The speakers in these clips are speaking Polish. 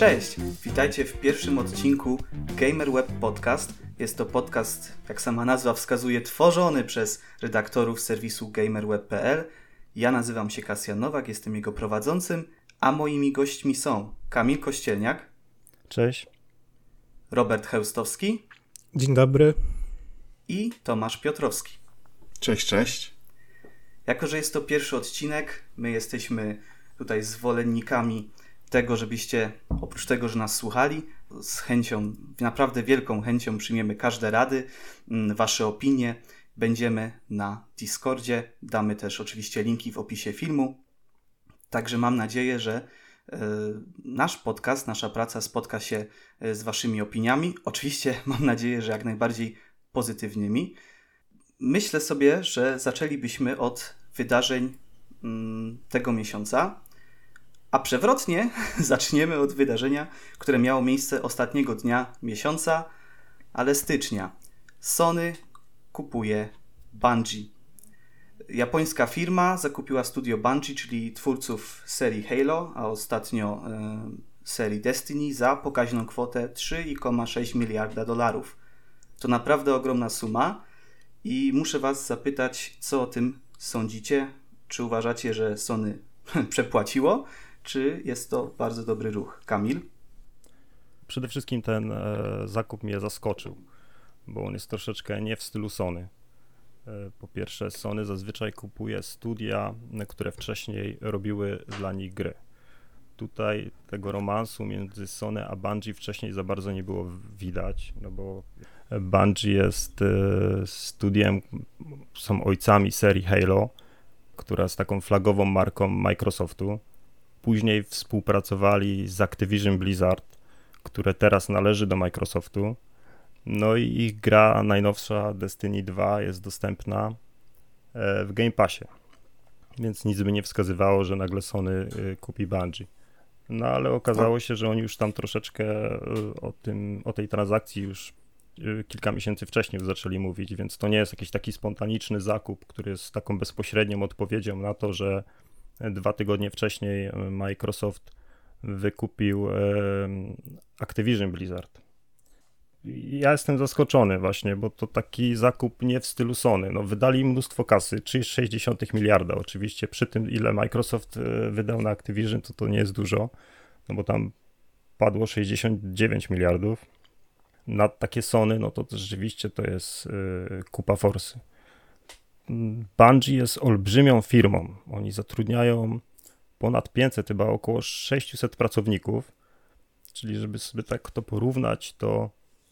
Cześć! Witajcie w pierwszym odcinku Gamer Web Podcast. Jest to podcast, jak sama nazwa wskazuje, tworzony przez redaktorów serwisu gamerweb.pl. Ja nazywam się Kasjan Nowak, jestem jego prowadzącym, a moimi gośćmi są Kamil Kościelniak. Cześć. Robert Heustowski. Dzień dobry. I Tomasz Piotrowski. Cześć, cześć. Jako, że jest to pierwszy odcinek, my jesteśmy tutaj zwolennikami tego, żebyście oprócz tego, że nas słuchali, z chęcią, naprawdę wielką chęcią przyjmiemy każde rady, mm, wasze opinie. Będziemy na Discordzie, damy też oczywiście linki w opisie filmu. Także mam nadzieję, że e, nasz podcast, nasza praca spotka się e, z waszymi opiniami. Oczywiście mam nadzieję, że jak najbardziej pozytywnymi. Myślę sobie, że zaczęlibyśmy od wydarzeń mm, tego miesiąca. A przewrotnie zaczniemy od wydarzenia, które miało miejsce ostatniego dnia miesiąca, ale stycznia. Sony kupuje Bungie. Japońska firma zakupiła studio Bungie, czyli twórców serii Halo, a ostatnio e, serii Destiny za pokaźną kwotę 3,6 miliarda dolarów. To naprawdę ogromna suma i muszę Was zapytać, co o tym sądzicie? Czy uważacie, że Sony przepłaciło? Czy jest to bardzo dobry ruch? Kamil? Przede wszystkim ten e, zakup mnie zaskoczył, bo on jest troszeczkę nie w stylu Sony. E, po pierwsze, Sony zazwyczaj kupuje studia, które wcześniej robiły dla nich gry. Tutaj tego romansu między Sony a Bungie wcześniej za bardzo nie było widać, no bo Bungie jest e, studiem, są ojcami serii Halo, która jest taką flagową marką Microsoftu Później współpracowali z Activision Blizzard, które teraz należy do Microsoftu. No i ich gra najnowsza Destiny 2 jest dostępna e, w Game Passie. Więc nic by nie wskazywało, że nagle Sony e, kupi Bungie. No ale okazało się, że oni już tam troszeczkę e, o, tym, o tej transakcji już kilka miesięcy wcześniej zaczęli mówić, więc to nie jest jakiś taki spontaniczny zakup, który jest taką bezpośrednią odpowiedzią na to, że Dwa tygodnie wcześniej e, Microsoft wykupił e, Activision Blizzard. Ja jestem zaskoczony właśnie, bo to taki zakup nie w stylu Sony. No, wydali mnóstwo kasy, 3,6 miliarda oczywiście. Przy tym, ile Microsoft e, wydał na Activision, to to nie jest dużo, no bo tam padło 69 miliardów. Na takie Sony, no to rzeczywiście to jest kupa forsy. Bungie jest olbrzymią firmą. Oni zatrudniają ponad 500, chyba około 600 pracowników. Czyli, żeby sobie tak to porównać, to,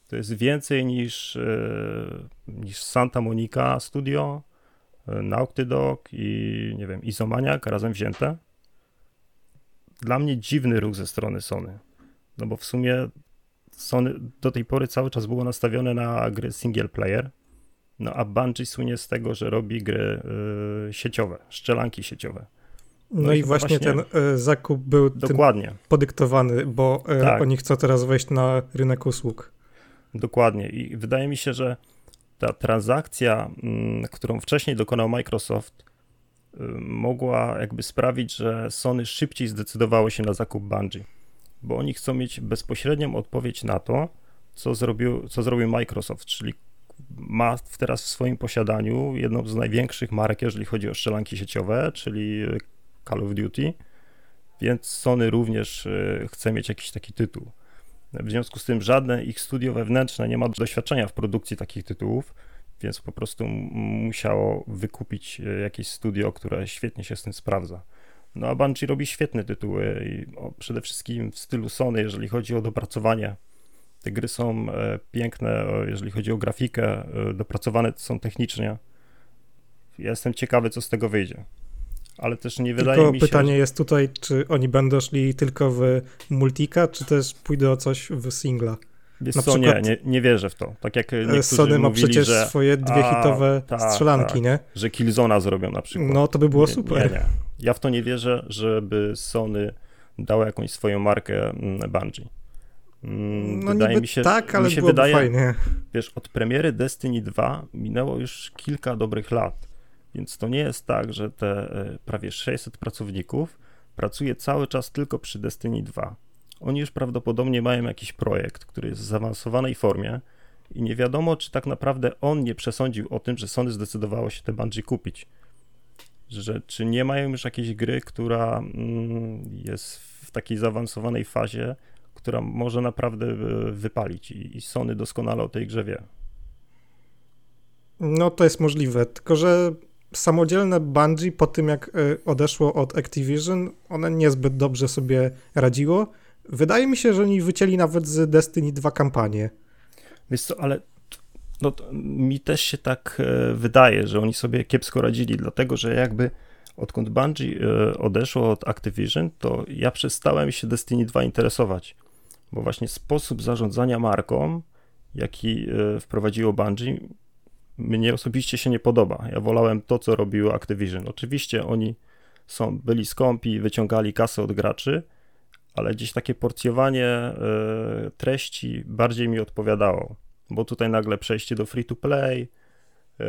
to jest więcej niż, e, niż Santa Monica Studio, e, Naughty Dog i nie wiem, Isomaniac razem wzięte. Dla mnie dziwny ruch ze strony Sony. No bo w sumie Sony do tej pory cały czas było nastawione na gry single player no a Bungie słynie z tego, że robi gry y, sieciowe, szczelanki sieciowe. No, no i właśnie, właśnie ten y, zakup był dokładnie podyktowany, bo y, tak. oni chcą teraz wejść na rynek usług. Dokładnie i wydaje mi się, że ta transakcja, y, którą wcześniej dokonał Microsoft, mogła jakby sprawić, że Sony szybciej zdecydowało się na zakup Bungie, bo oni chcą mieć bezpośrednią odpowiedź na to, co zrobił, co zrobił Microsoft, czyli ma teraz w swoim posiadaniu jedną z największych marek, jeżeli chodzi o strzelanki sieciowe, czyli Call of Duty, więc Sony również e, chce mieć jakiś taki tytuł. W związku z tym żadne ich studio wewnętrzne nie ma doświadczenia w produkcji takich tytułów, więc po prostu musiało wykupić e, jakieś studio, które świetnie się z tym sprawdza. No a Bungie robi świetne tytuły i przede wszystkim w stylu Sony, jeżeli chodzi o dopracowanie te gry są e, piękne, jeżeli chodzi o grafikę, e, dopracowane są technicznie. Ja jestem ciekawy, co z tego wyjdzie. Ale też nie wydaje tylko mi się. pytanie jest tutaj, czy oni będą szli tylko w multika, czy też pójdą o coś w singla? Wiesz Na co, przykład, nie, nie, nie wierzę w to. Tak jak e, Sony ma mówili, przecież że, swoje dwie a, hitowe ta, strzelanki, ta, nie? Że Killzona zrobią na przykład. No to by było nie, super. Nie, nie. Ja w to nie wierzę, żeby Sony dało jakąś swoją markę mm, Bungie. Mm, no wydaje mi się, tak, ale mi się wydaje, fajnie. Wiesz, od premiery Destiny 2 minęło już kilka dobrych lat, więc to nie jest tak, że te e, prawie 600 pracowników pracuje cały czas tylko przy Destiny 2. Oni już prawdopodobnie mają jakiś projekt, który jest w zaawansowanej formie i nie wiadomo, czy tak naprawdę on nie przesądził o tym, że Sony zdecydowało się te Bungie kupić. Że czy nie mają już jakiejś gry, która mm, jest w takiej zaawansowanej fazie, która może naprawdę e, wypalić i, Sony doskonale o tej grze wie. No to jest możliwe, tylko że samodzielne Bungie po tym jak e, odeszło od Activision, one niezbyt dobrze sobie radziło. Wydaje mi się, że oni wycięli nawet z Destiny 2 kampanię. Wiesz co, ale no, mi też się tak e, wydaje, że oni sobie kiepsko radzili, dlatego że jakby odkąd Bungie odeszło od Activision, to ja przestałem się Destiny 2 interesować bo właśnie sposób zarządzania marką, jaki e, wprowadziło Bungie, mnie osobiście się nie podoba. Ja wolałem to, co robiło Activision. Oczywiście oni są, byli skąpi, wyciągali kasę od graczy, ale gdzieś takie porcjowanie e, treści bardziej mi odpowiadało, bo tutaj nagle przejście do free to play, e,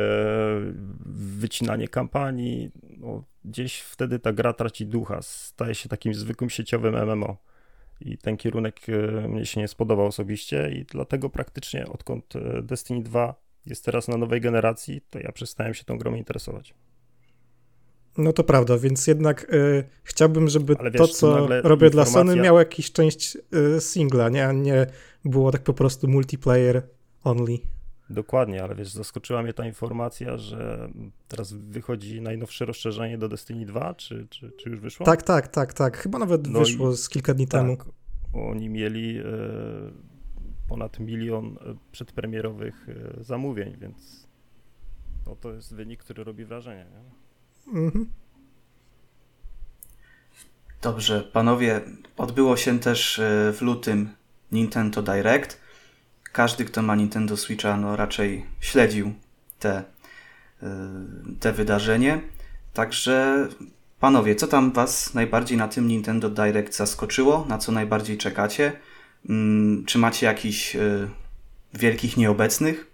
wycinanie kampanii, no, gdzieś wtedy ta gra traci ducha, staje się takim zwykłym sieciowym MMO i ten kierunek e, mnie się nie spodobał osobiście i dlatego praktycznie odkąd e, Destiny 2 jest teraz na nowej generacji, to ja przestałem się tą grą interesować. No to prawda, więc jednak y, chciałbym, żeby wiesz, to, co robię informacja... dla Sony, miało jakiś część y, singla, nie? a nie było tak po prostu multiplayer only. Dokładnie, ale wiesz, zaskoczyła mnie ta informacja, że teraz wychodzi najnowsze rozszerzenie do Destiny 2, czy, czy, czy już wyszło? Tak, tak, tak, tak. Chyba nawet no wyszło z kilka dni tak, temu. Oni mieli e, ponad milion e, przedpremierowych e, zamówień, więc no, to jest wynik, który robi wrażenie. Mhm. Dobrze, panowie, odbyło się też e, w lutym Nintendo Direct każdy, kto ma Nintendo Switcha, no raczej śledził te, y, te wydarzenie. Także panowie, co tam Was najbardziej na tym Nintendo Direct zaskoczyło? Na co najbardziej czekacie? Mm, czy macie jakichś y, wielkich nieobecnych?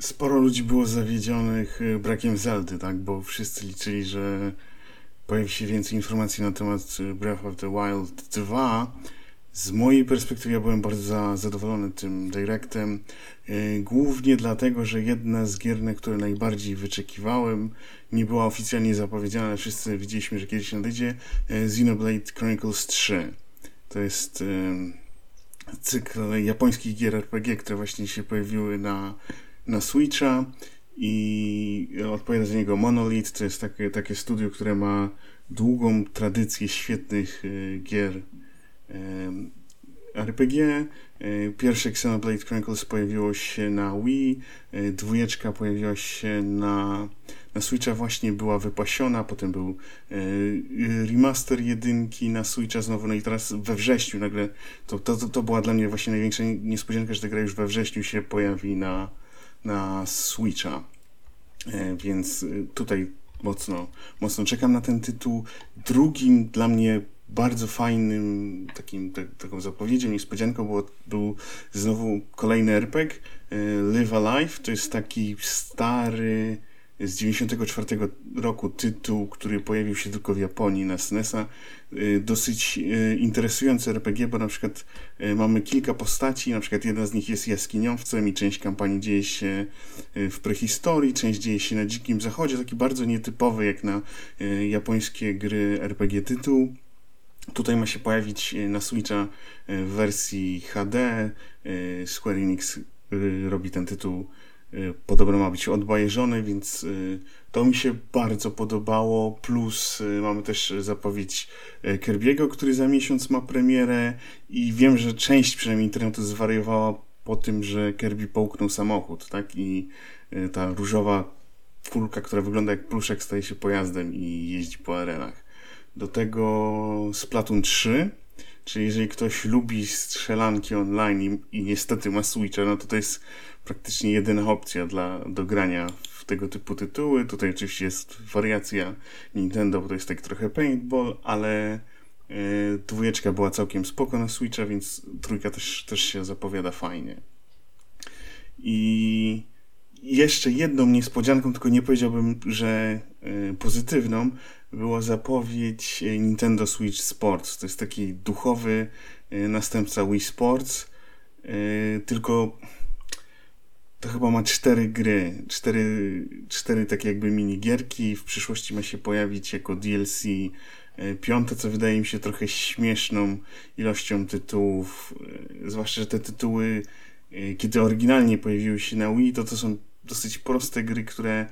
Sporo ludzi było zawiedzionych y, brakiem Zeldy, tak? Bo wszyscy liczyli, że pojawi się więcej informacji na temat Breath of the Wild 2 z mojej perspektywy ja byłem bardzo zadowolony tym Directem, e, głównie dlatego, że jedna z gier, na które najbardziej wyczekiwałem, nie była oficjalnie zapowiedziana, ale wszyscy widzieliśmy, że kiedyś nadejdzie, e, Xenoblade Chronicles 3. To jest e, cykl japońskich gier RPG, które właśnie się pojawiły na, na Switcha i odpowiada za niego Monolith, to jest takie, takie studio, które ma długą tradycję świetnych gier RPG. E, pierwsze Xenoblade Chronicles pojawiło się na Wii, e, dwójeczka pojawiła się na, na Switcha, właśnie była wypasiona, potem był e, remaster jedynki na Switcha znowu, no i teraz we wrześniu nagle, to, to, to była dla mnie właśnie największa niespodzianka, że ta gra już we wrześniu się pojawi na, na Switcha. Więc tutaj mocno, mocno czekam na ten tytuł. Drugim dla mnie bardzo fajnym takim, taką zapowiedzią, niespodzianką było, był znowu kolejny RPG e, Live Alive. To jest taki stary z 94 roku tytuł, który pojawił się tylko w Japonii na SNESa. E, dosyć e, interesujący RPG, bo na przykład mamy kilka postaci, na przykład jedna z nich jest jaskiniowcem i część kampanii dzieje się w prehistorii, część dzieje się na Dzikim Zachodzie, taki bardzo nietypowy jak na japońskie gry RPG tytuł. Tutaj ma się pojawić e, na Switcha e, w wersji HD. E, Square Enix robi ten tytuł, podobno ma być odbajeżony, więc to mi się bardzo podobało. Plus mamy też zapowiedź Kirby'ego, który za miesiąc ma premierę i wiem, że część przynajmniej internetu zwariowała po tym, że Kirby połknął samochód, tak? I ta różowa kulka, która wygląda jak pluszek, staje się pojazdem i jeździ po arenach. Do tego Splatoon 3, czyli jeżeli ktoś lubi strzelanki online i, i niestety ma Switcha, no to to jest praktycznie jedyna opcja dla, do grania w tego typu tytuły. Tutaj oczywiście jest wariacja Nintendo, bo to jest tak trochę paintball, ale yy, dwójeczka była całkiem spoko na Switcha, więc trójka też, też się zapowiada fajnie. I jeszcze jedną niespodzianką, tylko nie powiedziałbym, że y, pozytywną, była zapowiedź y, Nintendo Switch Sports. To jest taki duchowy y, następca Wii Sports, tylko to chyba ma cztery gry, cztery, cztery takie jakby minigierki. W przyszłości ma się pojawić jako DLC piąte, co wydaje mi się trochę śmieszną ilością tytułów, zwłaszcza, że te tytuły kiedy oryginalnie pojawiły się na Wii, to to są dosyć proste gry, które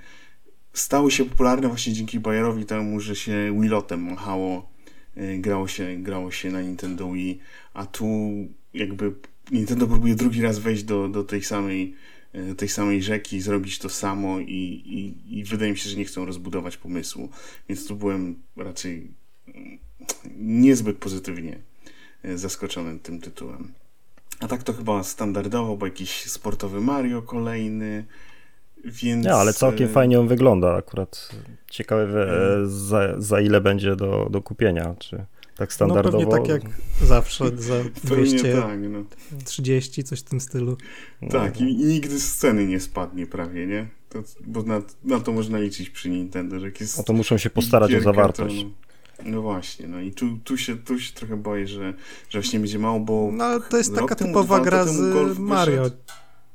stały się popularne właśnie dzięki Bayerowi temu, że się Wilotem machało, e, grało się, grało się na Nintendo Wii, a tu jakby Nintendo próbuje drugi raz wejść do, do tej samej e, tej samej rzeki, zrobić to samo i, i, i wydaje mi się, że nie chcą rozbudować pomysłu. Więc tu byłem raczej mm, niezbyt pozytywnie e, zaskoczony tym tytułem. A tak to chyba standardowo, bo jakiś sportowy Mario kolejny, więc... Ale całkiem e, fajnie on wygląda akurat. Ciekawe e, za, za ile będzie do, do kupienia, czy tak standardowo? No pewnie tak jak zawsze, za 200, tak, no. 30, coś w tym stylu. Tak, no. i, i nigdy z ceny nie spadnie prawie, nie? To, bo na, na, to można liczyć przy Nintendo, że jak jest... No to muszą się postarać o zawartość. To, no, no, właśnie, no i tu, tu, się, tu się trochę boję, że, że właśnie będzie mało, bo... No ale to jest taka typowa gra z Mario. Wyszedł.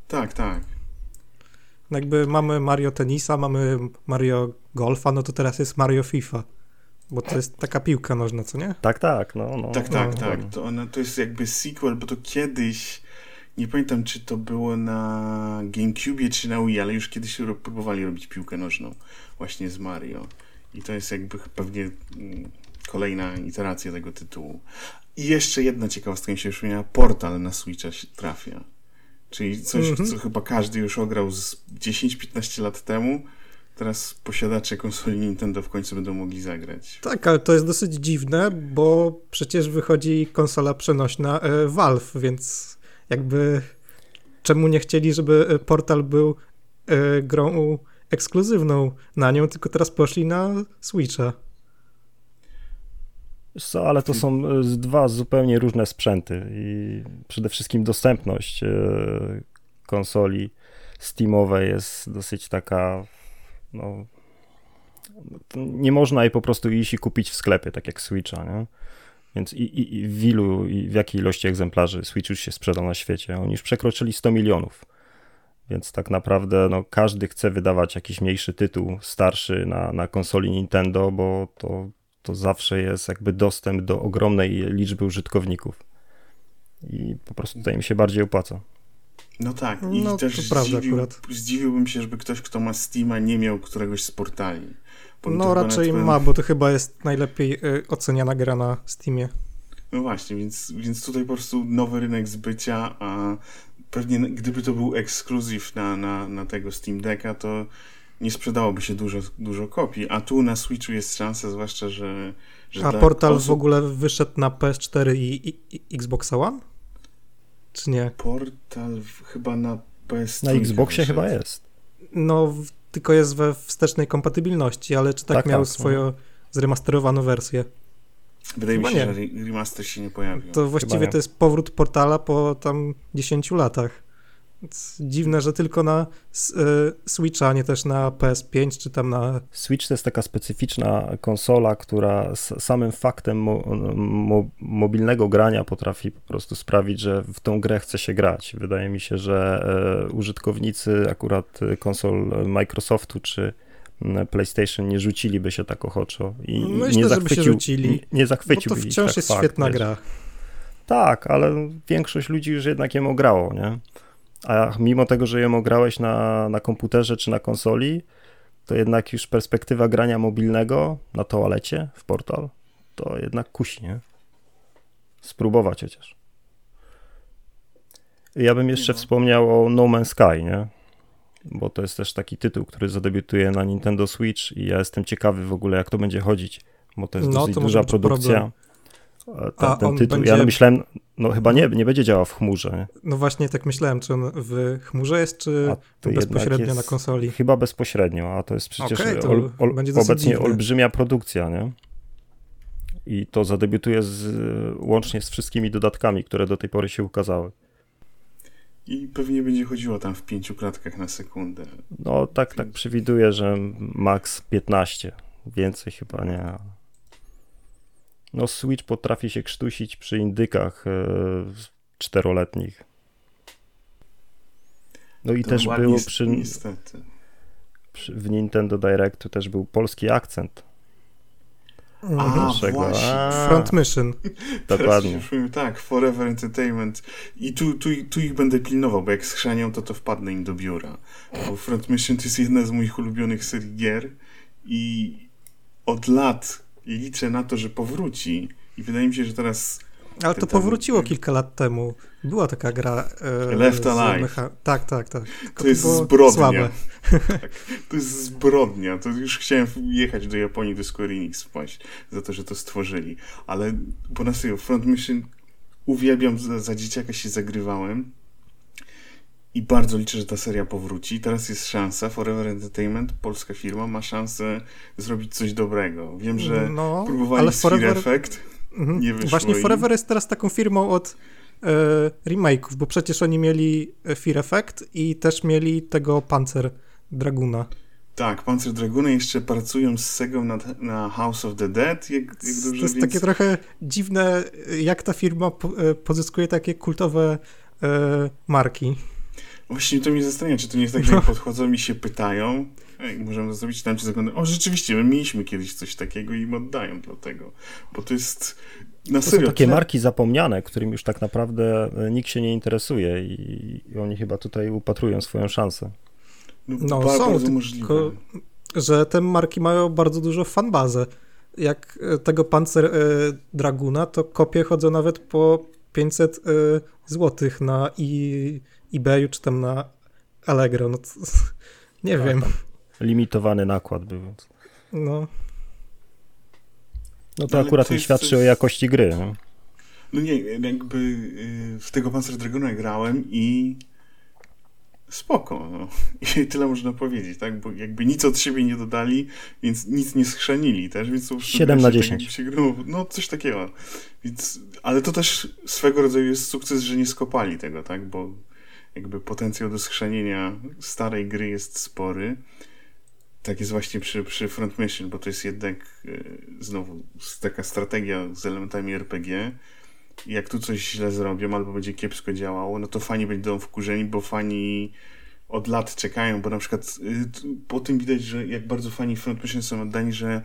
Tak, tak. Jakby mamy Mario Tenisa, mamy Mario Golfa, no to teraz jest Mario FIFA. Bo to jest taka piłka nożna, co nie? Tak, tak, no. no. Tak, tak, no, tak. To, ona, to jest jakby sequel, bo to kiedyś, nie pamiętam czy to było na GameCube czy na Wii, ale już kiedyś próbowali robić piłkę nożną właśnie z Mario. I to jest jakby pewnie mm, kolejna iteracja tego tytułu. I jeszcze jedna ciekawostka mi się przypomniała, Portal na Switcha trafia. Czyli coś, mm -hmm. co chyba każdy już ograł z 10-15 lat temu. Teraz posiadacze konsoli Nintendo w końcu będą mogli zagrać. Tak, ale to jest dosyć dziwne, bo przecież wychodzi konsola przenośna e, Valve, więc jakby czemu nie chcieli, żeby e, portal był e, grą ekskluzywną na nią, tylko teraz poszli na Switcha. Co, ale to są e, dwa zupełnie różne sprzęty i przede wszystkim dostępność e, konsoli Steamowej jest dosyć taka, no, nie można jej po prostu iść i kupić w sklepie, tak jak Switcha, nie? Więc i, i, i w ilu i w jakiej ilości egzemplarzy Switch już się sprzedał na świecie? Oni już przekroczyli 100 milionów. Więc tak naprawdę no, każdy chce wydawać jakiś mniejszy tytuł starszy na, na konsoli Nintendo, bo to to zawsze jest jakby dostęp do ogromnej liczby użytkowników. I po prostu tutaj mi się bardziej opłaca. No tak, i no, też zdziwił, zdziwiłbym się, żeby ktoś, kto ma Steama, nie miał któregoś z portali. No raczej ma, bo to chyba jest najlepiej y, oceniana gra na Steamie. No właśnie, więc, więc tutaj po prostu nowy rynek zbycia, a pewnie gdyby to był ekskluzyw na, na, na tego Steam Decka, to nie sprzedałoby się dużo, dużo kopii, a tu na Switchu jest szansa, zwłaszcza, że... że a portal osób... w ogóle wyszedł na PS4 i, i, i Xbox One? Czy nie? Portal chyba na PS4 Na Xboxie wyszedł. chyba jest. No, tylko jest we wstecznej kompatybilności, ale czy tak, tak miał tak, swoją no. zremasterowaną wersję? Wydaje chyba mi się, nie. że remaster się nie pojawił. To właściwie to jest powrót portala po tam 10 latach. Dziwne, że tylko na e, Switcha, nie też na PS5 czy tam na. Switch to jest taka specyficzna konsola, która z samym faktem mo mo mobilnego grania potrafi po prostu sprawić, że w tą grę chce się grać. Wydaje mi się, że e, użytkownicy akurat konsol Microsoftu czy PlayStation nie rzuciliby się tak ochoczo i Myślę, nie zachwycił, żeby się rzucili, nie, zachwycił bo to wciąż tak jest fakt, świetna wiesz. gra. Tak, ale większość ludzi już jednak ją grało, nie? A mimo tego, że ją grałeś na, na komputerze czy na konsoli, to jednak już perspektywa grania mobilnego na toalecie w portal, to jednak kusi, nie? Spróbować chociaż. Ja bym jeszcze no. wspomniał o No Man's Sky, nie? Bo to jest też taki tytuł, który zadebiutuje na Nintendo Switch i ja jestem ciekawy w ogóle, jak to będzie chodzić, bo to jest no, dosyć to duża produkcja. Problem ten, ten tytuł. Będzie... Ja myślałem, no chyba nie, nie będzie działał w chmurze. Nie? No właśnie tak myślałem, czy on w chmurze jest, czy bezpośrednio jest, na konsoli? Chyba bezpośrednio, a to jest przecież okay, to ol, ol, obecnie dziwne. olbrzymia produkcja, nie? I to zadebiutuje z, łącznie z wszystkimi dodatkami, które do tej pory się ukazały. i pewnie będzie chodziło tam w pięciu klatkach na sekundę. No tak, tak przewiduję, że max 15. Więcej chyba nie. No Switch potrafi się krztusić przy indykach yy, czteroletnich. No i To też było przy, Niestety. przy, w Nintendo Directu też był polski akcent. A, właśnie. A, Front Mission. Dokładnie. Teraz przypomnę, tak, Forever Entertainment. I tu, tu, tu ich będę pilnował, bo jak schrzanią, to to wpadnę im do biura. Bo Front Mission to jest jedna z moich ulubionych serii gier i od lat liczę na to, że powróci. I wydaje mi się, że teraz Ale Ten to powróciło kilka lat temu. Była taka gra. E, Left Alive. mecha- Tak, tak, tak. Tylko to jest zbrodnia. Tak, to jest zbrodnia. To już chciałem jechać do Japonii, do Square Enix wpaść za to, że to stworzyli. Ale po na serio, Front Mission uwielbiam, za, za dzieciaka się zagrywałem i bardzo liczę, że ta seria powróci. Teraz jest szansa, Forever Entertainment, polska firma, ma szansę zrobić coś dobrego. Wiem, że No, próbowali ale Forever- Effect, Mhm. nie wyszło Właśnie. Forever jest teraz taką firmą od e, remake'ów, bo przecież oni mieli e, Fear Effect i też mieli tego Panzer Draguna. Tak, Panzer Dragoon jeszcze pracują z Segą na, na House of the Dead, jak, jak to dobrze jest więc... takie trochę dziwne, jak ta firma po, e, pozyskuje takie kultowe e, marki. Właśnie to mnie zastanawia, czy to nie jest tak, że jak podchodzą i się pytają, Ej, możemy zrobić tam, czy zaglądają. O, rzeczywiście, my mieliśmy kiedyś coś takiego i im oddają dlatego. Bo to jest na To są serio. takie tyle- marki zapomniane, którym już tak naprawdę e, nikt się nie interesuje i, i oni chyba tutaj upatrują swoją szansę. No, No, ba- są, bardzo tylko- możliwe. że te marki mają bardzo dużo fanbazę. Jak e, tego Panzer e, Draguna, to kopie chodzą nawet po 500 e, złotych na i, eBayu czy tam na Allegro. No to, nie Tak, wiem. Limitowany nakład był. No, No to Ale akurat jest świadczy coś- o jakości gry. Nie? No nie, jakby y, w tego Panzer Dragona grałem i spoko, no. I tyle można powiedzieć, tak? Bo jakby nic od siebie nie dodali, więc nic nie schrzanili też, więc to po prostu 7 gra na się 10. Tak, jakby się grało, no coś takiego. Więc, ale to też swego rodzaju jest sukces, że nie skopali tego, tak? Bo jakby potencjał do schrzanienia starej gry jest spory. Tak jest właśnie przy, przy Front Mission, bo to jest jednak y, znowu taka strategia z elementami RPG. Jak tu coś źle zrobią albo będzie kiepsko działało, no to fani będą wkurzeni, bo fani od lat czekają, bo na przykład t- po tym widać, że jak bardzo fani Front Mission są oddani, że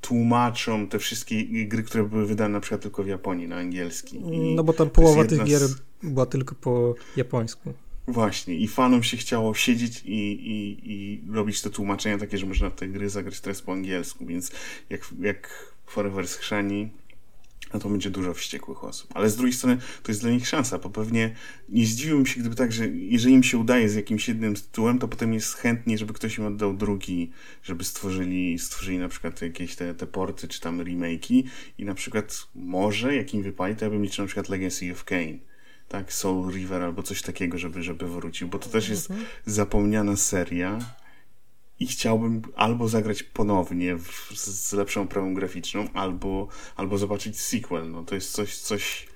tłumaczą te wszystkie gry, które były wydane na przykład tylko w Japonii na angielski. I no bo tam połowa tych gier z- była tylko po japońsku. Właśnie, i fanom się chciało siedzieć i, i, i robić te tłumaczenia takie, że można te gry zagrać teraz po angielsku, więc jak, jak Forever schrzani, no to będzie dużo wściekłych osób. Ale z drugiej strony to jest dla nich szansa, bo pewnie nie zdziwiłbym się, gdyby tak, że jeżeli im się udaje z jakimś jednym tytułem, to potem jest chętnie, żeby ktoś im oddał drugi, żeby stworzyli, stworzyli na przykład jakieś te, te porty, czy tam remake'i i na przykład może, jak im wypali, to ja bym liczył na przykład Legacy of Kane tak, Soul River albo coś takiego, żeby, żeby wrócił, bo to też jest zapomniana seria i chciałbym albo zagrać ponownie w, z, z lepszą oprawą graficzną, albo, albo zobaczyć sequel, no to jest coś, coś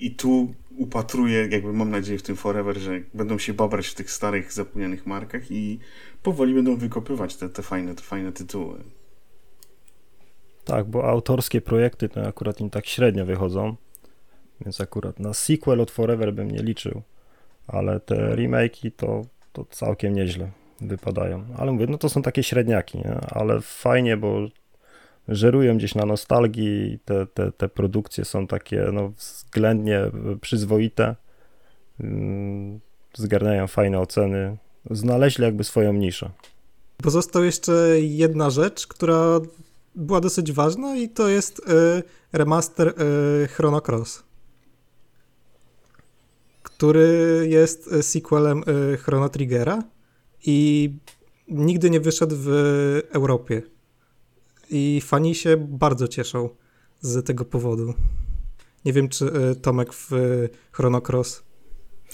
i tu upatruję, jakby mam nadzieję w tym Forever, że będą się babrać w tych starych, zapomnianych markach i powoli będą wykopywać te, te, fajne, te fajne tytuły. Tak, bo autorskie projekty to akurat im tak średnio wychodzą, więc akurat na sequel od Forever bym nie liczył, ale te remake'i to, to całkiem nieźle wypadają. Ale mówię, no to są takie średniaki, nie? ale fajnie, bo żerują gdzieś na nostalgii, te, te, te produkcje są takie no, względnie przyzwoite, mm, zgarniają fajne oceny, znaleźli jakby swoją niszę. Pozostał jeszcze jedna rzecz, która była dosyć ważna i to jest e, remaster e, Chrono Cross, który jest e, sequelem e, Chrono Triggera i nigdy nie wyszedł w Europie. I fani się bardzo cieszą z tego powodu. Nie wiem, czy e, Tomek w Chrono Cross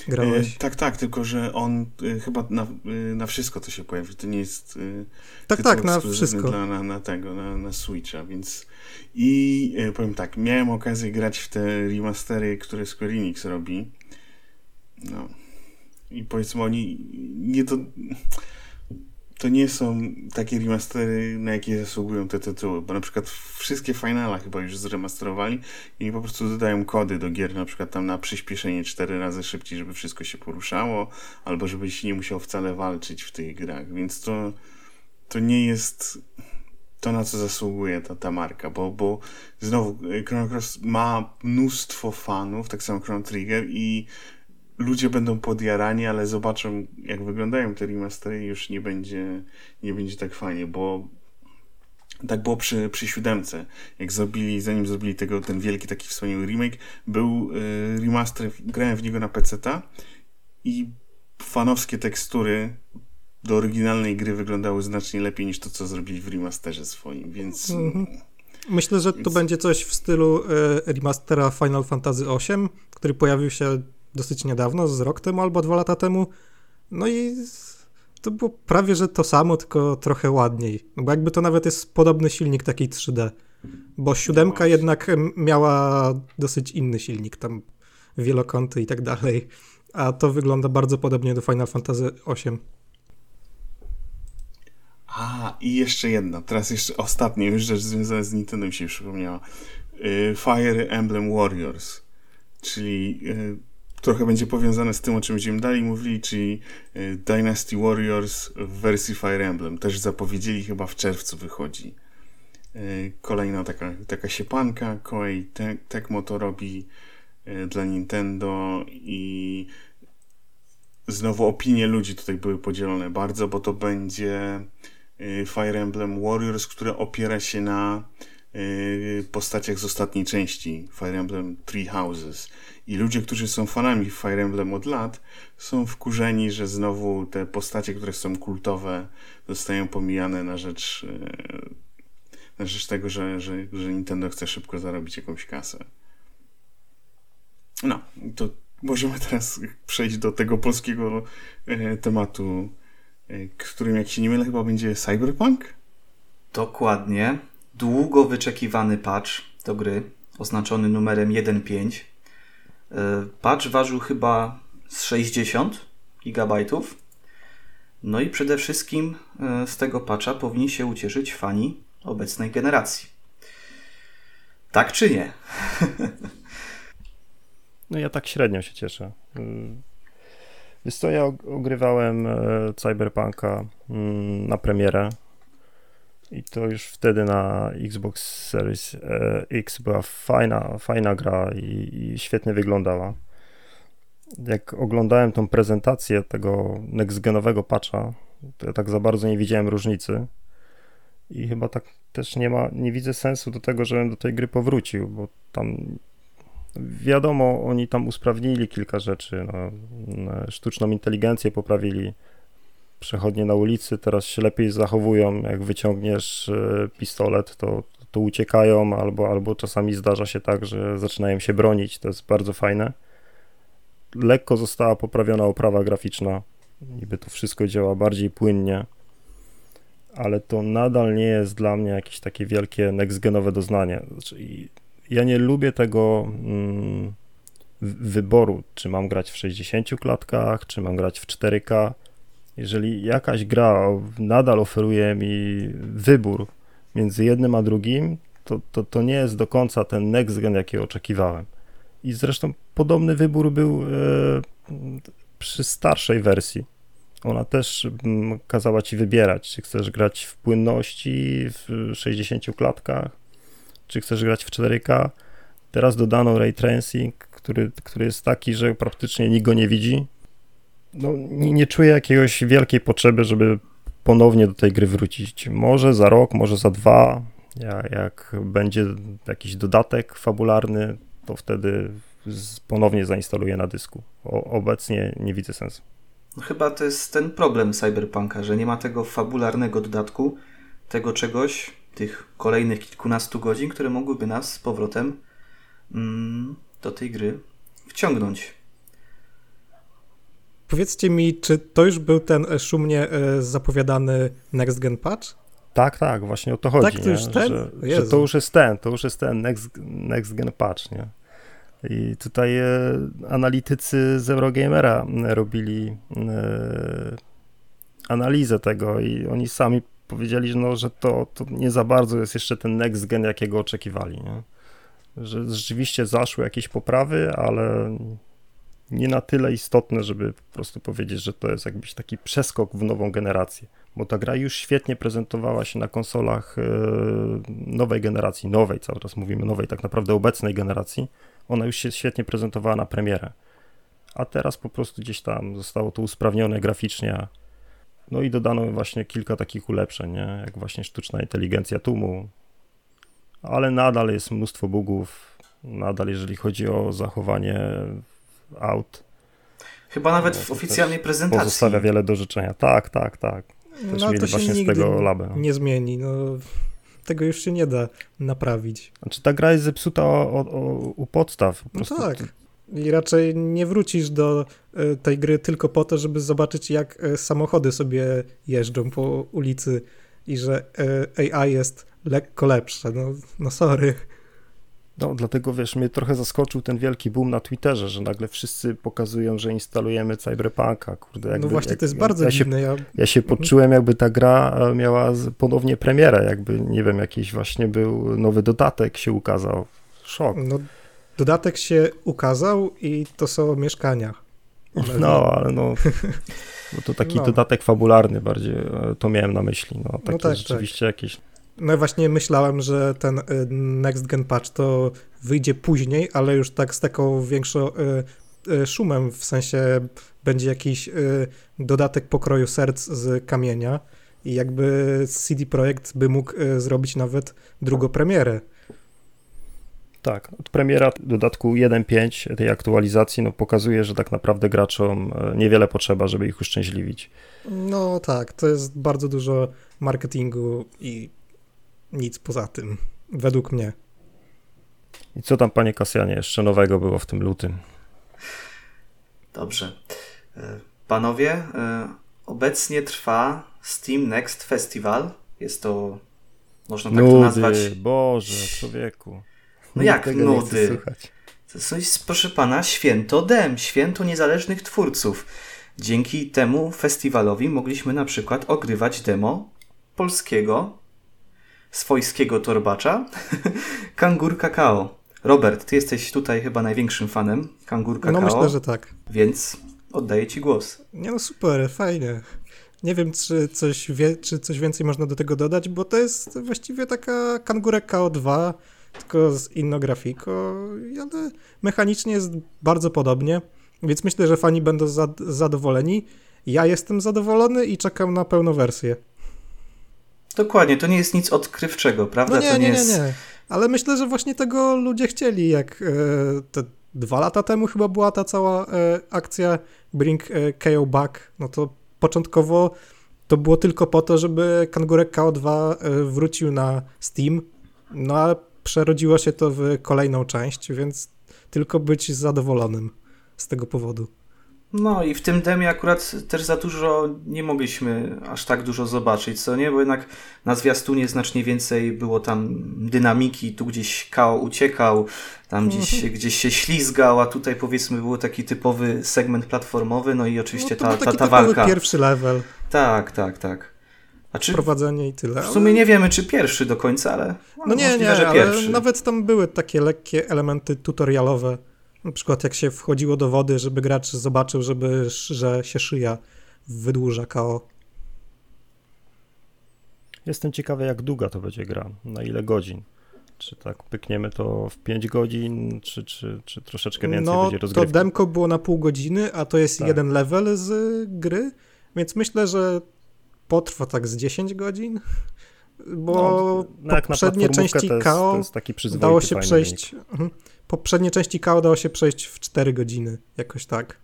grałeś. E, tak, tak, tylko że on e, chyba na, na wszystko to się pojawi. To nie jest. E, tak, tak, na wszystko. Dla, na, na tego, na, na Switcha, więc i powiem tak, miałem okazję grać w te remastery, które Square Enix robi. No, i powiedzmy oni nie do to nie są takie remastery, na jakie zasługują te tytuły, bo na przykład wszystkie finala chyba już zremasterowali i po prostu dodają kody do gier, na przykład tam na przyspieszenie cztery razy szybciej, żeby wszystko się poruszało, albo żebyś nie musiał wcale walczyć w tych grach, więc to, to nie jest to, na co zasługuje ta, ta marka, bo, bo znowu Chrono Cross ma mnóstwo fanów, tak samo Chrono Trigger i ludzie będą podjarani, ale zobaczą, jak wyglądają te remastery i już nie będzie, nie będzie tak fajnie, bo tak było przy, przy siódemce. Jak zrobili, zanim zrobili tego, ten wielki taki wspaniały remake, był y, remaster, grałem w niego na PC-ta i fanowskie tekstury do oryginalnej gry wyglądały znacznie lepiej niż to, co zrobili w remasterze swoim, więc... Mhm. Myślę, że to więc... będzie coś w stylu y, remastera Final Fantasy VIII, który pojawił się dosyć niedawno, z rok temu albo dwa lata temu. No i to było prawie, że to samo, tylko trochę ładniej. No bo jakby to nawet jest podobny silnik takiej 3D. Bo siódemka no jednak miała dosyć inny silnik, tam wielokąty i tak dalej. A to wygląda bardzo podobnie do Final Fantasy VIII. A, i jeszcze jedna, teraz jeszcze ostatnia już rzecz związana z Nintendo mi się przypomniała. Y, Fire Emblem Warriors, czyli y, trochę będzie powiązane z tym, o czym będziemy dalej mówili, czyli e, Dynasty Warriors w wersji Fire Emblem. Też zapowiedzieli, chyba w czerwcu wychodzi. E, kolejna taka, taka siepanka, Koei Tecmo to robi e, dla Nintendo i znowu opinie ludzi tutaj były podzielone bardzo, bo to będzie Fire Emblem Warriors, które opiera się na postaciach z ostatniej części Fire Emblem Three Houses i ludzie, którzy są fanami Fire Emblem od lat, są wkurzeni, że znowu te postacie, które są kultowe, zostają pomijane na rzecz, e, na rzecz tego, że, że, że Nintendo chce szybko zarobić jakąś kasę. No, to możemy teraz przejść do tego polskiego e, tematu, którym, jak się nie mylę, chyba będzie Cyberpunk? Dokładnie. Długo wyczekiwany patch do gry, oznaczony numerem 1.5 E, patch ważył chyba z 60 GB. No i przede wszystkim e, z tego patcha powinni się ucieszyć fani obecnej generacji. Tak czy nie? No ja tak średnio się cieszę. Y, wiesz co, ja ogrywałem e, Cyberpunka mm, na premierę i to już wtedy na Xbox Series e, X była fajna, fajna gra i, i świetnie wyglądała. Jak oglądałem tą prezentację tego next-genowego patcha, to ja tak za bardzo nie widziałem różnicy. I chyba tak też nie ma, nie widzę sensu do tego, żebym do tej gry powrócił, bo tam wiadomo, oni tam usprawnili kilka rzeczy. No, sztuczną inteligencję poprawili, przechodnie na ulicy teraz się lepiej zachowują. Jak wyciągniesz e, pistolet, to, to uciekają, albo, albo czasami zdarza się tak, że zaczynają się bronić. To jest bardzo fajne. Lekko została poprawiona oprawa graficzna. Niby to wszystko działa bardziej płynnie, ale to nadal nie jest dla mnie jakieś takie wielkie next-genowe doznanie. Znaczy, ja nie lubię tego mm, wyboru, czy mam grać w 60 klatkach, czy mam grać w 4K jeżeli jakaś gra nadal oferuje mi wybór między jednym a drugim, to, to, to nie jest do końca ten next gen, jaki oczekiwałem. I zresztą podobny wybór był e, przy starszej wersji. Ona też kazała ci wybierać, czy chcesz grać w płynności w 60 klatkach, czy chcesz grać w 4K. Teraz dodano ray tracing, który, który jest taki, że praktycznie nikt go nie widzi, no, nie, nie czuję jakiegoś wielkiej potrzeby, żeby ponownie do tej gry wrócić. Może za rok, może za dwa, jak, jak będzie jakiś dodatek fabularny, to wtedy ponownie zainstaluję na dysku. O, obecnie nie widzę sensu. No chyba to jest ten problem Cyberpunka, że nie ma tego fabularnego dodatku, tego czegoś, tych kolejnych kilkunastu godzin, które mogłyby nas z powrotem mm, do tej gry wciągnąć. Powiedzcie mi, czy to już był ten e, szumnie e, zapowiadany Next Gen Patch? Tak, tak, właśnie o to chodzi. Tak, to już nie? ten? Że, że, to już jest ten, to już jest ten Next, next Gen Patch, nie? I tutaj e, analitycy z Eurogamera robili e, analizę tego i oni sami powiedzieli, no, że to, to nie za bardzo jest jeszcze ten next gen, jakiego oczekiwali. Nie? Że rzeczywiście zaszły jakieś poprawy, ale nie na tyle istotne, żeby po prostu powiedzieć, że to jest jakiś taki przeskok w nową generację. Bo ta gra już świetnie prezentowała się na konsolach e, nowej generacji, nowej, cały czas mówimy nowej, tak naprawdę obecnej generacji. Ona już się świetnie prezentowała na premierę. A teraz po prostu gdzieś tam zostało to usprawnione graficznie, no i dodano właśnie kilka takich ulepszeń, nie? jak właśnie sztuczna inteligencja tłumu, ale nadal jest mnóstwo bugów, nadal jeżeli chodzi o zachowanie aut. Chyba nawet no, w oficjalnej prezentacji. Pozostawia wiele do życzenia. Tak, tak, tak. Też no, mieli to właśnie z tego labę. Nie zmieni, no tego już się nie da naprawić. Znaczy ta gra jest zepsuta o, o, o, u podstaw. Po no tak. I raczej nie wrócisz do e, tej gry tylko po to, żeby zobaczyć, jak e, samochody sobie jeżdżą po ulicy i że e, AI jest lekko lepsze. No, no sorry. No, dlatego wiesz, mnie trochę zaskoczył ten wielki boom na Twitterze, że nagle wszyscy pokazują, że instalujemy Cyberpunka. Kurde, jakby, no właśnie, jak, to jest bardzo ja dziwne. Się, ja... się mhm. poczułem, jakby ta gra miała ponownie premierę, jakby, nie wiem, jakiś właśnie był nowy dodatek się ukazał. Szok. No, Dodatek się ukazał i to są mieszkania. No, ale no. Bo to taki no. dodatek fabularny bardziej, e, to miałem na myśli. No, takie no tak, rzeczywiście tak. jakieś. No właśnie myślałem, że ten e, Next Gen Patch to wyjdzie później, ale już tak z taką większą e, szumem, w sensie będzie jakiś dodatek pokroju serc z kamienia i jakby CD Projekt by mógł zrobić nawet drugą premierę tak, od premiera dodatku 1.5 tej aktualizacji no, pokazuje, że tak naprawdę graczom niewiele potrzeba, żeby ich uszczęśliwić. No tak, to jest bardzo dużo marketingu i nic poza tym, według mnie. I co tam, panie Kasjanie, jeszcze nowego było w tym lutym? Dobrze. E, panowie, e, obecnie trwa Steam Next Festival. Jest to, można tak Nudy, to nazwać. Boże, człowieku. No jak nudy? To jest, proszę pana, święto DEM, święto niezależnych twórców. Dzięki temu festiwalowi mogliśmy na przykład ogrywać demo polskiego, swojskiego torbacza, Kangur Kakao. Robert, ty jesteś tutaj chyba największym fanem Kangur Kakao. No myślę, że tak. Więc oddaję ci głos. Nie no super, fajnie. Nie wiem, czy coś, wie, czy coś więcej można do tego dodać, bo to jest właściwie taka Kangurek KO2, tylko z inną grafiką, ale mechanicznie jest bardzo podobnie, więc myślę, że fani będą zadowoleni. Ja jestem zadowolony i czekam na pełną wersję. Dokładnie, to nie jest nic odkrywczego, prawda? No nie, to nie, nie, jest... nie, Ale myślę, że właśnie tego ludzie chcieli, jak e, te dwa lata temu chyba była ta cała e, akcja Bring e, KO Back, no to początkowo to było tylko po to, żeby Kangurek KO2 e, wrócił na Steam, no ale przerodziło się to w kolejną część, więc tylko być zadowolonym z tego powodu. No i w tym demie akurat też za dużo nie mogliśmy aż tak dużo zobaczyć, co nie? Bo jednak na zwiastunie znacznie więcej było tam dynamiki, tu gdzieś Kao uciekał, tam gdzieś, mhm. gdzieś się ślizgał, a tutaj powiedzmy był taki typowy segment platformowy, no i oczywiście no, ta, ta, ta walka. pierwszy level. Tak, tak, tak. A czy, Prowadzenie i tyle. W sumie nie wiemy, czy pierwszy do końca, ale. No nie, możliwe, nie, że pierwszy. nawet tam były takie lekkie elementy tutorialowe. Na przykład jak się wchodziło do wody, żeby gracz zobaczył, żeby, że się szyja wydłuża KO. Jestem ciekawy, jak długa to będzie gra, na ile godzin. Czy tak pykniemy to w 5 godzin, czy, czy, czy troszeczkę więcej no, będzie rozgrywki? to demko było na pół godziny, a to jest tak. jeden level z gry, więc myślę, że potrwa tak z 10 godzin, bo no, no poprzednie części KO dało się przejść. Mhm. Poprzednie części KO dało się przejść w 4 godziny, jakoś tak.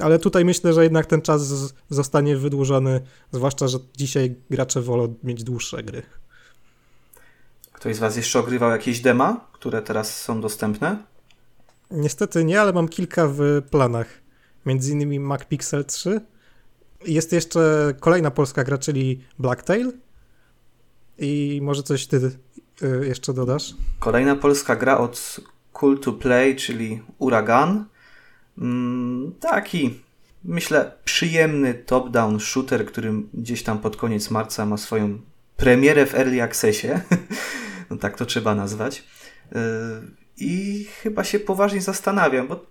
Ale tutaj myślę, że jednak ten czas zostanie wydłużony, zwłaszcza, że dzisiaj gracze wolą mieć dłuższe gry. Ktoś z Was jeszcze ogrywał jakieś dema, które teraz są dostępne? Niestety nie, ale mam kilka w planach. Między innymi Mac Pixel 3 jest jeszcze kolejna polska gra, czyli Blacktail. I może coś ty y, jeszcze dodasz? Kolejna polska gra od Cool to Play, czyli Uragan. Mm, taki, myślę, przyjemny top-down shooter, który gdzieś tam pod koniec marca ma swoją premierę w Early Accessie. no tak to trzeba nazwać. Yy, I chyba się poważnie zastanawiam, bo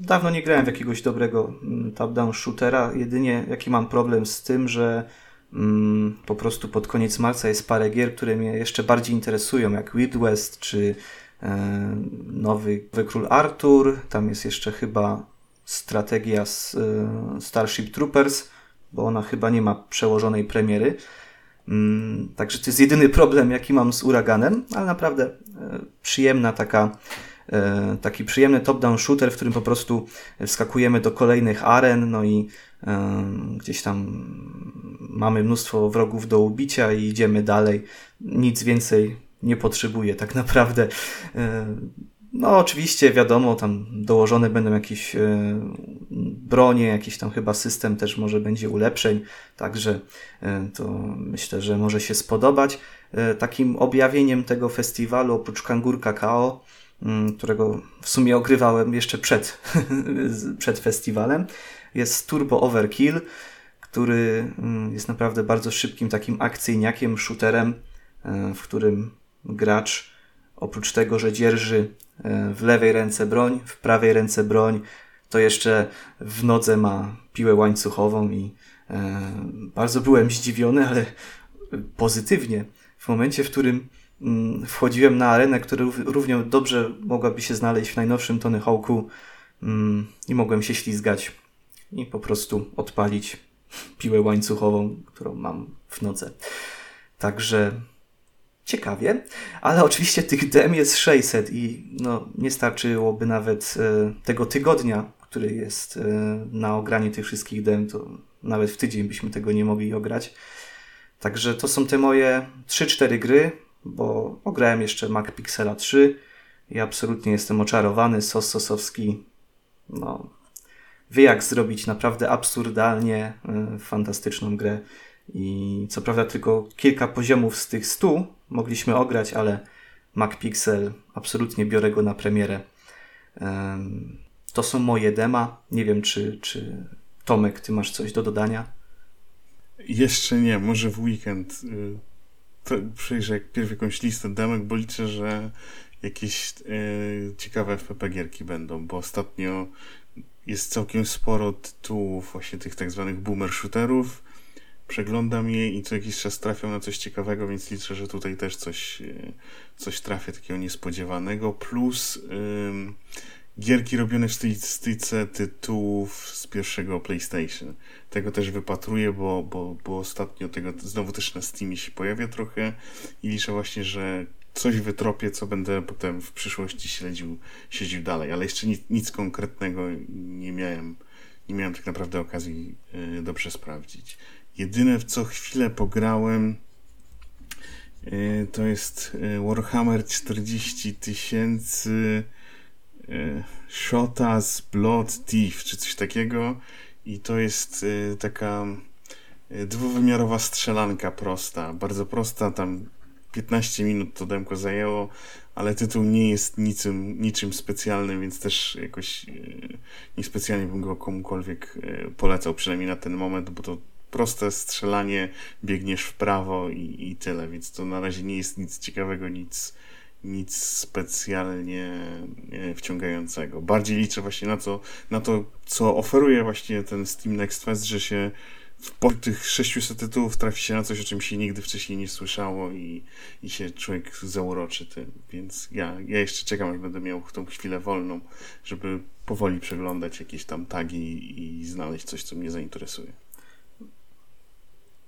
dawno nie grałem w jakiegoś dobrego mm, top-down shootera. Jedynie jaki mam problem z tym, że mm, po prostu pod koniec marca jest parę gier, które mnie jeszcze bardziej interesują, jak Wild West czy nowy, nowy Król Artur. Tam jest jeszcze chyba strategia z e, Starship Troopers, bo ona chyba nie ma przełożonej premiery. Mm, także to jest jedyny problem, jaki mam z Uraganem, ale naprawdę e, przyjemna taka E, taki przyjemny top-down shooter, w którym po prostu wskakujemy do kolejnych aren, no i e, gdzieś tam mamy mnóstwo wrogów do ubicia i idziemy dalej. Nic więcej nie potrzebuję tak naprawdę. E, no, oczywiście, wiadomo, tam dołożone będą jakieś bronie, jakiś tam chyba system też może będzie ulepszeń, także to myślę, że może się spodobać. Takim objawieniem tego festiwalu, oprócz Kangur Kakao, Mm, którego w sumie ogrywałem jeszcze przed, przed festiwalem, jest Turbo Overkill, który mm, jest naprawdę bardzo szybkim takim akcyjniakiem, shooterem, e, w którym gracz oprócz tego, że dzierży e, w lewej ręce broń, w prawej ręce broń, to jeszcze w nodze ma piłę łańcuchową i e, bardzo byłem zdziwiony, ale pozytywnie. W momencie, w którym Mm, wchodziłem na arenę, która równie dobrze mogłaby się znaleźć w najnowszym Tony Hawku mm, i mogłem się ślizgać i po prostu odpalić piłę łańcuchową, którą mam w nodze. Także ciekawie, ale oczywiście tych dem jest 600 i no, nie starczyłoby nawet e, tego tygodnia, który jest e, na ogranie tych wszystkich dem, to nawet w tydzień byśmy tego nie mogli ograć. Także to są te moje 3-4 gry, bo ograłem jeszcze Mac Pixela 3 i absolutnie jestem oczarowany. Sos Sosowski, no, wie jak zrobić naprawdę absurdalnie y, fantastyczną grę. I co prawda tylko kilka poziomów z tych 100 mogliśmy ograć, ale Mac Pixel absolutnie biorę go na premierę. to są moje dema. Nie wiem, czy, czy Tomek, ty masz coś do dodania? Jeszcze nie, może w weekend y, to przejrzę jak jakąś listę demek, bo liczę, że jakieś e, ciekawe FPP gierki będą, bo ostatnio jest całkiem sporo tytułów właśnie tych tak zwanych boomer shooterów. Przeglądam je i co jakiś czas trafią na coś ciekawego, więc liczę, że tutaj też coś, e, coś trafię takiego niespodziewanego. Plus gierki robione w stylistyce tytułów z pierwszego PlayStation. Tego też wypatruję, bo, bo, bo ostatnio tego znowu też na Steamie się pojawia trochę i liczę właśnie, że coś wytropię, co będę potem w przyszłości śledził, śledził dalej, ale jeszcze nic, nic konkretnego nie miałem, nie miałem tak naprawdę okazji y, dobrze sprawdzić. Jedyne w co chwilę pograłem y, to jest y, Warhammer 40 tysięcy E, Shotas Blood Thief, czy coś takiego. I to jest taka dwuwymiarowa strzelanka prosta, bardzo prosta, tam 15 minut to demko zajęło, ale tytuł nie jest niczym, niczym specjalnym, więc też jakoś niespecjalnie bym go komukolwiek polecał, przynajmniej na ten moment, bo to proste strzelanie, biegniesz w prawo i, i tyle, więc to na razie nie jest nic ciekawego, nic, nic specjalnie wciągającego. Bardziej liczę właśnie na to, na to, co oferuje właśnie ten Steam Next Fest, że się po tych 600 tytułów trafi się na coś, o czym się nigdy wcześniej nie słyszało i, i się człowiek zauroczy tym. Więc ja, ja jeszcze czekam, aż będę miał tą chwilę wolną, żeby powoli przeglądać jakieś tam tagi i znaleźć coś, co mnie zainteresuje.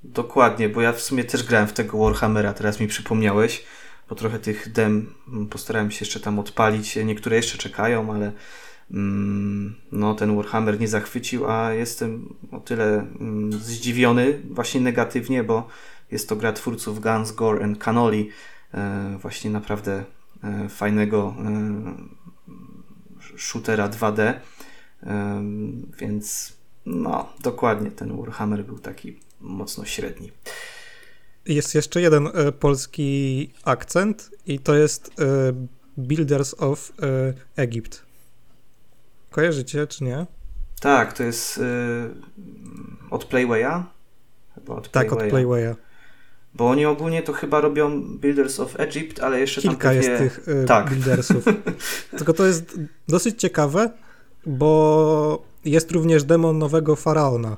Dokładnie, bo ja w sumie też grałem w tego Warhammera, teraz mi przypomniałeś bo trochę tych dem postarałem się jeszcze tam odpalić. Niektóre jeszcze czekają, ale mm, no, ten Warhammer nie zachwycił, a jestem o tyle mm, zdziwiony właśnie negatywnie, bo jest to gra twórców Guns, Gore and Cannoli, e, właśnie naprawdę e, fajnego e, shootera 2D, e, więc no, dokładnie ten Warhammer był taki mocno średni. Jest jeszcze jeden e, polski akcent i to jest e, Builders of e, Egypt. Kojarzycie, czy nie? Tak, to jest od Playwaya? Chyba od tak, Playwaya. od Playwaya. Bo oni ogólnie to chyba robią Builders of Egypt, ale jeszcze Kilka tam pewnie... jest tych y, tak. buildersów. Tylko to jest dosyć ciekawe, bo jest również demon nowego faraona.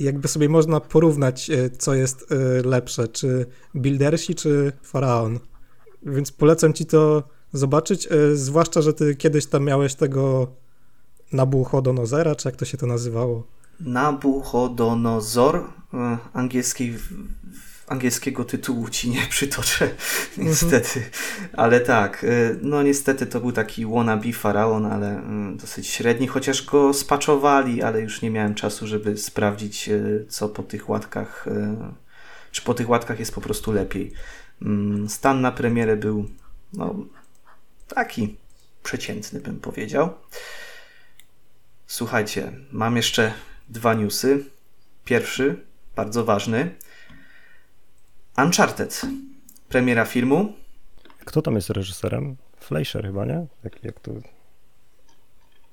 Jakby sobie można porównać, y, co jest y, lepsze, czy buildersi, czy faraon. Więc polecam ci to zobaczyć, y, zwłaszcza, że ty kiedyś tam miałeś tego Nabuchodonozera, czy jak to się to nazywało? Nabuchodonozor, angielskiej angielskiego tytułu ci nie przytoczę, niestety. Ale tak, y, no niestety to był taki wannabe faraon, ale mm, dosyć średni, chociaż go spaczowali, ale już nie miałem czasu, żeby sprawdzić, y, co po tych łatkach, y, czy po tych łatkach jest po prostu lepiej. Mm, stan na premierę był no, taki przeciętny, bym powiedział. Słuchajcie, mam jeszcze dwa newsy. Pierwszy, bardzo ważny. Uncharted. Premiera filmu. Kto tam jest reżyserem? Fleischer chyba, nie? Jak, jak to...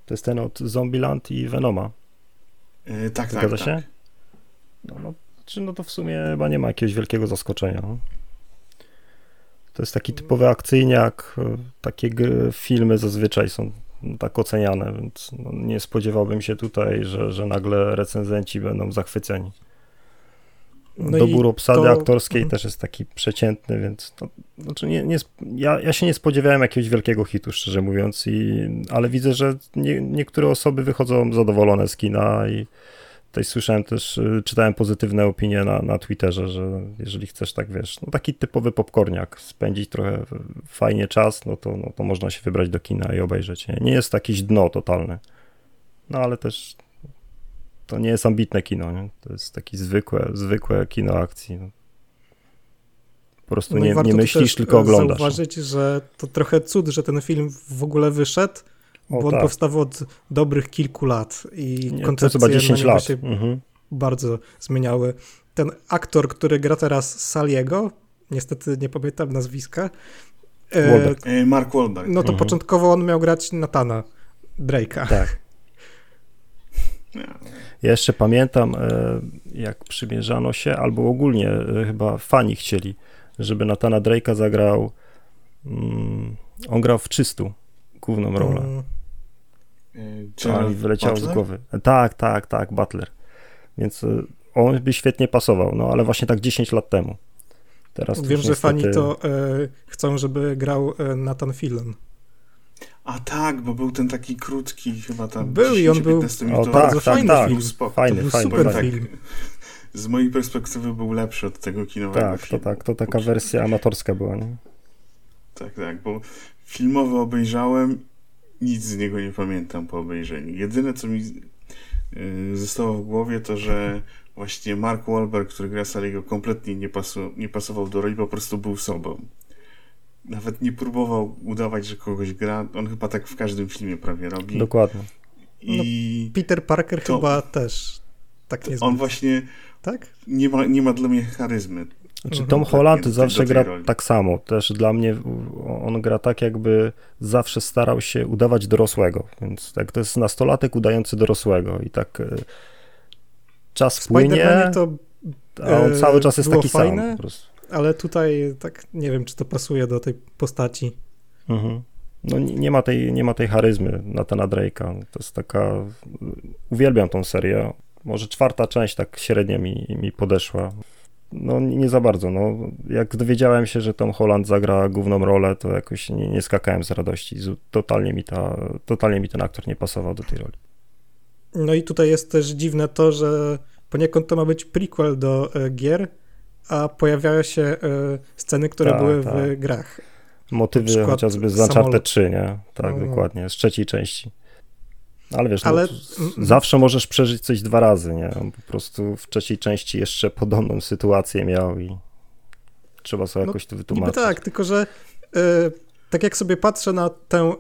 To jest ten od Zombieland i Venoma. Yy, tak, Zgadza tak, się? Tak. No, no, czy no to w sumie chyba nie ma jakiegoś wielkiego zaskoczenia. No. To jest taki typowy akcyjniak. Takie filmy zazwyczaj są tak oceniane, więc no, nie spodziewałbym się tutaj, że, że nagle recenzenci będą zachwyceni. No Dobór obsady to... aktorskiej mhm. też jest taki przeciętny, więc to, znaczy nie, nie, ja, ja się nie spodziewałem jakiegoś wielkiego hitu, szczerze mówiąc, i, ale widzę, że nie, niektóre osoby wychodzą zadowolone z kina i tutaj słyszałem też, y, czytałem pozytywne opinie na, na Twitterze, że jeżeli chcesz tak, wiesz, no taki typowy popcorniak, spędzić trochę fajnie czas, no to, no to można się wybrać do kina i obejrzeć. Nie, nie jest to jakieś dno totalne, no ale też to nie jest ambitne kino, nie? to jest takie zwykłe, zwykłe kino akcji. No. Po prostu no nie, nie myślisz, tylko oglądasz. zauważyć, że to trochę cud, że ten film w ogóle wyszedł, o, bo on tak. powstał od dobrych kilku lat i nie, koncepcje to chyba 10 lat. się mhm. bardzo zmieniały. Ten aktor, który gra teraz Saliego, niestety nie pamiętam nazwiska. E, e Mark Wahlberg. No to mhm. początkowo on miał grać Natana Drake'a. Tak. Ja jeszcze pamiętam, e, jak przymierzano się, albo ogólnie e, chyba fani chcieli, żeby Natana Drake'a zagrał. Mm, on grał w czystu główną rolę. Mm. Co mi wyleciało Butler? z głowy. Tak, tak, tak, Butler. Więc e, on by świetnie pasował, no ale właśnie tak 10 lat temu. Teraz Wiem, że niestety... fani to e, chcą, żeby grał e, Nathan Fillion. A tak, bo był ten taki krótki, chyba tam. Był i on był o, bardzo tak, fajny tak, film. Fajny, to fajny, super tak. film. Z mojej perspektywy był lepszy od tego kinowego tak, filmu. To tak, to taka wersja amatorska była, nie? Tak, tak, bo filmowy obejrzałem, nic z niego nie pamiętam po obejrzeniu. Jedyne, co mi yy, zostało w głowie, to że właśnie Mark Wahlberg, który gra Saliego, kompletnie nie, pasu, nie pasował do roli, po prostu był sobą nawet nie próbował udawać, że kogoś gra. On chyba tak w każdym filmie prawie robi. Dokładnie. I no, Peter Parker to, chyba też tak nie On właśnie tak? nie, ma, nie ma dla mnie charyzmy. Znaczy Tom mhm. Holland tak, zawsze gra roli. tak samo. Też dla mnie on gra tak, jakby zawsze starał się udawać dorosłego. Więc tak to jest nastolatek udający dorosłego i tak e, czas płynie, to, a on cały czas jest taki fajne. sam. Po prostu ale tutaj tak nie wiem, czy to pasuje do tej postaci. Mhm. No nie ma tej, nie ma tej charyzmy Natana Drake'a. To jest taka... Uwielbiam tą serię. Może czwarta część tak średnio mi, mi podeszła. No nie za bardzo. No, jak dowiedziałem się, że Tom Holland zagra główną rolę, to jakoś nie, nie skakałem z radości. Totalnie mi, ta, totalnie mi ten aktor nie pasował do tej roli. No i tutaj jest też dziwne to, że poniekąd to ma być prequel do e, gier, a pojawiają się y, sceny, które tak, były tak. w grach. Motywy chociażby z Uncharted 3, nie? Tak, no. dokładnie, z trzeciej części. Ale wiesz, no, Ale... No, zawsze możesz przeżyć coś dwa razy, nie? Po prostu w trzeciej części jeszcze podobną sytuację miał i trzeba sobie no, jakoś to wytłumaczyć. tak, tylko że y, tak jak sobie patrzę na tę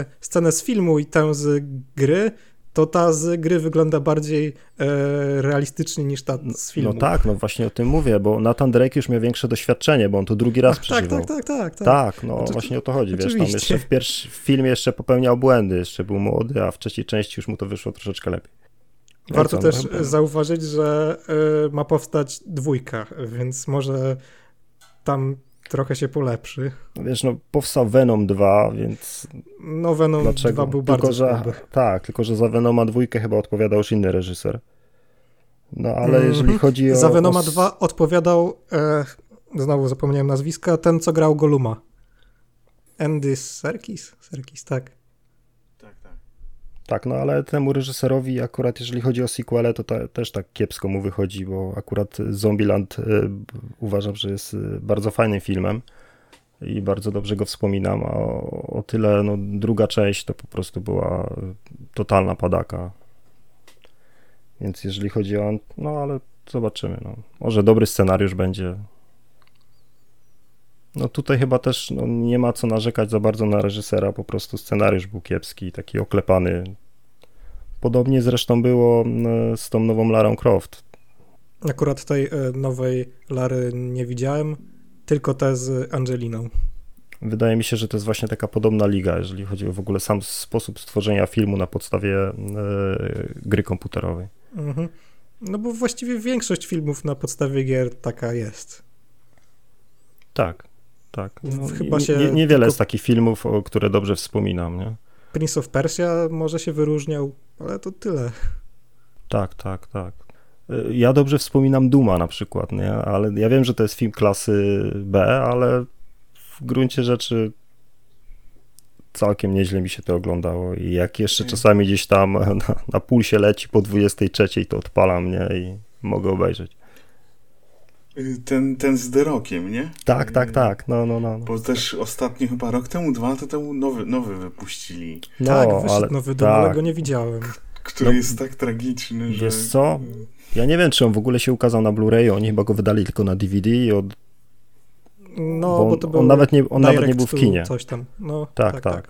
y, scenę z filmu i tę z gry, to ta z gry wygląda bardziej e, realistycznie niż ta z filmu. No tak, no właśnie o tym mówię, bo Nathan Drake już miał większe doświadczenie, bo on to drugi raz Ach, przeżywał. Tak, tak, tak, tak. tak. Tak, no to- właśnie o to chodzi, wiesz, tam oczywiście. jeszcze w pierwszym w filmie jeszcze popełniał błędy, jeszcze był młody, a w trzeciej części już mu to wyszło troszeczkę lepiej. No Warto co, też no chyba- zauważyć, że e, ma powstać dwójka, więc może tam trochę się polepszy. Wiesz, no powstał Venom 2, więc No Venom dlaczego? 2 był tylko, bardzo że, słaby. Tak, tylko że za Venoma dwójkę chyba odpowiadał już inny reżyser. No ale Mhm. jeżeli chodzi o... Za Venoma o... s- 2 odpowiadał, e, znowu zapomniałem nazwiska, ten co grał Goluma. Andy Serkis? Serkis, tak. Tak, no ale temu reżyserowi akurat jeżeli chodzi o sequele, to ta, też tak kiepsko mu wychodzi, bo akurat Zombieland y, uważam, że jest y, bardzo fajnym filmem i bardzo dobrze go wspominam, a o, o tyle no, druga część to po prostu była totalna padaka. Więc jeżeli chodzi o... No ale zobaczymy. No. Może dobry scenariusz będzie. No tutaj chyba też no, nie ma co narzekać za bardzo na reżysera, po prostu scenariusz był kiepski, taki oklepany. Podobnie zresztą było mm, z tą nową Larą Croft. Akurat tej e, nowej Lary nie widziałem, tylko te z Angeliną. Wydaje mi się, że to jest właśnie taka podobna liga, jeżeli chodzi o w ogóle sam sposób stworzenia filmu na podstawie e, gry komputerowej. Mhm. No bo właściwie większość filmów na podstawie gier taka jest. Tak, tak. No, Chyba się nie, niewiele tylko- jest takich filmów, o które dobrze wspominam, nie? Prince of Persia może się wyróżniał, ale to tyle. Tak, tak, tak. Y, Ja dobrze wspominam Duma na przykład, nie? Ale ja wiem, że to jest film klasy B, ale w gruncie rzeczy całkiem nieźle mi się to oglądało i jak jeszcze czasami gdzieś tam na, na pulsie leci po 23, to odpalam, nie? I mogę obejrzeć. Ten, ten z The Rockiem, nie? Tak, tak, tak, no, no, no. Bo też ostatnio chyba rok temu, dwa lata temu nowy, nowy wypuścili, no tak, wyszedł ale nowy dom, ale tak. go nie widziałem. który No, jest tak tragiczny, że... wiesz co? Ja nie wiem, czy on w ogóle się ukazał na Blu-rayu, oni chyba go wydali tylko na DVD i od... No, bo bo, on, to on był nawet nie, on nawet nie był w to kinie. Coś tam. No, Tak, tak.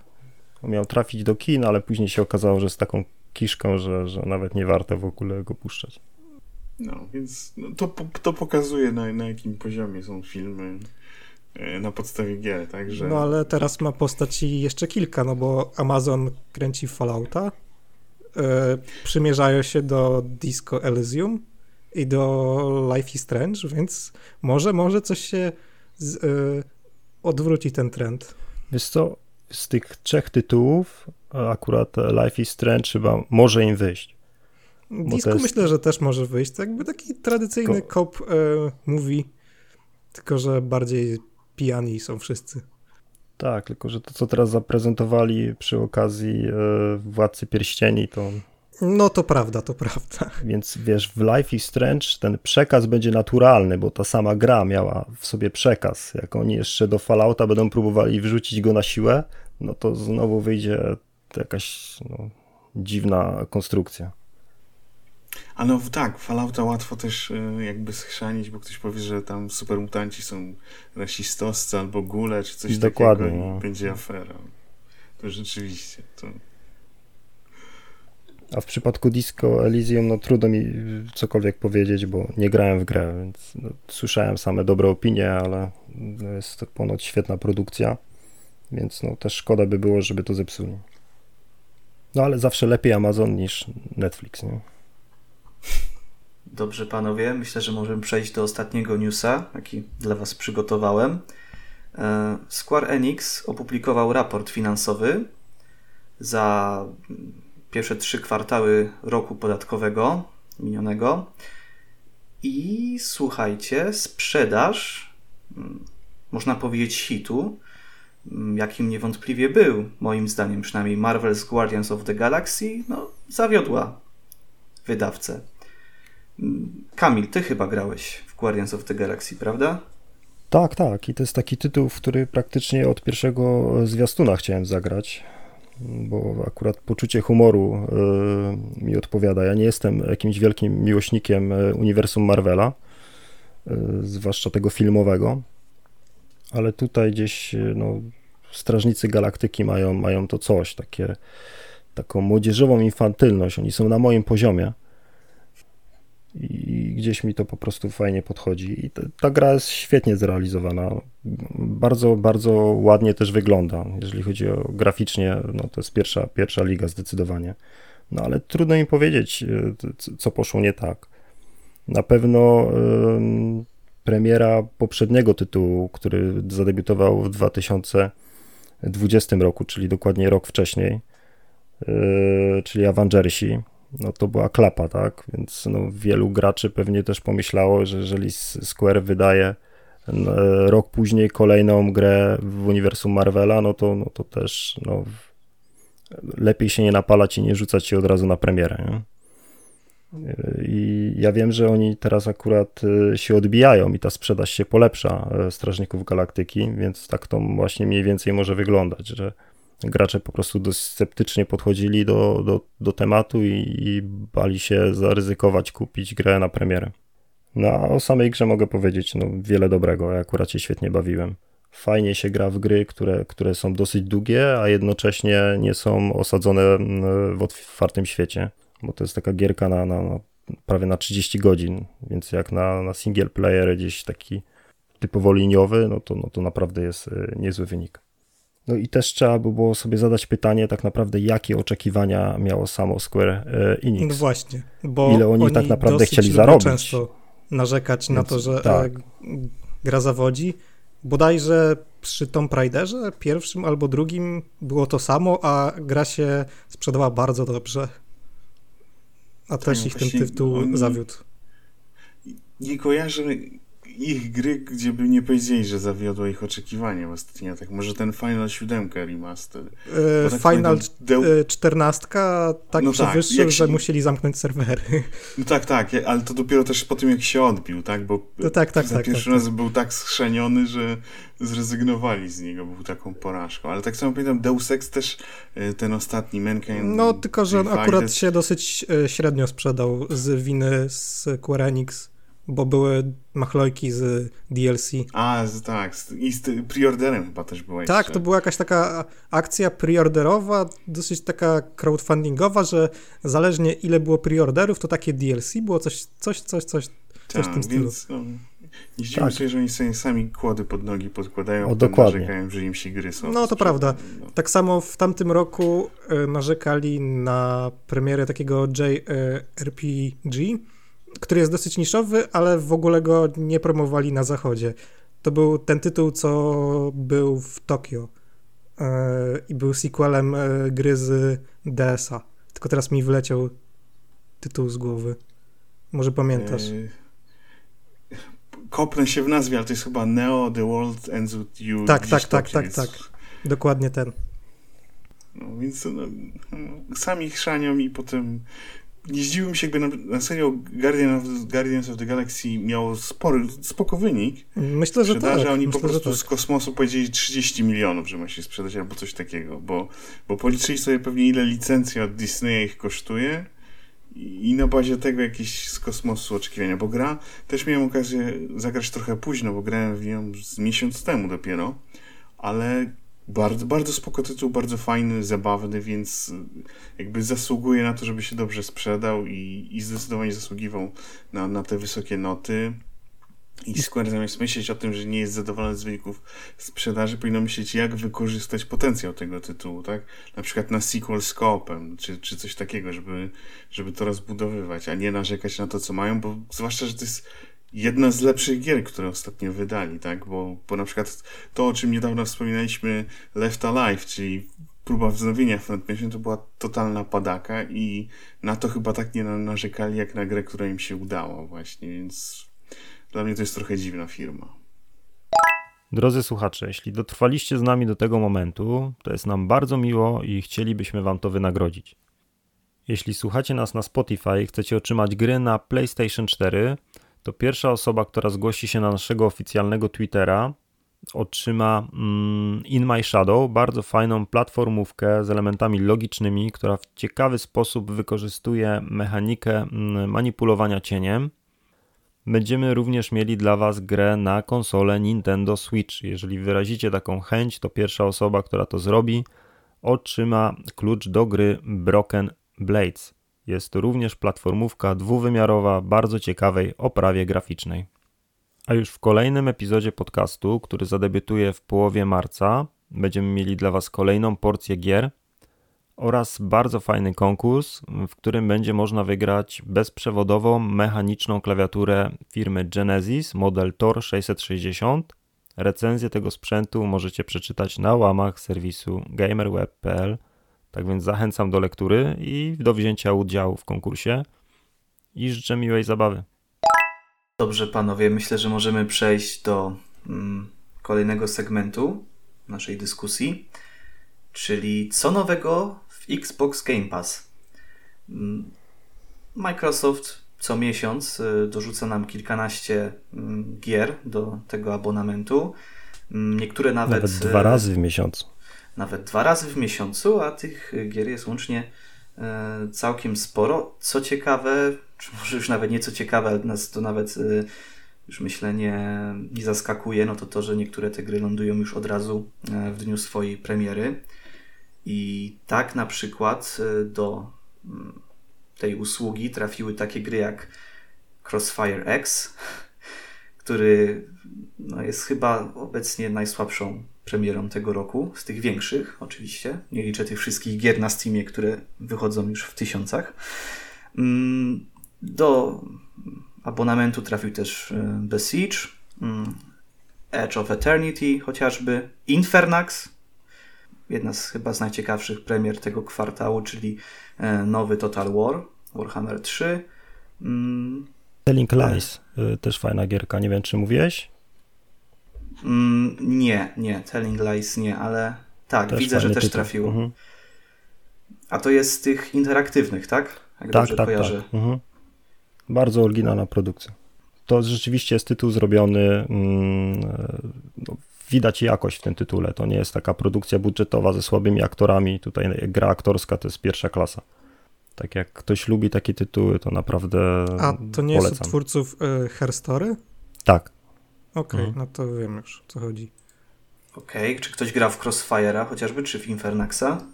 On miał trafić do kin, ale później się okazało, że z taką kiszką, że, że nawet nie warto w ogóle go puszczać. No, więc no, to, to pokazuje na, na jakim poziomie są filmy e, na podstawie gier, także... No ale teraz ma postaci jeszcze kilka, no bo Amazon kręci Fallouta, e, przymierzają się do Disco Elysium i do Life is Strange, więc może, może coś się z, e, odwróci ten trend. Wiesz co, z tych trzech tytułów akurat Life is Strange chyba może im wyjść. Disco jest- myślę, że też może wyjść, to jakby taki tradycyjny Ko- cop e, movie, tylko że bardziej pijani są wszyscy. Tak, tylko że to, co teraz zaprezentowali przy okazji e, Władcy Pierścieni, to No to prawda, to prawda. więc wiesz, w Life is Strange ten przekaz będzie naturalny, bo ta sama gra miała w sobie przekaz. Jak oni jeszcze do Fallouta będą próbowali wrzucić go na siłę, no to znowu wyjdzie jakaś no, dziwna konstrukcja. A no tak, Fallouta łatwo też e, jakby schrzanić, bo ktoś powie, że tam supermutanci są rasistowscy albo gule, czy coś Dokładnie, takiego no. i będzie afera. To rzeczywiście, to... A w przypadku Disco Elysium, no trudno mi cokolwiek powiedzieć, bo nie grałem w grę, więc no, słyszałem same dobre opinie, ale no, jest to ponoć świetna produkcja, więc no też szkoda by było, żeby to zepsuli. No ale zawsze lepiej Amazon niż Netflix, nie? Dobrze, panowie, myślę, że możemy przejść do ostatniego newsa, jaki dla Was przygotowałem. E, Square Enix opublikował raport finansowy za pierwsze trzy kwartały roku podatkowego minionego. I słuchajcie, sprzedaż, mm, można powiedzieć, hitu, mm, jakim niewątpliwie był, moim zdaniem przynajmniej, Marvel's Guardians of the Galaxy, no, zawiodła wydawcę. Kamil, ty chyba grałeś w Guardians of the Galaxy, prawda? Tak, tak. I to jest taki tytuł, w który praktycznie od pierwszego zwiastuna chciałem zagrać, bo akurat poczucie humoru y, mi odpowiada. Ja nie jestem jakimś wielkim miłośnikiem y, uniwersum Marvela, y, zwłaszcza tego filmowego, ale tutaj gdzieś no, Strażnicy Galaktyki mają, mają to coś, takie taką młodzieżową infantylność. Oni są na moim poziomie. I gdzieś mi to po prostu fajnie podchodzi. I ta, ta gra jest świetnie zrealizowana. Bardzo, bardzo ładnie też wygląda. Jeżeli chodzi o graficznie, no to jest pierwsza, pierwsza liga zdecydowanie. No ale trudno mi powiedzieć, e, co poszło nie tak. Na pewno premiera poprzedniego tytułu, który zadebiutował w 2020 roku, czyli dokładnie rok wcześniej, yy, czyli Avengersi, no to była klapa, tak? Więc no, wielu graczy pewnie też pomyślało, że jeżeli Square wydaje no, rok później kolejną grę w uniwersum Marvela, no to, no to też no, lepiej się nie napalać i nie rzucać się od razu na premierę. Nie? I ja wiem, że oni teraz akurat y, się odbijają i ta sprzedaż się polepsza e, Strażników Galaktyki, więc tak to właśnie mniej więcej może wyglądać, że gracze po prostu dość sceptycznie podchodzili do, do, do tematu i, i bali się zaryzykować kupić grę na premierę. No a o samej grze mogę powiedzieć no, wiele dobrego, ja akurat się świetnie bawiłem. Fajnie się gra w gry, które, które są dosyć długie, a jednocześnie nie są osadzone mm, w otwartym świecie bo to jest taka gierka na, na, na prawie na 30 godzin, więc jak na, na single player gdzieś taki typowo liniowy, no to, no to naprawdę jest e, niezły wynik. No i też trzeba by było sobie zadać pytanie tak naprawdę, jakie oczekiwania miało samo Square e, Enix. No właśnie, bo ile oni, oni tak naprawdę chcieli zarobić. często narzekać Więc, na to, że tak. gra zawodzi. Bodajże przy Tomb Raiderze pierwszym albo drugim było to samo, a gra się sprzedała bardzo dobrze. A też ich ten tytuł oni... zawiódł. Nie kojarzę ich gry, gdzie by nie powiedzieli, że zawiodło ich oczekiwania ostatnio. Tak może ten Final 7 remaster. E, tak Final Deł... 14 tak no przewyższył, tak, się... że musieli zamknąć serwery. No tak, tak, ale to dopiero też po tym, jak się odbił, tak? Bo no tak, tak, za tak, pierwszy tak, raz był tak schrzeniony, że zrezygnowali z niego, był taką porażką. Ale tak samo pamiętam, Deus Ex też e, ten ostatni Mankind No, tylko, że on akurat się dosyć e, średnio sprzedał z winy z Square Enix bo były machlojki z DLC. A, tak, i z preorderem chyba też była Tak, to była jakaś taka akcja preorderowa, dosyć taka crowdfundingowa, że zależnie ile było preorderów, to takie DLC było coś, coś, coś, coś, coś w tym stylu. Więc, no, nie zdziwię tak. się, że oni sobie sami kłody pod nogi podkładają, o, dokładnie. narzekają, że im się gry są. No to prawda. No. Tak samo w tamtym roku y, narzekali na premierę takiego JRPG, który jest dosyć niszowy, ale w ogóle go nie promowali na zachodzie. To był ten tytuł, co był w Tokio yy, i był sequelem yy, gry z DS-a. Tylko teraz mi wleciał tytuł z głowy. Może pamiętasz? Yy, kopnę się w nazwie, ale to jest chyba Neo The World Ends With You. Tak, tak, tak, tak, tak. Dokładnie ten. No więc no, no, sami chrzanią i potem nie zdziwiłbym się, jakby na, serio Guardian of, Guardians of the Galaxy miało spory, spoko wynik. Myślę, że tak. oni Myślę, po prostu tak. z kosmosu powiedzieli 30 milionów, że ma się sprzedać albo coś takiego, bo, bo policzyli sobie pewnie ile licencja od Disneya ich kosztuje i, i na bazie tego jakieś z kosmosu oczekiwania, bo gra też miałem okazję zagrać trochę późno, bo grałem w nią z miesiąc temu dopiero, ale bardzo, bardzo spoko tytuł, bardzo fajny, zabawny, więc y, jakby zasługuje na to, żeby się dobrze sprzedał i, i zdecydowanie zasługiwał na, na te wysokie noty. I Square zamiast myśleć o tym, że nie jest zadowolony z wyników sprzedaży, powinno myśleć, jak wykorzystać potencjał tego tytułu, tak? Na przykład na sequel z koopem, czy, czy coś takiego, żeby, żeby to rozbudowywać, a nie narzekać na to, co mają, bo zwłaszcza, że to jest jedna z lepszych gier, które ostatnio wydali, tak? Bo, bo na przykład to, o czym niedawno wspominaliśmy, Left Alive, czyli próba wznowienia Front to była totalna padaka i na to chyba tak nie narzekali, jak na grę, która im się udała właśnie, więc dla mnie to jest trochę dziwna firma. Drodzy słuchacze, jeśli dotrwaliście z nami do tego momentu, to jest nam bardzo miło i chcielibyśmy Wam to wynagrodzić. Jeśli słuchacie nas na Spotify i chcecie otrzymać gry na PlayStation 4, to pierwsza osoba, która zgłosi się na naszego oficjalnego Twittera, otrzyma mm, In My Shadow, bardzo fajną platformówkę z elementami logicznymi, która w ciekawy sposób wykorzystuje mechanikę mm, manipulowania cieniem. Będziemy również mieli dla Was grę na konsolę Nintendo Switch. Jeżeli wyrazicie taką chęć, to pierwsza osoba, która to zrobi, otrzyma klucz do gry Broken Blades. Jest to również platformówka dwuwymiarowa, bardzo ciekawej oprawie graficznej. A już w kolejnym epizodzie podcastu, który zadebiutuje w połowie marca, będziemy mieli dla Was kolejną porcję gier oraz bardzo fajny konkurs, w którym będzie można wygrać bezprzewodową mechaniczną klawiaturę firmy Genesis model Tor 660. Recenzję tego sprzętu możecie przeczytać na łamach serwisu gamerweb.pl. Tak więc zachęcam do lektury i do wzięcia udziału w konkursie i życzę miłej zabawy. Dobrze, panowie, myślę, że możemy przejść do mm, kolejnego segmentu naszej dyskusji, czyli co nowego w Xbox Game Pass. Mm, Microsoft co miesiąc y, dorzuca nam kilkanaście mm, gier do tego abonamentu. Mm, niektóre nawet. Nawet dwa y, razy w miesiącu. Nawet dwa razy w miesiącu, a tych gier jest łącznie y, całkiem sporo. Co ciekawe, czy może już nawet nie co ciekawe, ale nas to nawet już myślę nie, nie zaskakuje, no to to, że niektóre te gry lądują już od razu w dniu swojej premiery. I tak na przykład do mm, tej usługi trafiły takie gry jak Crossfire X, który no, jest chyba obecnie najsłabszą premierą tego roku, z tych większych oczywiście. Nie liczę tych wszystkich gier na Steamie, które wychodzą już w tysiącach. Mm, do abonamentu trafił też The Siege, mm, Edge of Eternity chociażby, Infernax, jedna z chyba z najciekawszych premier tego kwartału, czyli e, nowy Total War, Warhammer 3. Mm. Telling Lies, y, też fajna gierka, nie wiem czy mówiłeś? Mm, nie, nie, Telling Lies nie, ale tak, też widzę, że też tytuł. trafiło. Mhm. A to jest z tych interaktywnych, tak? Jak tak, tak, kojarzę. tak. Mhm. Bardzo oryginalna produkcja. To rzeczywiście jest tytuł zrobiony, mm, no, widać jakość w tym tytule. To nie jest taka produkcja budżetowa ze słabymi aktorami. Tutaj gra aktorska to jest pierwsza klasa. Tak jak ktoś lubi takie tytuły, to naprawdę. A to nie polecam. jest twórców y, Herstory? Tak. Okej, okay, mhm. no to wiem już o co chodzi. Okej, okay. czy ktoś gra w Crossfire'a chociażby, czy w Infernaxa?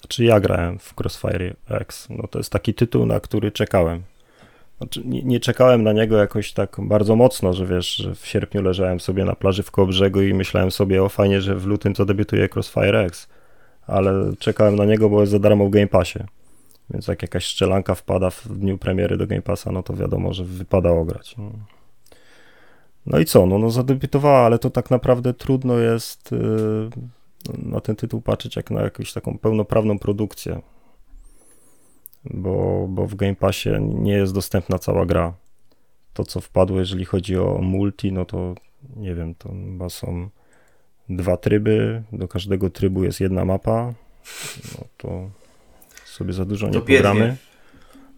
Znaczy ja grałem w Crossfire X. No to jest taki tytuł, na który czekałem. Znaczy, nie, nie, czekałem na niego jakoś tak bardzo mocno, że wiesz, że w sierpniu leżałem sobie na plaży w Kołbrzegu i myślałem sobie, o fajnie, że w lutym zadebiutuje Crossfire X. Ale czekałem na niego, bo jest za darmo w Game Passie. Więc jak jakaś strzelanka wpada w dniu premiery do Game Passa, no to wiadomo, że wypadało grać. No, no i co? No, no zadebiutowała, ale to tak naprawdę trudno jest yy, na ten tytuł patrzeć jak na jakąś taką pełnoprawną produkcję. Bo, bo w Game Passie nie jest dostępna cała gra. To, co wpadło, jeżeli chodzi o multi, no to nie wiem, to chyba są dwa tryby. Do każdego trybu jest jedna mapa. No to sobie za dużo nie pogramy.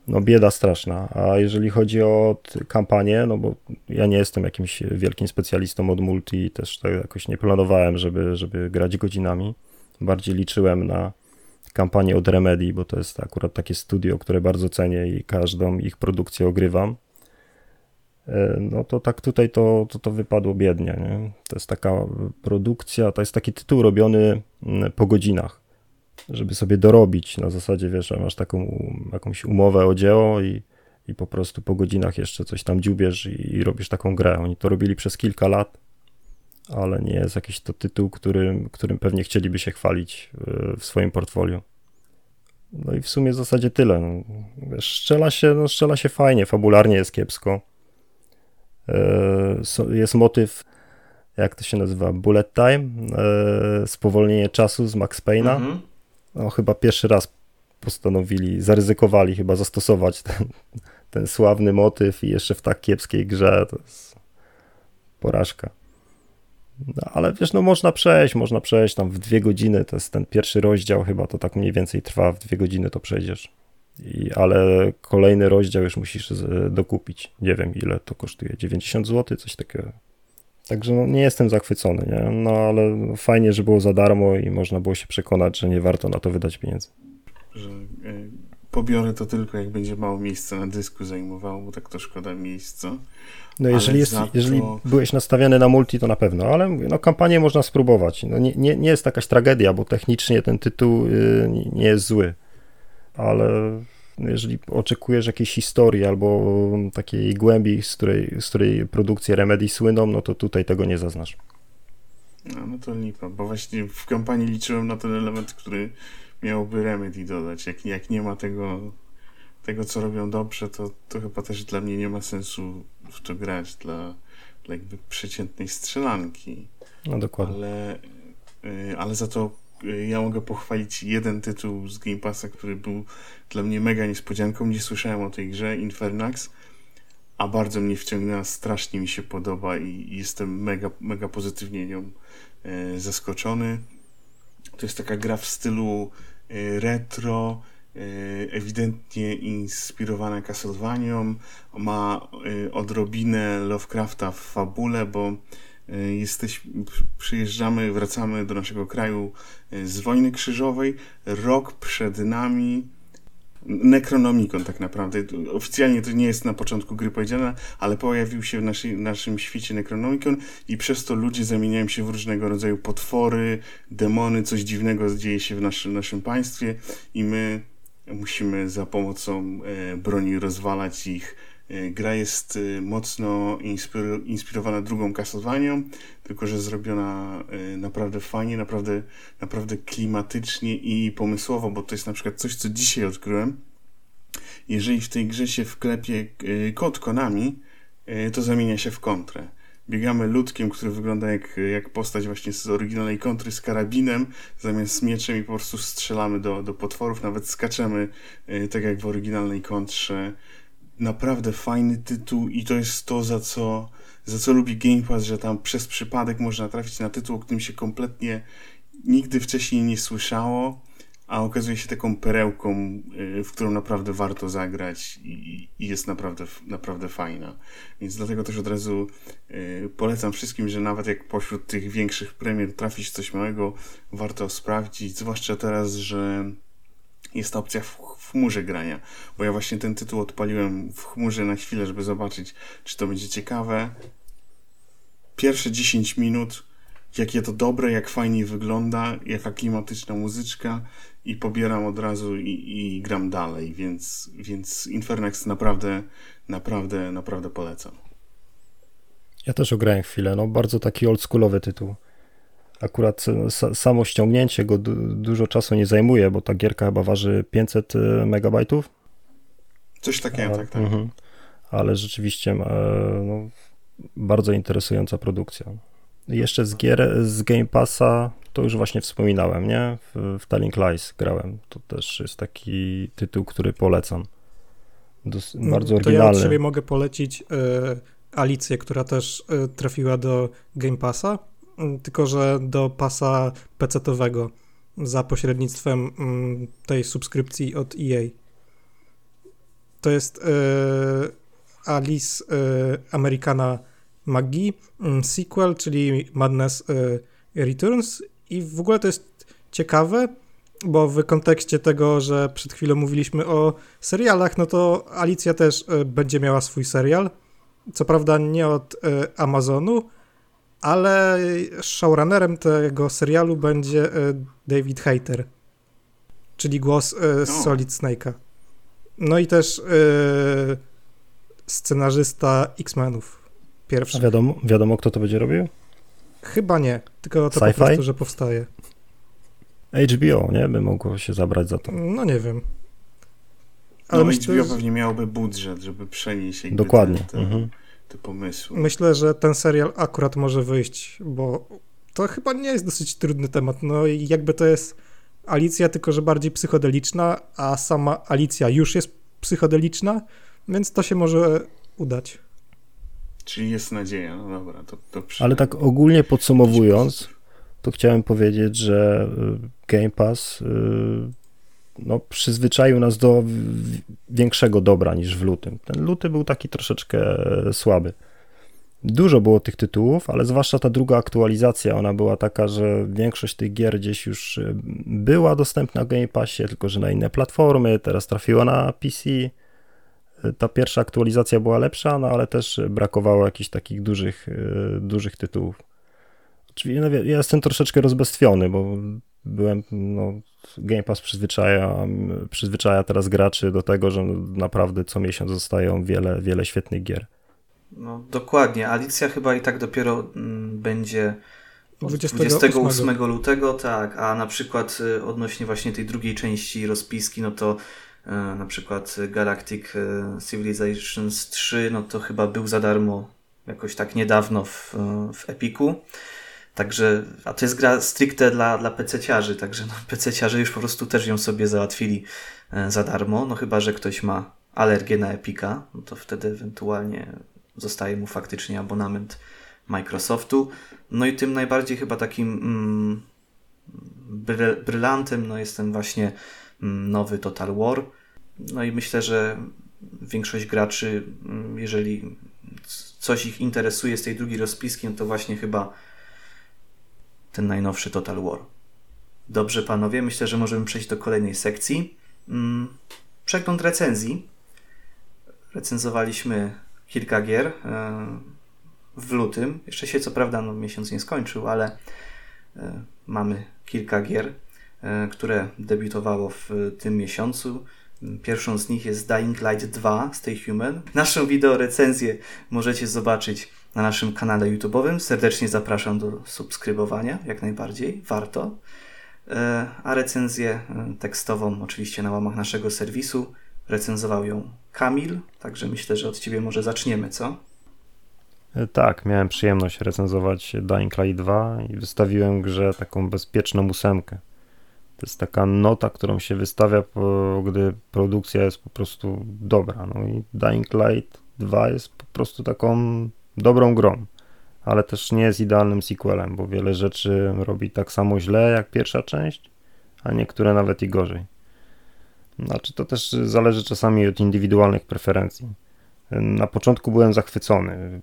No bieda straszna. A jeżeli chodzi o kampanię, no bo ja nie jestem jakimś wielkim specjalistą od multi też tak jakoś nie planowałem, żeby, żeby grać godzinami. Bardziej liczyłem na kampanię od Remedy, bo to jest akurat takie studio, które bardzo cenię i każdą ich produkcję ogrywam. E, no to tak tutaj to, to, to wypadło biednie. Nie? To jest taka produkcja, to jest taki tytuł robiony mm, po godzinach żeby sobie dorobić. Na zasadzie, wiesz, masz taką jakąś umowę o dzieło i, i po prostu po godzinach jeszcze coś tam dziubiesz i, i robisz taką grę. Oni to robili przez kilka lat, ale nie jest jakiś to tytuł, którym, którym pewnie chcieliby się chwalić e, w swoim portfolio. No i w sumie w zasadzie tyle. No, wiesz, strzela, się, no, strzela się fajnie, fabularnie jest kiepsko. E, jest motyw, jak to się nazywa, bullet time, e, spowolnienie czasu z Max Payne'a. Mm -hmm no, chyba pierwszy raz postanowili, zaryzykowali chyba zastosować ten, ten sławny motyw i jeszcze w tak kiepskiej grze. To jest porażka. No, ale wiesz, no można przejść, można przejść tam w dwie godziny, to jest ten pierwszy rozdział chyba, to tak mniej więcej trwa, w dwie godziny to przejdziesz. I, ale kolejny rozdział już musisz dokupić. Nie wiem ile to kosztuje, 90 zł, coś takiego. Także no, nie jestem zachwycony, nie? no ale fajnie, że było za darmo i można było się przekonać, że nie warto na to wydać pieniędzy. Że, e, pobiorę to tylko jak będzie mało miejsca na dysku zajmowało, bo tak to szkoda miejsca. No jeżeli, jest, za jeżeli to- byłeś nastawiony na multi, to na pewno, ale mówię, no kampanię można spróbować. No nie, nie, nie jest jakaś tragedia, bo technicznie ten tytuł y, nie- jest zły, ale jeżeli oczekujesz jakiejś historii albo takiej głębi, z której, z której produkcje Remedy słyną, no to tutaj tego nie zaznasz. No, no to lipa, bo właśnie w kampanii liczyłem na ten element, który miałby Remedy dodać. Jak, jak nie ma tego, tego, co robią dobrze, to, to chyba też dla mnie nie ma sensu w to grać dla, dla jakby przeciętnej strzelanki. No dokładnie. Ale, y, ale za to ja mogę pochwalić jeden tytuł z Game Passa, który był dla mnie mega niespodzianką. Nie słyszałem o tej grze, Infernax, a bardzo mnie wciągnęła, strasznie mi się podoba i, jestem mega, mega pozytywnie nią y, zaskoczony. To jest taka gra w stylu y, retro, y, ewidentnie inspirowana Castlevanią, ma y, odrobinę Lovecrafta w fabule, bo y, jesteś, przyjeżdżamy, wracamy do naszego kraju y, z wojny krzyżowej, rok przed nami Necronomicon tak naprawdę. Oficjalnie to nie jest na początku gry powiedziane, ale pojawił się w naszym świecie Necronomicon i przez to ludzie zamieniają się w różnego rodzaju potwory, demony, coś dziwnego dzieje się w naszym, naszym państwie i my musimy za pomocą e, broni rozwalać ich. E, Gra jest e, mocno inspiro- inspirowana drugą Castlevanią, tylko że zrobiona e, naprawdę fajnie, naprawdę, naprawdę klimatycznie i pomysłowo, bo to jest na przykład coś, co dzisiaj odkryłem. Jeżeli w tej grze się wklepie kod Konami, to zamienia się w kontrę. Biegamy ludkiem, który wygląda jak, jak postać właśnie z oryginalnej kontry z karabinem, zamiast mieczem i po prostu strzelamy do, do potworów, nawet skaczemy tak jak w oryginalnej kontrze. Naprawdę fajny tytuł i to jest to, za co, za co lubi Game Pass, że tam przez przypadek można trafić na tytuł, o którym się kompletnie nigdy wcześniej nie słyszało, a okazuje się taką perełką, y, w którą naprawdę warto zagrać i, i jest naprawdę, naprawdę fajna. Więc dlatego też od razu y, polecam wszystkim, że nawet jak pośród tych większych premier trafić coś małego, warto sprawdzić, zwłaszcza teraz, że jest ta opcja w, chmurze grania, bo ja właśnie ten tytuł odpaliłem w chmurze na chwilę, żeby zobaczyć, czy to będzie ciekawe. Pierwsze 10 minut, jakie to dobre, jak fajnie wygląda, jaka klimatyczna muzyczka i pobieram od razu i, i gram dalej, więc, więc Infernax naprawdę, naprawdę, naprawdę polecam. Ja też ograłem chwilę, no bardzo taki oldschoolowy tytuł. Akurat e, sa, samo ściągnięcie go du, dużo czasu nie zajmuje, bo ta gierka chyba waży 500 megabajtów. Coś takiego, A, tak, tak. mhm. Ale rzeczywiście e, no, bardzo interesująca produkcja. Jeszcze z gier z Game Passa to już właśnie wspominałem, nie? W, w Telling Lies grałem. To też jest taki tytuł, który polecam. Dos, bardzo To ja oryginalny. od siebie mogę polecić y, Alicję, która też y, trafiła do Game Passa, tylko że do pasa PC-owego za pośrednictwem y, tej subskrypcji od EA. To jest y, Alice y, Americana Magii, y, sequel, czyli Madness y, Returns i w ogóle to jest ciekawe, bo w kontekście tego, że przed chwilą mówiliśmy o serialach, no to Alicja też będzie miała swój serial. Co prawda nie od Amazonu, ale showrunnerem tego serialu będzie y, David Hayter, czyli głos y, Solid Snake'a. No i też y, scenarzysta X-Menów. A Pierwszy. wiadomo, wiadomo, kto to będzie robił? Chyba nie, tylko to po prostu, że powstaje. HBO, nie? By mogło się zabrać za to. No nie wiem. Ale no, myślę, HBO że- pewnie miałoby budżet, żeby przenieść Dokładnie. Te, te, Mhm. Te pomysły. Myślę, że ten serial akurat może wyjść, bo to chyba nie jest dosyć trudny temat. No i jakby to jest Alicja, tylko że bardziej psychodeliczna, a sama Alicja już jest psychodeliczna, więc to się może udać. Czyli jest nadzieja, no dobra, to, to przy... Ale tak ogólnie podsumowując, to chciałem powiedzieć, że y, Game Pass y, no, przyzwyczaił nas do większego dobra niż w lutym. Ten luty był taki troszeczkę słaby. Dużo było tych tytułów, ale zwłaszcza ta druga aktualizacja, ona była taka, że większość tych gier gdzieś już e, była dostępna w Game Passie, tylko że na inne platformy, teraz trafiła na PC. E, ta pierwsza aktualizacja była lepsza, no ale też brakowało jakichś takich dużych, e, dużych tytułów. Czyli no, ja jestem troszeczkę rozbestwiony, bo byłem, no, Game Pass przyzwyczaja, przyzwyczaja teraz graczy do tego, że naprawdę co miesiąc zostają wiele, wiele świetnych gier. No dokładnie. Alicja chyba i tak dopiero mm, będzie 28, 28 lutego, tak, a na przykład y, odnośnie właśnie tej drugiej części rozpiski, no to y, na przykład Galactic y, Civilizations 3, no to chyba był za darmo jakoś tak niedawno w, w Epiku. Także, a to jest gra stricte dla, dla PC-ciarzy, także no, PC-ciarze już po prostu też ją sobie załatwili za darmo, no chyba, że ktoś ma alergię na Epika, no to wtedy ewentualnie zostaje mu faktycznie abonament Microsoftu. No i tym najbardziej chyba takim mm, brylantem no jest ten właśnie mm, nowy Total War. No i myślę, że większość graczy, mm, jeżeli coś ich interesuje z tej drugiej rozpiski, no to właśnie chyba ten najnowszy Total War. Dobrze, panowie, myślę, że możemy przejść do kolejnej sekcji. Mm, przegląd recenzji. Recenzowaliśmy kilka gier e, w lutym. Jeszcze się co prawda no, miesiąc nie skończył, ale e, mamy kilka gier, e, które debiutowało w tym miesiącu. Pierwszą z nich jest Dying Light 2 Stay Human. Naszą wideo recenzję możecie zobaczyć na naszym kanale YouTube'owym. Serdecznie zapraszam do subskrybowania, jak najbardziej, warto. A recenzję tekstową oczywiście na łamach naszego serwisu recenzował ją Kamil, także myślę, że od Ciebie może zaczniemy, co? E, tak, miałem przyjemność recenzować Dying Light 2 i wystawiłem grze taką bezpieczną ósemkę. To jest taka nota, którą się wystawia, gdy produkcja jest po prostu dobra. No i Dying Light 2 jest po prostu taką dobrą grą, ale też nie jest idealnym sequelem, bo wiele rzeczy robi tak samo źle jak pierwsza część, a niektóre nawet i gorzej. Znaczy to też zależy czasami od indywidualnych preferencji. Na początku byłem zachwycony.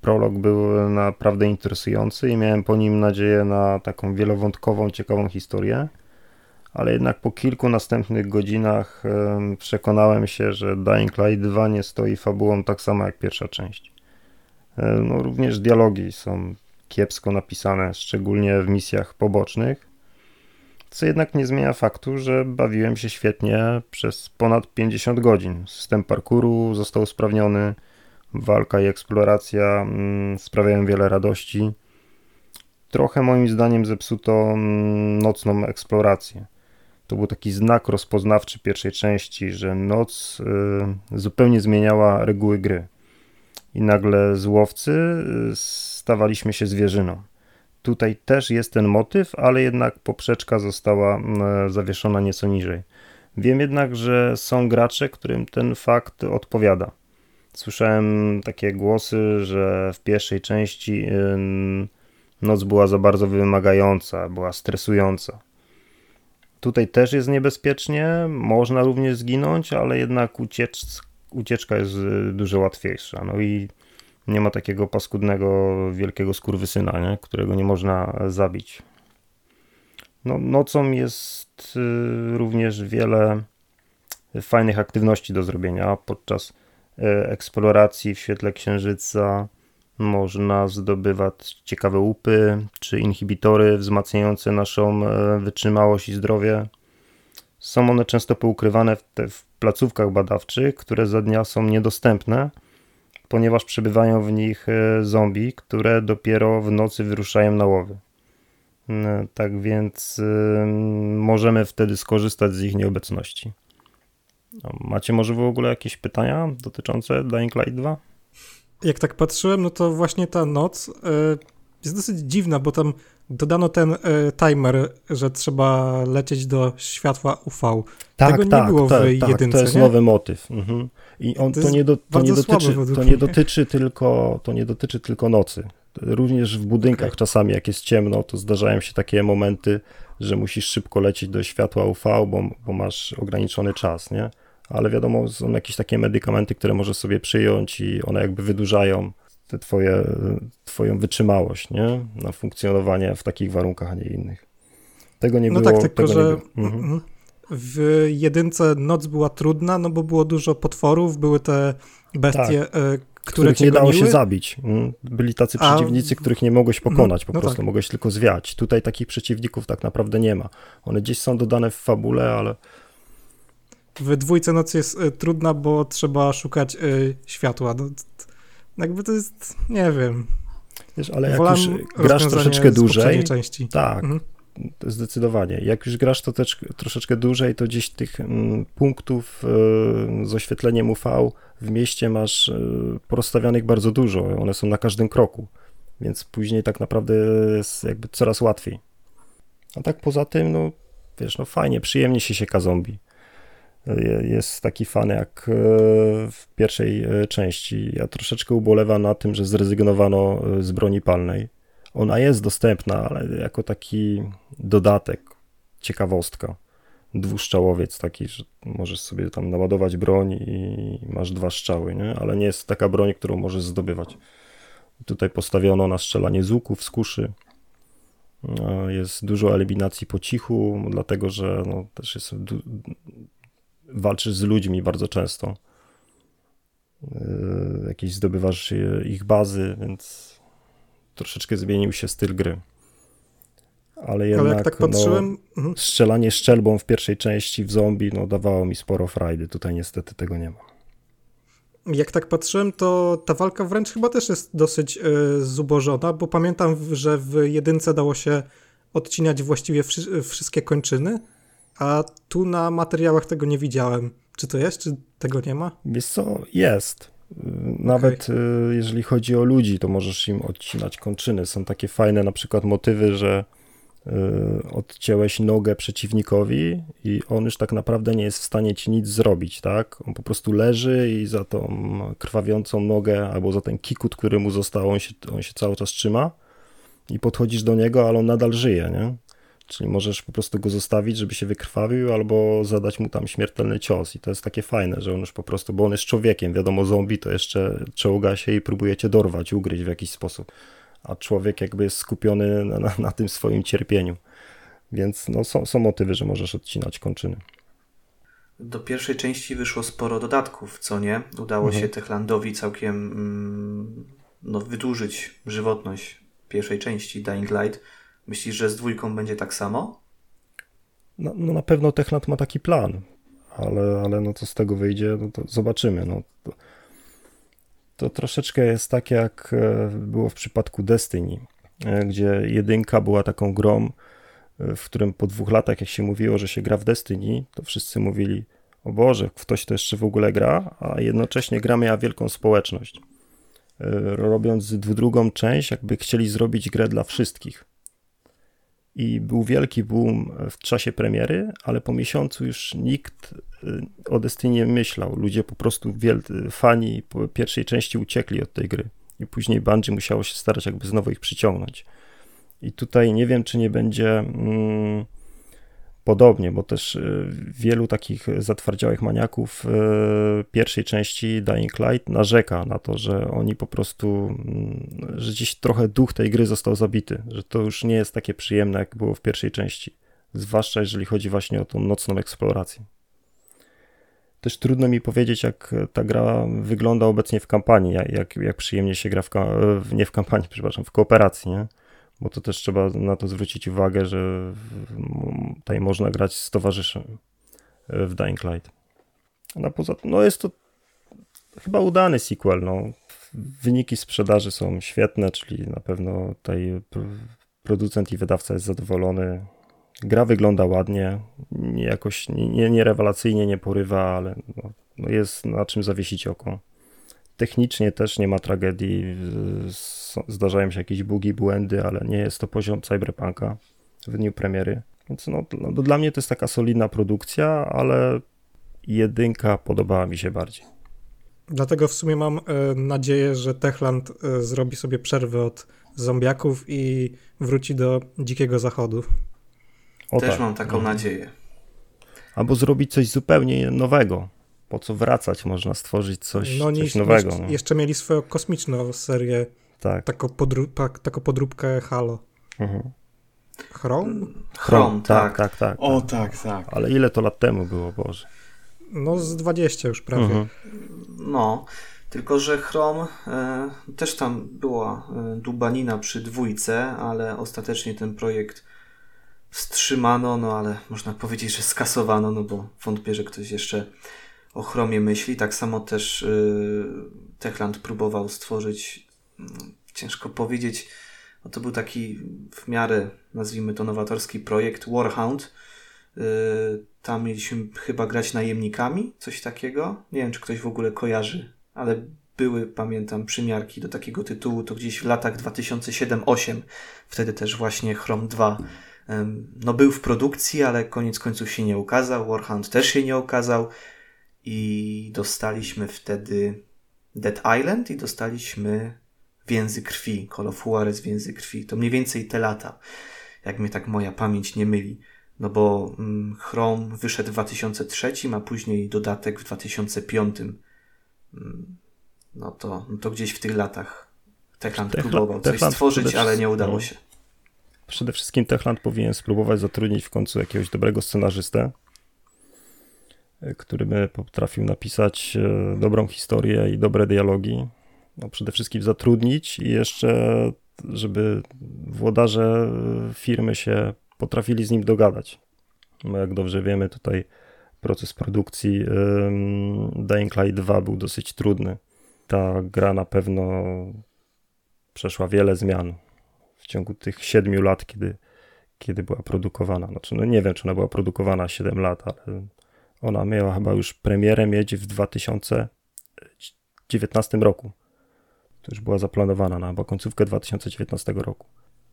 Prolog był naprawdę interesujący i miałem po nim nadzieję na taką wielowątkową, ciekawą historię, ale jednak po kilku następnych godzinach przekonałem się, że Dying Light 2 nie stoi fabułą tak samo jak pierwsza część. No, również dialogi są kiepsko napisane, szczególnie w misjach pobocznych co jednak nie zmienia faktu, że bawiłem się świetnie przez ponad 50 godzin. System parkouru został usprawniony, walka i eksploracja mm, sprawiają wiele radości. Trochę moim zdaniem zepsuto mm, nocną eksplorację. To był taki znak rozpoznawczy pierwszej części, że noc y, zupełnie zmieniała reguły gry. I nagle z łowcy y, stawaliśmy się zwierzyną. Tutaj też jest ten motyw, ale jednak poprzeczka została zawieszona nieco niżej. Wiem jednak, że są gracze, którym ten fakt odpowiada. Słyszałem takie głosy, że w pierwszej części noc była za bardzo wymagająca, była stresująca. Tutaj też jest niebezpiecznie, można również zginąć, ale jednak uciecz, ucieczka jest y, dużo łatwiejsza. No i nie ma takiego paskudnego, wielkiego skurwysyna, nie? którego nie można zabić. No, nocą jest y, również wiele fajnych aktywności do zrobienia. Podczas y, eksploracji w świetle księżyca można zdobywać ciekawe łupy czy inhibitory wzmacniające naszą y, wytrzymałość i zdrowie. Są one często poukrywane w, te, w placówkach badawczych, które za dnia są niedostępne ponieważ przebywają w nich e, zombie, które dopiero w nocy wyruszają na łowy. E, tak więc e, możemy wtedy skorzystać z ich nieobecności. Macie może w ogóle jakieś pytania dotyczące Dying Light 2? Jak tak patrzyłem, no to właśnie ta noc jest dosyć dziwna, bo tam dodano ten timer, że trzeba lecieć do światła UV. Tak, Tego tak, nie było tak, w tak, jedynce, to jest nie? nowy motyw. Mhm. I on to, to nie, do, to, nie dotyczy, to nie dotyczy tylko to nie dotyczy tylko nocy. Również w budynkach okay. czasami jak jest ciemno, to zdarzają się takie momenty, że musisz szybko lecieć do światła UV, bo, bo masz ograniczony czas, nie? Ale wiadomo, są jakieś takie medykamenty, które możesz sobie przyjąć i one jakby wydłużają te twoje, twoją wytrzymałość, nie? Na funkcjonowanie w takich warunkach, a nie innych. Tego nie no było. tak, tylko że mhm. mhm. w jedynce noc była trudna, no bo było dużo potworów, były te bestie, tak. E, które których nie dało się zabić. Mm, byli tacy A... przeciwnicy, których nie mogłeś mhm. pokonać, po no prostu tak. mogłeś tylko zwiać. Tutaj takich przeciwników tak naprawdę nie ma. One gdzieś są dodane w fabule, ale... W dwójce nocy jest y, trudna, bo trzeba szukać y, światła. No, jakby to jest, nie wiem. Wiesz, ale jak już grasz troszeczkę dłużej, tak, mhm. zdecydowanie. Jak już grasz to też troszeczkę dłużej, to gdzieś tych mm, punktów y, z oświetleniem UV w mieście masz porozstawianych bardzo dużo. One są na każdym kroku, więc później tak naprawdę jest jakby coraz łatwiej. A tak poza tym, no wiesz, no fajnie, przyjemnie się sieka zombie jest taki fan jak e, w pierwszej e, części. Ja troszeczkę ubolewam na tym, że zrezygnowano e, z broni palnej. Ona jest dostępna, ale jako taki dodatek, ciekawostka. Dwuszczałowiec taki, że możesz sobie tam naładować broń i masz dwa strzały, nie? ale nie jest taka broń, którą możesz zdobywać. Tutaj postawiono na strzelanie z łuków, z kuszy. Jest dużo eliminacji po cichu, dlatego że no, też jest walczysz z ludźmi bardzo często. Yy, jakieś zdobywasz ich bazy, więc troszeczkę zmienił się styl gry. Ale jednak Ale jak tak patrzyłem... No, strzelanie szczelbą w pierwszej części w zombie no, dawało mi sporo frajdy. Tutaj niestety tego nie ma. Jak tak patrzyłem, to ta walka wręcz chyba też jest dosyć yy, zubożona, bo pamiętam, że w jedynce dało się odcinać właściwie wszy wszystkie kończyny, a tu na materiałach tego nie widziałem. Czy to jest, czy tego nie ma? Wiesz co, jest. Nawet okay. jeżeli chodzi o ludzi, to możesz im odcinać kończyny. Są takie fajne na przykład motywy, że y, odcięłeś nogę przeciwnikowi i on już tak naprawdę nie jest w stanie ci nic zrobić, tak? On po prostu leży i za tą krwawiącą nogę albo za ten kikut, który mu został, on się, on się cały czas trzyma i podchodzisz do niego, ale on nadal żyje, nie? Czyli możesz po prostu go zostawić, żeby się wykrwawił, albo zadać mu tam śmiertelny cios. I to jest takie fajne, że on już po prostu, bo on jest człowiekiem, wiadomo, zombie to jeszcze czołga się i próbuje cię dorwać, ugryźć w jakiś sposób. A człowiek jakby jest skupiony na, na, na tym swoim cierpieniu. Więc no, są, są motywy, że możesz odcinać kończyny. Do pierwszej części wyszło sporo dodatków, co nie? Udało mhm. się Techlandowi całkiem mm, no, wydłużyć żywotność pierwszej części Dying Light Myślisz, że z dwójką będzie tak samo? No, no na pewno Techland ma taki plan, ale, ale no co z tego wyjdzie, no to zobaczymy. No, to, to troszeczkę jest tak, jak e, było w przypadku Destiny, e, gdzie jedynka była taką grą, e, w którym po dwóch latach, jak się mówiło, że się gra w Destiny, to wszyscy mówili, o Boże, ktoś to jeszcze w ogóle gra, a jednocześnie gra miała wielką społeczność. Robiąc drugą część, jakby chcieli zrobić grę dla wszystkich i był wielki boom w czasie premiery, ale po miesiącu już nikt y, o Destiny nie myślał. Ludzie po prostu, wiel- fani po pierwszej części uciekli od tej gry i później Bungie musiało się starać jakby znowu ich przyciągnąć. I tutaj nie wiem, czy nie będzie... Mm, podobnie, bo też y, wielu takich zatwardziałych maniaków y, pierwszej części Dying Light narzeka na to, że oni po prostu, mm, że gdzieś trochę duch tej gry został zabity, że to już nie jest takie przyjemne, jak było w pierwszej części, zwłaszcza jeżeli chodzi właśnie o tą nocną eksplorację. Też trudno mi powiedzieć, jak ta gra wygląda obecnie w kampanii, jak, jak przyjemnie się gra w, nie w kampanii, przepraszam, w kooperacji, nie? Bo to też trzeba na to zwrócić uwagę, że tutaj można grać z towarzyszem e, w Dying Light. No poza tym, no jest to chyba udany sequel, no. Wyniki sprzedaży są świetne, czyli na pewno tutaj producent i wydawca jest zadowolony. Gra wygląda ładnie, nie jakoś nie, nie rewelacyjnie nie porywa, ale no, no jest na czym zawiesić oko. Technicznie też nie ma tragedii, zdarzają się jakieś bugi, błędy, ale nie jest to poziom cyberpunka w dniu premiery. Więc no, no, dla mnie to jest taka solidna produkcja, ale jedynka podobała mi się bardziej. Dlatego w sumie mam e, nadzieję, że Techland e, zrobi sobie przerwę od zombiaków i wróci do dzikiego zachodu. O Też tak. mam taką mhm. nadzieję. Albo zrobić coś zupełnie nowego po co wracać, można stworzyć coś, no, coś nie, nowego. Jeszcze, no. jeszcze mieli swoją kosmiczną serię, tak. taką, podró taką podróbkę Halo. Mhm. Chrome? Chrome, tak, tak. tak, tak. O, tak. tak, tak. Ale ile to lat temu było, Boże? No z 20 już prawie. Mhm. No, tylko że Chrome e, też tam była e, dubanina przy dwójce, ale ostatecznie ten projekt wstrzymano, no ale można powiedzieć, że skasowano, no bo wątpię, że ktoś jeszcze o Chromie myśli. Tak samo też e, Techland próbował stworzyć, mm, ciężko powiedzieć, no to był taki w miarę, nazwijmy to nowatorski projekt Warhound. E, tam mieliśmy chyba grać najemnikami, coś takiego. Nie wiem, czy ktoś w ogóle kojarzy, ale były, pamiętam, przymiarki do takiego tytułu, to gdzieś w latach 2007-2008. Wtedy też właśnie Chrome 2 em, no był w produkcji, ale koniec końców się nie ukazał. Warhound też się nie ukazał i dostaliśmy wtedy Dead Island i dostaliśmy Więzy Krwi, Call of Juarez Więzy Krwi. To mniej więcej te lata, jak mnie tak moja pamięć nie myli. No bo mm, Chrome wyszedł w 2003, a później dodatek w 2005. Mm, no to, no to gdzieś w tych latach Techland Techla- próbował coś Techland stworzyć, ale nie udało no. się. Przede wszystkim Techland powinien spróbować zatrudnić w końcu jakiegoś dobrego scenarzystę, który by potrafił napisać e, dobrą historię i dobre dialogi. No przede wszystkim zatrudnić i jeszcze, żeby włodarze e, firmy się potrafili z nim dogadać. No jak dobrze wiemy, tutaj proces produkcji ym, Dying Light 2 był dosyć trudny. Ta gra na pewno przeszła wiele zmian w ciągu tych siedmiu lat, kiedy, kiedy była produkowana. Znaczy, no nie wiem, czy ona była produkowana 7 lat, ale ona miała chyba już premierę mieć w 2019 roku. To już była zaplanowana na chyba końcówkę 2019 roku.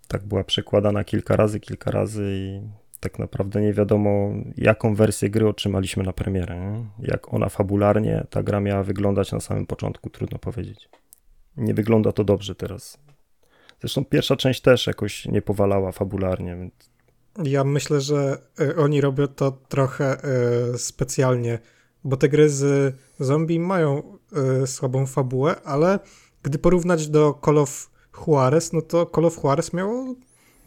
Tak była przekładana kilka razy, kilka razy i tak naprawdę nie wiadomo, jaką wersję gry otrzymaliśmy na premierę. Jak ona fabularnie, ta gra miała wyglądać na samym początku, trudno powiedzieć. Nie wygląda to dobrze teraz. Zresztą pierwsza część też jakoś nie powalała fabularnie, więc Ja myślę, że y, oni robią to trochę y, specjalnie, bo te gry z zombie mają y, słabą fabułę, ale gdy porównać do Call of Juarez, no to Call of Juarez miało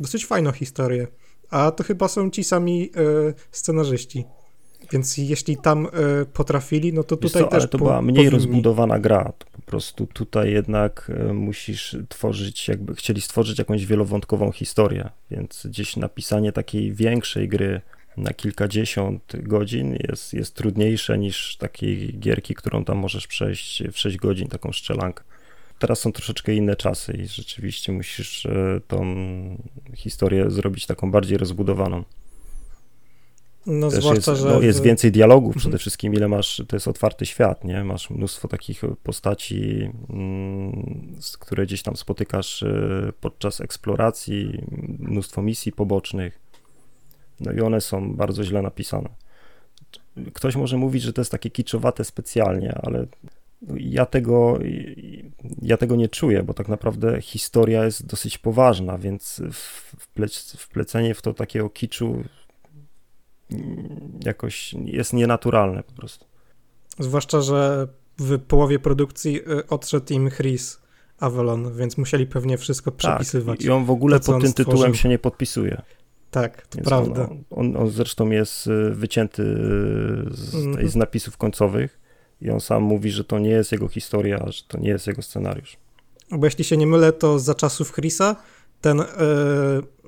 dosyć fajną historię. A to chyba są ci sami scenarzyści. Więc jeśli tam y, potrafili, no to tutaj co, też ale to po- była mniej powinni. rozbudowana gra. To po prostu tutaj jednak e, musisz tworzyć, jakby chcieli stworzyć jakąś wielowątkową historię, więc gdzieś napisanie takiej większej gry na kilkadziesiąt godzin jest, jest trudniejsze niż takiej gierki, którą tam możesz przejść w 6 godzin, taką strzelankę. Teraz są troszeczkę inne czasy i rzeczywiście musisz e, tą historię zrobić taką bardziej rozbudowaną. No Też zwłaszcza, jest, że no, jest więcej dialogów Mhm. przede wszystkim, ile masz, to jest otwarty świat, nie? Masz mnóstwo takich postaci, mm, z które gdzieś tam spotykasz y, podczas eksploracji, mnóstwo misji pobocznych, no i one są bardzo źle napisane. Ktoś może mówić, że to jest takie kiczowate specjalnie, ale ja tego, ja tego nie czuję, bo tak naprawdę historia jest dosyć poważna, więc w- wplec, wplecenie w to takiego kiczu jakoś jest nienaturalne po prostu. Zwłaszcza, że w połowie produkcji y, odszedł im Chris Avalon, więc musieli pewnie wszystko przepisywać. Tak, i on w ogóle to, pod tym tytułem stworzył. się nie podpisuje. Tak, to Więc prawda. On, on, on zresztą jest y, wycięty y, z, Mhm. z napisów końcowych i on sam mówi, że to nie jest jego historia, że to nie jest jego scenariusz. Bo jeśli się nie mylę, to za czasów Chrisa ten y,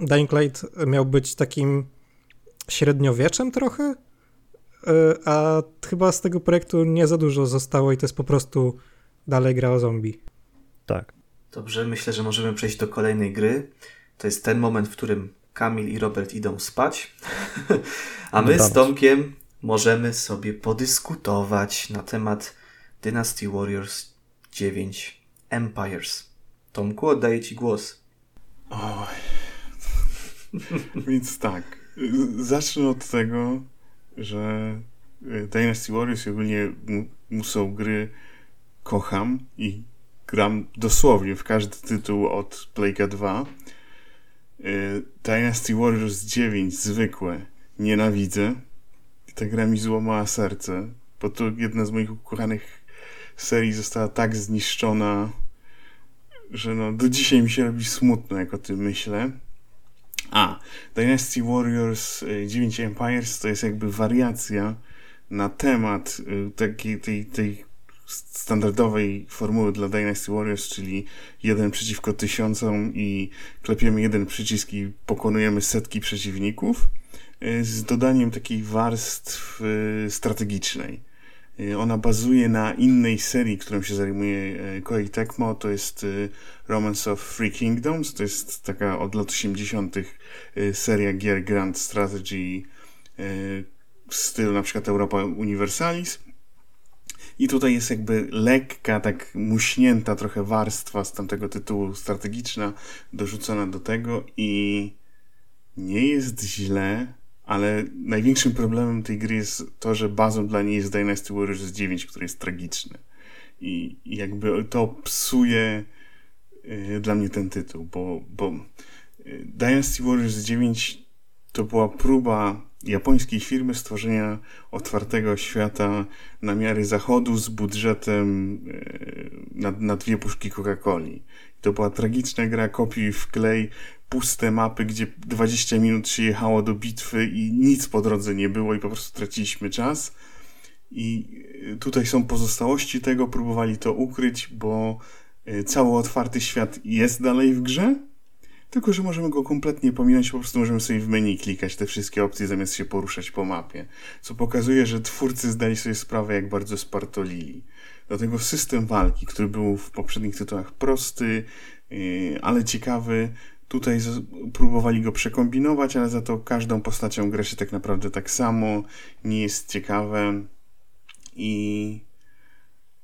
Dying Light miał być takim średniowieczem trochę, y, a chyba z tego projektu nie za dużo zostało i to jest po prostu dalej gra o zombie. Tak. Dobrze, myślę, że możemy przejść do kolejnej gry. To jest ten moment, w którym Kamil i Robert idą spać, a my z. Tomkiem możemy sobie podyskutować na temat Dynasty Warriors 9 Empires. Tomku, oddaję Ci głos. Oj. Więc tak. Zacznę od tego, że y, Dynasty Warriors i ogólnie mu- musą gry kocham i gram dosłownie w każdy tytuł od Playka 2. Y, Dynasty Warriors 9 zwykłe nienawidzę. Ta gra mi złamała serce bo to jedna z moich ukochanych serii została tak zniszczona, że no do dzisiaj mi się robi smutno, jak o tym myślę. A, Dynasty Warriors 9 Empires to jest jakby wariacja na temat y, takiej tej, tej standardowej formuły dla Dynasty Warriors, czyli jeden przeciwko tysiącom i klepiemy jeden przycisk i pokonujemy setki przeciwników y, z dodaniem takiej warstw y, strategicznej. Ona bazuje na innej serii, którą się zajmuje Koei Tecmo, to jest Romance of Three Kingdoms, to jest taka od lat 80. seria gier Grand Strategy w stylu na przykład Europa Universalis. I tutaj jest jakby lekka, tak muśnięta trochę warstwa z tamtego tytułu strategiczna dorzucona do tego i nie jest źle, ale największym problemem tej gry jest to, że bazą dla niej jest Dynasty Warriors 9, który jest tragiczny. I, i jakby to psuje y, dla mnie ten tytuł, bo, bo y, Dynasty Warriors 9 to była próba japońskiej firmy stworzenia otwartego świata na miary zachodu z budżetem e, na, na dwie puszki Coca-Coli. To była tragiczna gra kopiuj w klej, puste mapy, gdzie 20 minut się jechało do bitwy i nic po drodze nie było i po prostu traciliśmy czas. I e, tutaj są pozostałości tego, próbowali to ukryć, bo e, cały otwarty świat jest dalej w grze, tylko że możemy go kompletnie pominąć, po prostu możemy sobie w menu klikać te wszystkie opcje zamiast się poruszać po mapie, co pokazuje, że twórcy zdali sobie sprawę, jak bardzo spartolili. Dlatego system walki, który był w poprzednich tytułach prosty, yy, ale ciekawy, tutaj próbowali go przekombinować, ale za to każdą postacią gra się tak naprawdę tak samo, nie jest ciekawe. I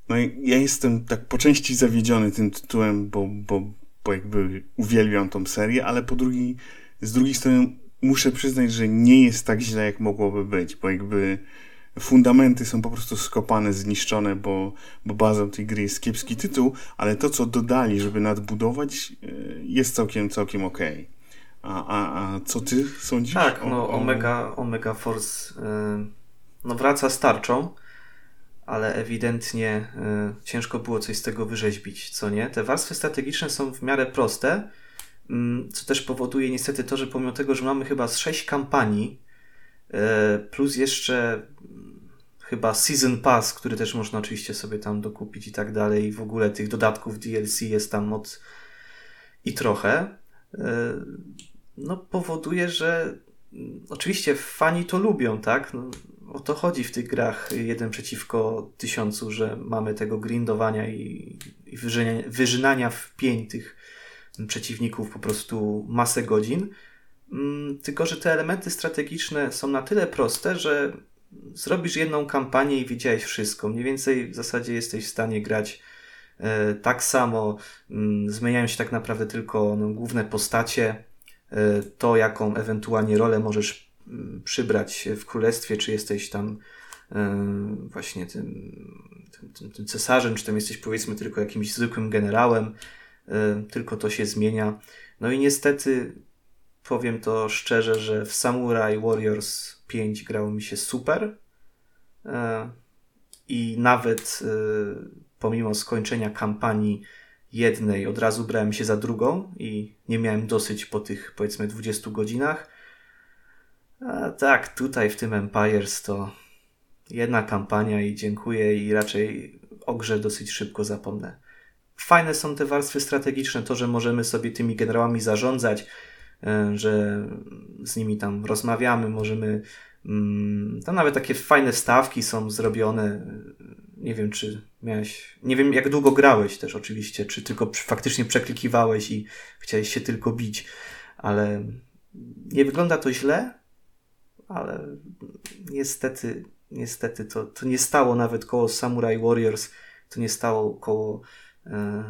no ja jestem tak po części zawiedziony tym tytułem, bo, bo bo jakby uwielbiam tą serię, ale po drugi, z drugiej strony muszę przyznać, że nie jest tak źle, jak mogłoby być, bo jakby fundamenty są po prostu skopane, zniszczone, bo, bo bazą tej gry jest kiepski tytuł, ale to, co dodali, żeby nadbudować, e, jest całkiem, całkiem okej. Okay. A, a, a co ty sądzisz? Tak, no Omega, Omega Force yy, no wraca starczą ale ewidentnie y, ciężko było coś z tego wyrzeźbić, co nie? Te warstwy strategiczne są w miarę proste, y, co też powoduje niestety to, że pomimo tego, że mamy chyba z sześć kampanii, plus jeszcze chyba Season Pass, który też można oczywiście sobie tam dokupić i tak dalej, w ogóle tych dodatków DLC jest tam od i trochę, no powoduje, że oczywiście fani to lubią, tak? No, o to chodzi w tych grach jeden przeciwko tysiącu, że mamy tego grindowania i, i wyżynania, wyżynania w pień tych przeciwników po prostu masę godzin. Mm, tylko, że te elementy strategiczne są na tyle proste, że zrobisz jedną kampanię i widziałeś wszystko. Mniej więcej w zasadzie jesteś w stanie grać e, tak samo. Mm, zmieniają się tak naprawdę tylko no, główne postacie, e, to jaką ewentualnie rolę możesz przybrać w królestwie, czy jesteś tam właśnie tym, tym, tym, tym cesarzem, czy tam jesteś powiedzmy tylko jakimś zwykłym generałem, tylko to się zmienia. No i niestety powiem to szczerze, że w Samurai Warriors 5 grało mi się super. E, i nawet e, pomimo skończenia kampanii jednej od razu brałem się za drugą i nie miałem dosyć po tych powiedzmy 20 godzinach. A tak, tutaj w tym Empires to jedna kampania i dziękuję i raczej o grze dosyć szybko zapomnę. Fajne są te warstwy strategiczne, to, że możemy sobie tymi generałami zarządzać, że z nimi tam rozmawiamy, możemy. Mm, tam nawet takie fajne stawki są zrobione. Nie wiem, czy miałeś. Nie wiem, jak długo grałeś też, oczywiście, czy tylko faktycznie przeklikiwałeś i chciałeś się tylko bić, ale nie wygląda to źle ale niestety, niestety to, to nie stało nawet koło Samurai Warriors, to nie stało koło e,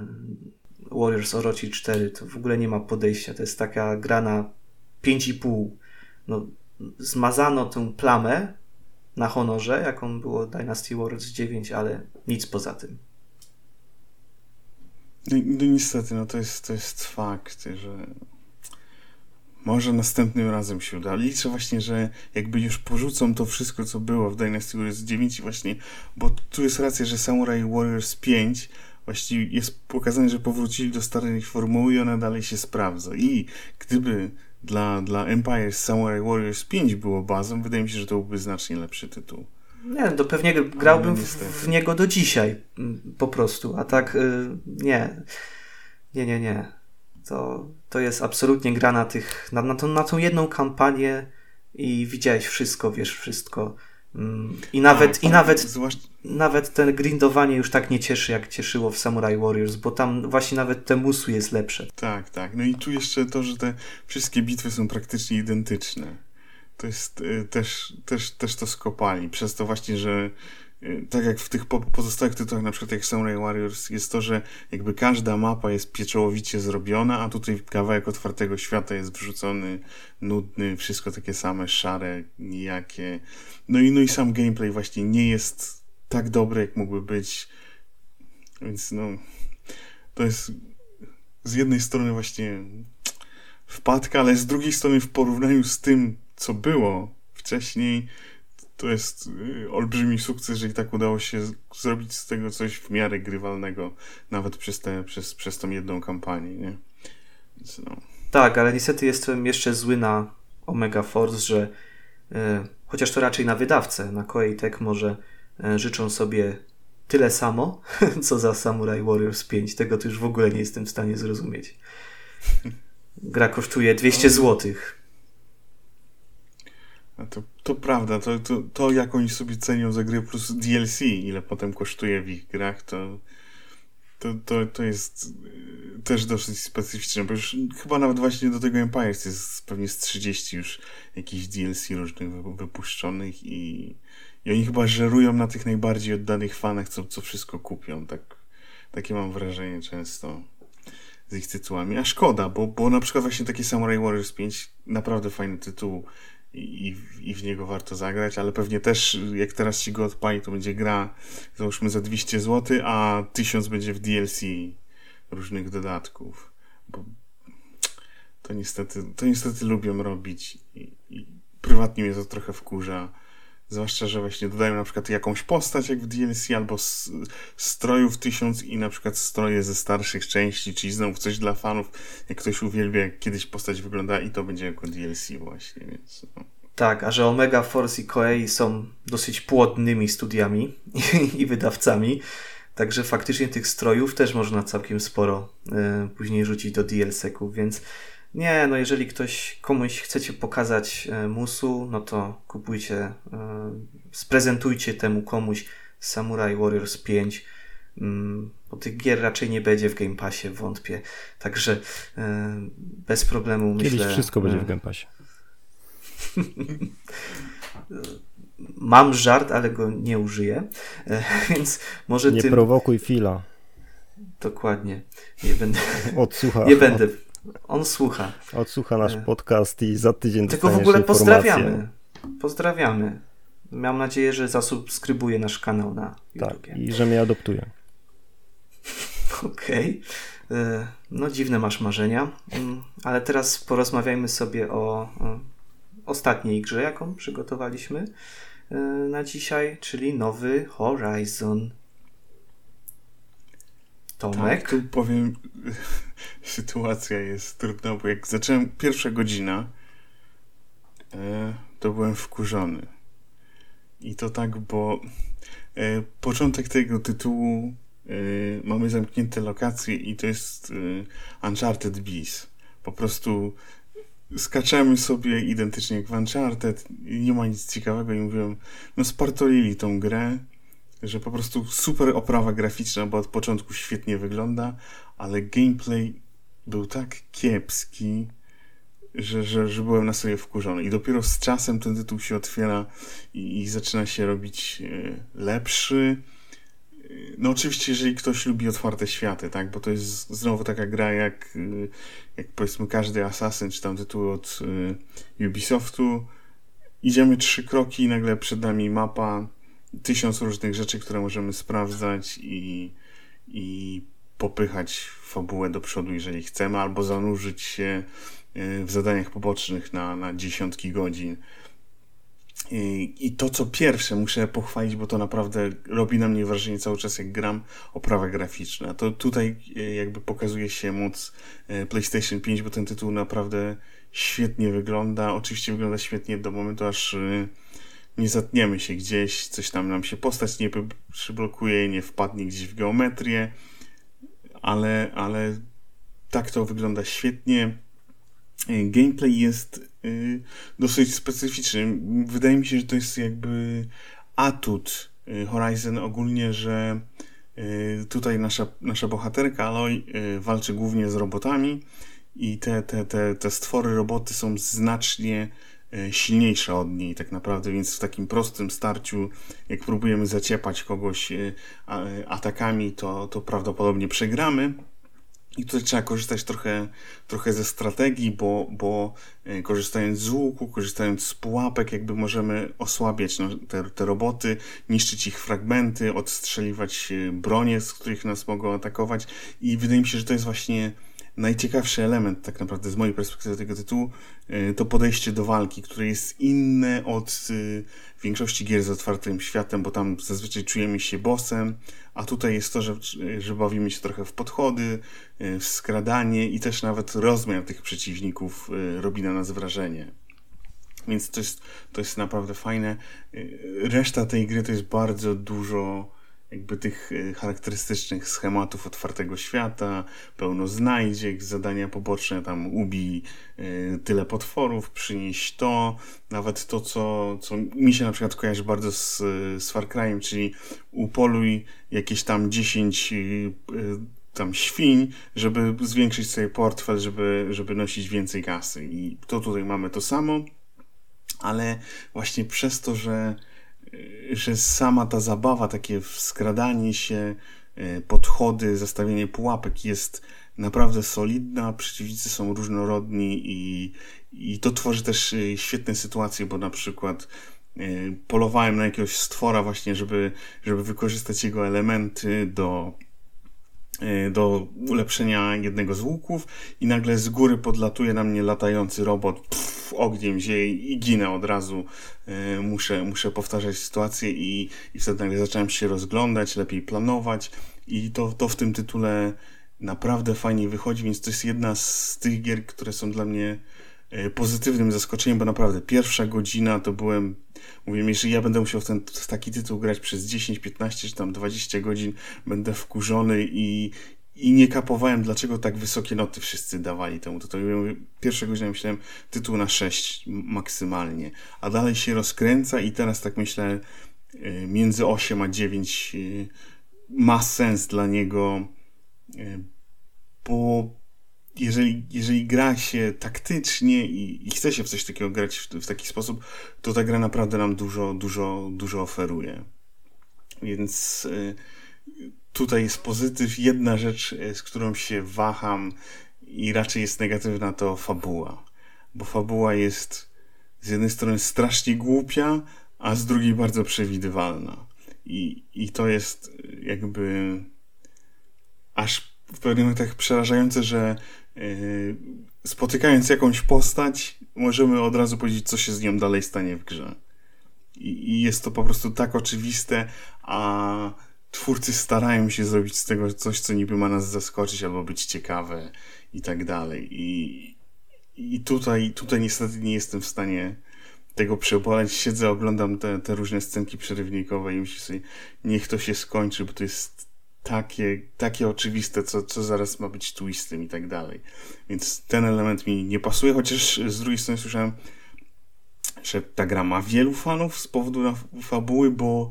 Warriors Orochi 4, to w ogóle nie ma podejścia, to jest taka gra na 5,5. No, zmazano tę plamę na honorze, jaką było Dynasty Warriors 9, ale nic poza tym. No, no niestety, no to jest, to jest fakt, że może następnym razem się uda. Liczę właśnie, że jakby już porzucą to wszystko, co było w Dynasty Warriors 9 właśnie, bo tu jest racja, że Samurai Warriors 5 właściwie jest pokazane, że powrócili do starej formuły i ona dalej się sprawdza. I gdyby dla, dla Empire Samurai Warriors 5 było bazą, wydaje mi się, że to byłby znacznie lepszy tytuł. Nie, to pewnie grałbym w, w, niego do dzisiaj mm, po prostu, a tak y, nie. Nie, nie, nie. To, to jest absolutnie gra na tych, na, na, tą, na tą jedną kampanię i widziałeś wszystko, wiesz wszystko. I nawet, tak, i nawet, nawet ten grindowanie już tak nie cieszy, jak cieszyło w Samurai Warriors, bo tam właśnie nawet te musu jest lepsze. Tak, tak. No i tu jeszcze to, że te wszystkie bitwy są praktycznie identyczne. To jest y, też, też, też to skopali. Przez to właśnie, że tak jak w tych pozostałych tytułach, na przykład jak Samurai Warriors, jest to, że jakby każda mapa jest pieczołowicie zrobiona, a tutaj kawałek otwartego świata jest wrzucony, nudny, wszystko takie same, szare, nijakie. No i, no i sam gameplay właśnie nie jest tak dobry, jak mógłby być. Więc no, to jest z jednej strony właśnie wpadka, ale z drugiej strony w porównaniu z tym, co było wcześniej, to jest y, olbrzymi sukces, że i tak udało się zrobić z tego coś w miarę grywalnego, nawet przez, te, przez, przez tą jedną kampanię, nie? Więc no. Tak, ale niestety jestem jeszcze zły na Omega Force, że y, chociaż to raczej na wydawcę, na Koei Tech może y, życzą sobie tyle samo, co za Samurai Warriors 5. Tego to już w ogóle nie jestem w stanie zrozumieć. Gra kosztuje 200 złotych to, to prawda, to, to, to jak oni sobie cenią za gry plus DLC, ile potem kosztuje w ich grach, to, to, to, to jest y, też dosyć specyficzne, bo już chyba nawet właśnie do tego Empire jest pewnie z 30 już jakichś DLC różnych wypuszczonych i, i oni chyba żerują na tych najbardziej oddanych fanach, co, co wszystko kupią, tak, takie mam wrażenie często z ich tytułami, a szkoda, bo, bo na przykład właśnie takie Samurai Warriors 5 naprawdę fajny tytuł i, i w niego warto zagrać, ale pewnie też jak teraz ci go odpali, to będzie gra załóżmy za 200 zł, a 1000 będzie w DLC różnych dodatków. Bo to niestety, to niestety lubią robić i, i prywatnie mnie to trochę wkurza. Zwłaszcza, że właśnie dodają na przykład jakąś postać jak w DLC, albo strojów tysiąc i na przykład stroje ze starszych części, czyli znowu coś dla fanów. Jak ktoś uwielbia, jak kiedyś postać wygląda i to będzie jako DLC właśnie, więc... No. Tak, a że Omega Force i Koei są dosyć płodnymi studiami i wydawcami, także faktycznie tych strojów też można całkiem sporo y, później rzucić do DLC-ków, więc nie, no jeżeli ktoś komuś chcecie pokazać e, musu, no to kupujcie, e, sprezentujcie temu komuś Samurai Warriors 5. Mm, bo tych gier raczej nie będzie w Game Passie, wątpię. Także e, bez problemu Kiedyś myślę. wszystko będzie w Game Passie. Mam żart, ale go nie użyję. Więc może nie tym... prowokuj Fila. Dokładnie. Nie będę. Odsłucha. Nie będę. On słucha. Odsłucha nasz e. podcast i za tydzień Tylko w ogóle pozdrawiamy. Pozdrawiamy. Mam nadzieję, że zasubskrybuje nasz kanał na YouTube. Tak, i że mnie adoptuje. Okej. Okay. E, no dziwne masz marzenia. Mm, ale teraz porozmawiajmy sobie o ostatniej grze, jaką przygotowaliśmy e, na dzisiaj, czyli nowy Horizon. Tomek? Tak, tu powiem, sytuacja jest trudna, bo jak zacząłem pierwsza godzina, e, to byłem wkurzony. I to tak, bo e, początek tego tytułu e, mamy zamknięte lokacje i to jest Uncharted Beast. Po prostu skaczemy sobie identycznie jak w Uncharted nie ma nic ciekawego i mówiłem, no spartolili tą grę, że po prostu super oprawa graficzna, bo od początku świetnie wygląda, ale gameplay był tak kiepski, że, że, że byłem na sobie wkurzony. I dopiero z czasem ten tytuł się otwiera i, i zaczyna się robić e, lepszy. E, no oczywiście, jeżeli ktoś lubi otwarte światy, tak, bo to jest znowu taka gra jak, e, jak powiedzmy każdy Assassin, czy tam tytuł od Ubisoftu. Idziemy trzy kroki i nagle przed nami mapa, tysiąc różnych rzeczy, które możemy sprawdzać i, i popychać fabułę do przodu, jeżeli chcemy, albo zanurzyć się w zadaniach pobocznych na, na dziesiątki godzin. I to, co pierwsze muszę pochwalić, bo to naprawdę robi na mnie wrażenie cały czas, jak gram, oprawa graficzna. To tutaj e, jakby pokazuje się moc e, PlayStation 5, bo ten tytuł naprawdę świetnie wygląda. Oczywiście wygląda świetnie do momentu, aż e, nie zatniemy się gdzieś, coś tam nam się postać nie przyblokuje, nie wpadnie gdzieś w geometrię, ale, ale tak to wygląda świetnie. Gameplay jest Y, dosyć specyficzny. Wydaje mi się, że to jest jakby atut y, Horizon ogólnie, że y, tutaj nasza, nasza bohaterka Aloy walczy głównie z robotami i te, te, te, te stwory roboty są znacznie silniejsze od niej tak naprawdę, więc w takim prostym starciu, jak próbujemy zaciepać kogoś atakami, to, to prawdopodobnie przegramy. I tutaj trzeba korzystać trochę, trochę ze strategii, bo, bo e, korzystając z łuku, korzystając z pułapek, jakby możemy osłabiać no, te, te roboty, niszczyć ich fragmenty, odstrzeliwać bronie, z których nas mogą atakować. I wydaje mi się, że to jest właśnie najciekawszy element, tak naprawdę z mojej perspektywy tego tytułu, e, to podejście do walki, które jest inne od większości gier z otwartym światem, bo tam zazwyczaj czujemy się bossem, a tutaj jest to, że, że bawimy się trochę w podchody, w skradanie i też nawet rozmiar tych przeciwników robi na nas wrażenie. Więc to jest, to jest naprawdę fajne. Reszta tej gry to jest bardzo dużo jakby tych e, charakterystycznych schematów otwartego świata, pełno znajdziek, zadania poboczne, tam ubij y, tyle potworów, przynieś to, nawet to, co, co mi się na przykład kojarzy bardzo z, z Far Cry'em, czyli upoluj jakieś tam 10 y, y, tam świń, żeby zwiększyć sobie portfel, żeby, żeby nosić więcej kasy. I to tutaj mamy to samo, ale właśnie przez to, że że sama ta zabawa, takie skradanie się, e, podchody, zastawienie pułapek jest naprawdę solidna, przeciwnicy są różnorodni i, i to tworzy też e, świetne sytuacje, bo na przykład polowałem na jakiegoś stwora właśnie, żeby, żeby wykorzystać jego elementy do do ulepszenia jednego z łuków i nagle z góry podlatuje na mnie latający robot, pff, ogniem zieje i ginę od razu. E, muszę, muszę powtarzać sytuację i, i wtedy nagle zacząłem się rozglądać, lepiej planować i to, to w tym tytule naprawdę fajnie wychodzi, więc to jest jedna z tych gier, które są dla mnie pozytywnym zaskoczeniem, bo naprawdę pierwsza godzina to byłem Mówię, jeżeli ja będę musiał w, ten, w taki tytuł grać przez 10, 15 czy tam 20 godzin, będę wkurzony i, i nie kapowałem, dlaczego tak wysokie noty wszyscy dawali temu tytułowi. Pierwszego godzina myślałem tytuł na 6 maksymalnie, a dalej się rozkręca i teraz tak myślę y, między 8 a 9 y, ma sens dla niego, bo jeżeli, jeżeli gra się taktycznie i, i chce się w coś takiego grać w, w, taki sposób, to ta gra naprawdę nam dużo, dużo, dużo oferuje. Więc y, tutaj jest pozytyw. Jedna rzecz, y, z którą się waham i raczej jest negatywna, to fabuła. Bo fabuła jest z jednej strony strasznie głupia, a z drugiej bardzo przewidywalna. I, i to jest jakby aż w pewnych momentach przerażające, że spotykając jakąś postać, możemy od razu powiedzieć, co się z nią dalej stanie w grze. I, jest to po prostu tak oczywiste, a twórcy starają się zrobić z tego coś, co niby ma nas zaskoczyć albo być ciekawe i tak dalej. I, i tutaj, tutaj niestety nie jestem w stanie tego przeboleć. Siedzę, oglądam te, te różne scenki przerywnikowe i myślę sobie, niech to się skończy, bo to jest takie, takie oczywiste, co, co zaraz ma być twistem i tak dalej. Więc ten element mi nie pasuje, chociaż z drugiej strony słyszałem, że ta gra ma wielu fanów z powodu fabuły, bo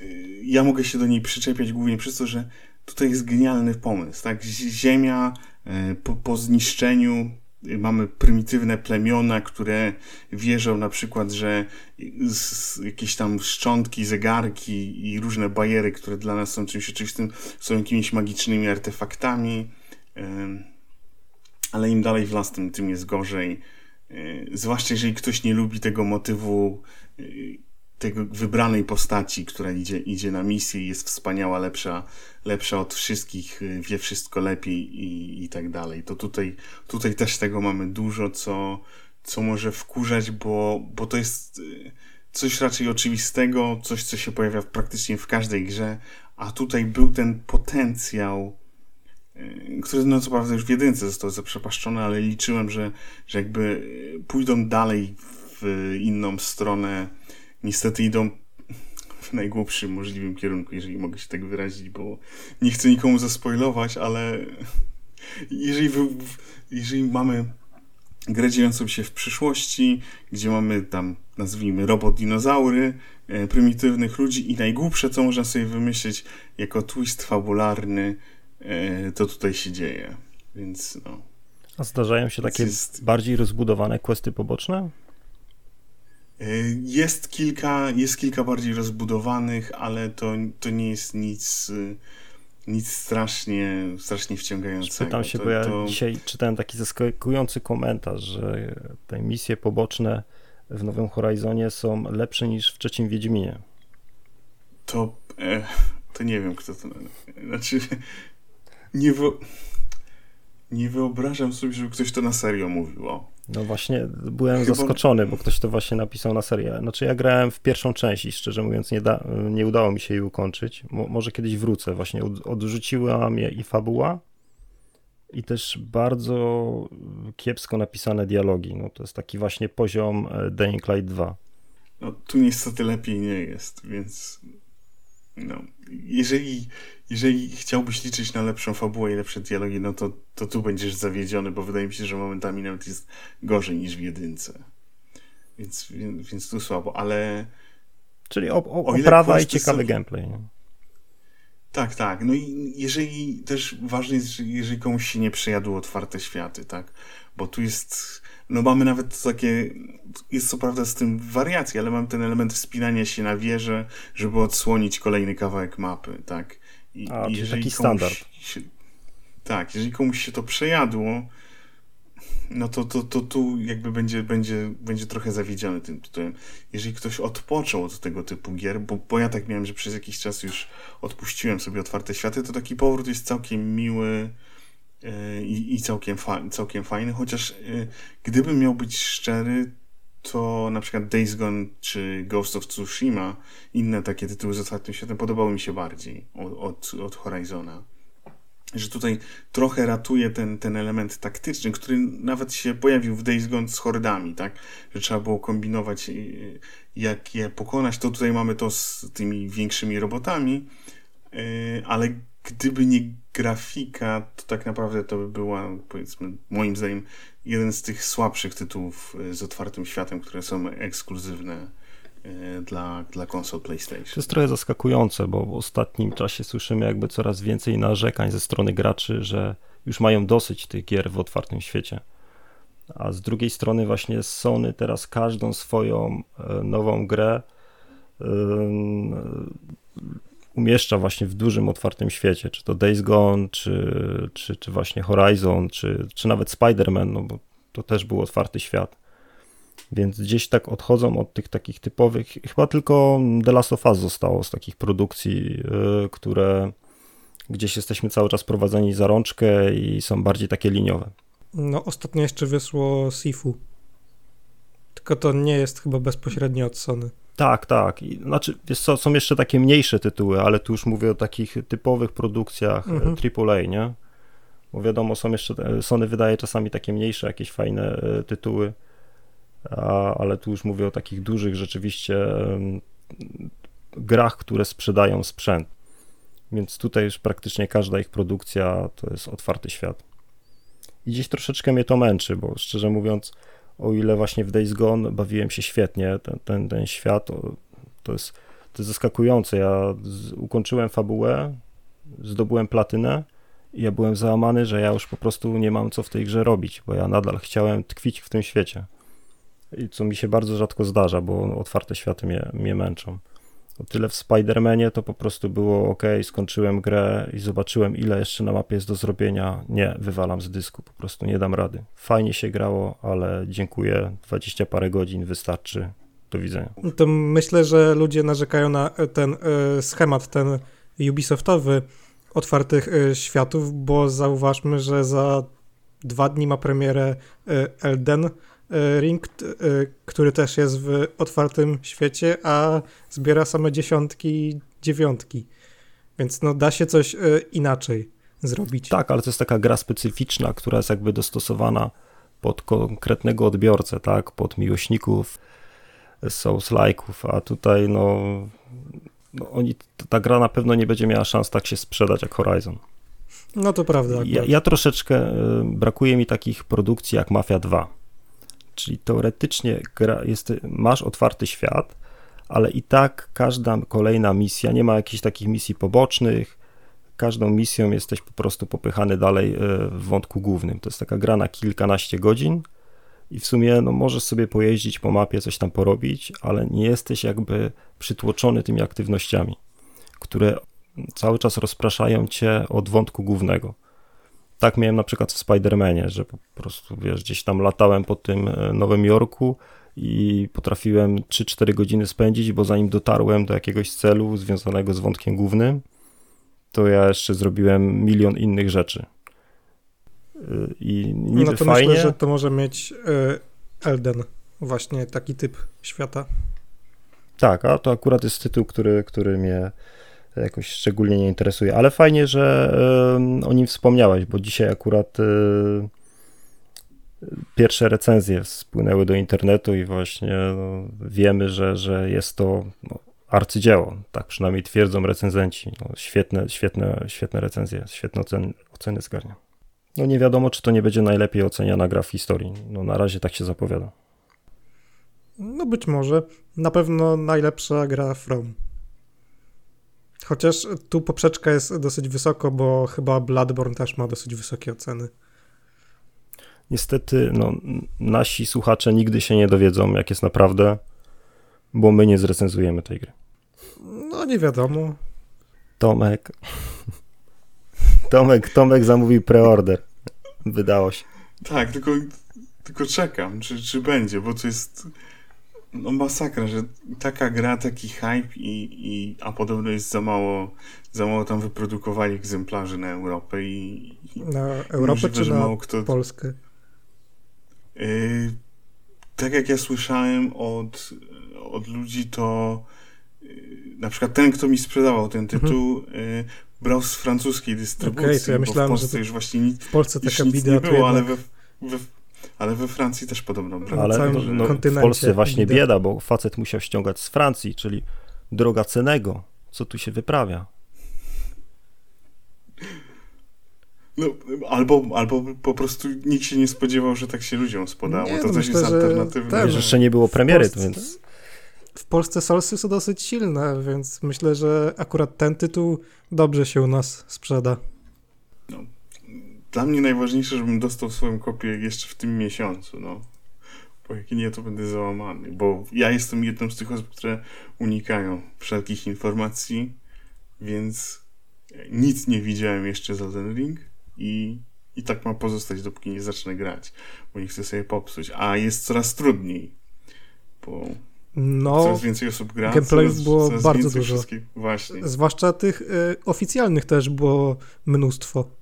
y, ja mogę się do niej przyczepiać głównie przez to, że tutaj jest genialny pomysł, tak? Ziemia y, po, po zniszczeniu mamy prymitywne plemiona, które wierzą na przykład, że jakieś tam szczątki, zegarki i różne bajery, które dla nas są czymś oczywistym, są jakimiś magicznymi artefaktami, ale im dalej w las, tym, tym jest gorzej. E, zwłaszcza jeżeli ktoś nie lubi tego motywu e, tego wybranej postaci, która idzie, idzie na misję i jest wspaniała, lepsza, lepsza od wszystkich, y, wie wszystko lepiej i, i tak dalej. To tutaj, tutaj też tego mamy dużo, co, co może wkurzać, bo, bo to jest y, coś raczej oczywistego, coś, co się pojawia praktycznie w każdej grze, a tutaj był ten potencjał, y, który no co prawda już w jedynce został zaprzepaszczony, ale liczyłem, że, że jakby pójdą dalej w inną stronę niestety idą w najgłupszym możliwym kierunku, jeżeli mogę się tak wyrazić, bo nie chcę nikomu zaspoilować, ale jeżeli, wy, jeżeli mamy grę dziejącą się w przyszłości, gdzie mamy tam, nazwijmy, robot dinozaury, e, prymitywnych ludzi i najgłupsze, co można sobie wymyślić jako twist fabularny, e, to tutaj się dzieje. Więc no. A zdarzają się takie jest... bardziej rozbudowane questy poboczne? Y, jest kilka, jest kilka bardziej rozbudowanych, ale to, to nie jest nic, y, nic strasznie, strasznie wciągającego. Pytam się, to, bo ja to... dzisiaj czytałem taki zaskakujący komentarz, że te misje poboczne w Nowym Horizonie są lepsze niż w trzecim Wiedźminie. To, e, to nie wiem, kto to... Znaczy, nie, wo... nie wyobrażam sobie, żeby ktoś to na serio mówił. O. No właśnie, byłem Chyba... zaskoczony, bo ktoś to właśnie napisał na serię. Znaczy ja grałem w pierwszą część i szczerze mówiąc nie, da, nie udało mi się jej ukończyć. Mo, może kiedyś wrócę. Właśnie od, odrzuciła mnie i fabuła i też bardzo kiepsko napisane dialogi. No to jest taki właśnie poziom e, Dying Light 2. No tu niestety lepiej nie jest, więc no, jeżeli, jeżeli chciałbyś liczyć na lepszą fabułę i lepsze dialogi, no to, to tu będziesz zawiedziony, bo wydaje mi się, że momentami nawet jest gorzej niż w jedynce. Więc, więc, więc tu słabo, ale... Czyli op oprawa i ciekawy są... gameplay. Nie? Tak, tak. No i jeżeli też ważne jest, że jeżeli komuś się nie przejadły otwarte światy, tak? Bo tu jest no mamy nawet takie, jest co prawda z tym wariacje, ale mam ten element wspinania się na wieżę, żeby odsłonić kolejny kawałek mapy, tak? I, A, jeżeli taki standard. Się, tak, jeżeli komuś się to przejadło, no to, to, to tu jakby będzie, będzie, będzie trochę zawiedziony tym tytułem. Jeżeli ktoś odpoczął od tego typu gier, bo, bo ja tak miałem, że przez jakiś czas już odpuściłem sobie otwarte światy, to taki powrót jest całkiem miły, i, i całkiem, fa całkiem fajny, chociaż y, gdybym miał być szczery, to na przykład Days Gone czy Ghost of Tsushima, inne takie tytuły z otwartym światem podobały mi się bardziej od, od, od Horizona. Że tutaj trochę ratuje ten, ten element taktyczny, który nawet się pojawił w Days Gone z hordami, tak? Że trzeba było kombinować, y, jak je pokonać. To tutaj mamy to z tymi większymi robotami, y, ale gdyby nie grafika, to tak naprawdę to by była, powiedzmy, moim zdaniem, jeden z tych słabszych tytułów e, z otwartym światem, które są ekskluzywne e, dla, dla konsol PlayStation. To jest trochę zaskakujące, bo w ostatnim czasie słyszymy jakby coraz więcej narzekań ze strony graczy, że już mają dosyć tych gier w otwartym świecie. A z drugiej strony właśnie Sony teraz każdą swoją e, nową grę umieszcza właśnie w dużym, otwartym świecie, czy to Days Gone, czy, czy, czy właśnie Horizon, czy, czy nawet Spider-Man, no bo to też był otwarty świat. Więc gdzieś tak odchodzą od tych takich typowych, chyba tylko The Last of Us zostało z takich produkcji, yy, które gdzieś jesteśmy cały czas prowadzeni za rączkę i są bardziej takie liniowe. No ostatnio jeszcze wysło Sifu. Tylko to nie jest chyba bezpośrednio od Sony. Tak, tak. I, znaczy, wiesz co, są jeszcze takie mniejsze tytuły, ale tu już mówię o takich typowych produkcjach e, mhm. AAA, nie? Bo wiadomo, są jeszcze, e, Sony wydaje czasami takie mniejsze, jakieś fajne e, tytuły, a, ale tu już mówię o takich dużych rzeczywiście grach, które sprzedają sprzęt. Więc tutaj już praktycznie każda ich produkcja to jest otwarty świat. I gdzieś troszeczkę mnie to męczy, bo szczerze mówiąc, o ile właśnie w Days Gone bawiłem się świetnie, ten, ten, ten świat to, jest, to jest zaskakujące. Ja z, ukończyłem fabułę, zdobyłem platynę i ja byłem załamany, że ja już po prostu nie mam co w tej grze robić, bo ja nadal chciałem tkwić w tym świecie. I co mi się bardzo rzadko zdarza, bo otwarte światy mnie, mnie męczą. O tyle w Spider-Manie to po prostu było ok, skończyłem grę i zobaczyłem, ile jeszcze na mapie jest do zrobienia. Nie, wywalam z dysku, po prostu nie dam rady. Fajnie się grało, ale dziękuję, 20 parę godzin wystarczy Do widzenia. To myślę, że ludzie narzekają na ten y, schemat, ten Ubisoftowy otwartych y, światów, bo zauważmy, że za dwa dni ma premierę Elden Ring, który też jest w otwartym świecie, a zbiera same dziesiątki, dziewiątki. Więc no da się coś inaczej zrobić. Tak, ale to jest taka gra specyficzna, która jest jakby dostosowana pod konkretnego odbiorcę, tak, pod miłośników Souls-like'ów, a tutaj no, no oni, ta gra na pewno nie będzie miała szans tak się sprzedać jak Horizon. No to prawda. Ja, ja, troszeczkę, brakuje mi takich produkcji jak Mafia 2, czyli teoretycznie gra jest, masz otwarty świat, ale i tak każda kolejna misja, nie ma jakichś takich misji pobocznych, każdą misją jesteś po prostu popychany dalej y, w wątku głównym. To jest taka gra na kilkanaście godzin, i w sumie no, możesz sobie pojeździć po mapie, coś tam porobić, ale nie jesteś jakby przytłoczony tymi aktywnościami, które cały czas rozpraszają cię od wątku głównego. Tak miałem na przykład w Spider-Manie, że po prostu, wiesz, gdzieś tam latałem po tym e, Nowym Jorku i potrafiłem 3-4 godziny spędzić, bo zanim dotarłem do jakiegoś celu związanego z wątkiem głównym, to ja jeszcze zrobiłem milion innych rzeczy. I niby no to fajnie. myślę, że to może mieć e, Elden, właśnie taki typ świata. Tak, a to akurat jest tytuł, który, który mnie jakoś szczególnie nie interesuje, ale fajnie, że o nim wspomniałeś, bo dzisiaj akurat e, pierwsze recenzje spłynęły do internetu i właśnie no, wiemy, że, że jest to no, arcydzieło, tak przynajmniej twierdzą recenzenci. No, świetne, świetne, świetne recenzje, świetne oceny, oceny zgarnia. No nie wiadomo, czy to nie będzie najlepiej oceniana gra w historii. No na razie tak się zapowiada. No być może. Na pewno najlepsza gra From. Chociaż tu poprzeczka jest dosyć wysoko, bo chyba Bloodborne też ma dosyć wysokie oceny. Niestety, no, nasi słuchacze nigdy się nie dowiedzą, jak jest naprawdę, bo my nie zrecenzujemy tej gry. No nie wiadomo. Tomek. Tomek, Tomek zamówił preorder. Wydało się. Tak, tylko, tylko czekam, czy, czy będzie, bo to jest no masakra, że taka gra, taki hype i, i a podobno jest za mało, za mało tam wyprodukowali egzemplarzy na Europę i, i na Europę możliwe, czy na kto... Polskę? Yy, tak jak ja słyszałem od, od ludzi, to yy, na przykład ten, kto mi sprzedawał ten tytuł, mhm. yy, brał z francuskiej dystrybucji, okay, to ja myślałem, bo w Polsce że już właśnie nic, w Polsce taka nic nie było, ale we, we, ale we Francji też podobno brał. Ale no, no, w Polsce właśnie bieda. bieda, bo facet musiał ściągać z Francji, czyli droga cenego. Co tu się wyprawia? No, albo, albo po prostu nikt się nie spodziewał, że tak się ludziom spodało. Nie, to no też myślę, jest alternatywne. Tak, jeszcze nie było premiery, Polsce, więc... W Polsce solsy są dosyć silne, więc myślę, że akurat ten tytuł dobrze się u nas sprzeda. Dla mnie najważniejsze, żebym dostał swoją kopię jeszcze w tym miesiącu, no. Bo jak nie, to będę załamany. Bo ja jestem jedną z tych osób, które unikają wszelkich informacji, więc nic nie widziałem jeszcze za ten ring i, i tak ma pozostać, dopóki nie zacznę grać, bo nie chcę sobie popsuć. A jest coraz trudniej, bo no, coraz więcej osób gra. Gameplayów coraz, było coraz bardzo dużo. Właśnie. Zwłaszcza tych y, oficjalnych też było mnóstwo.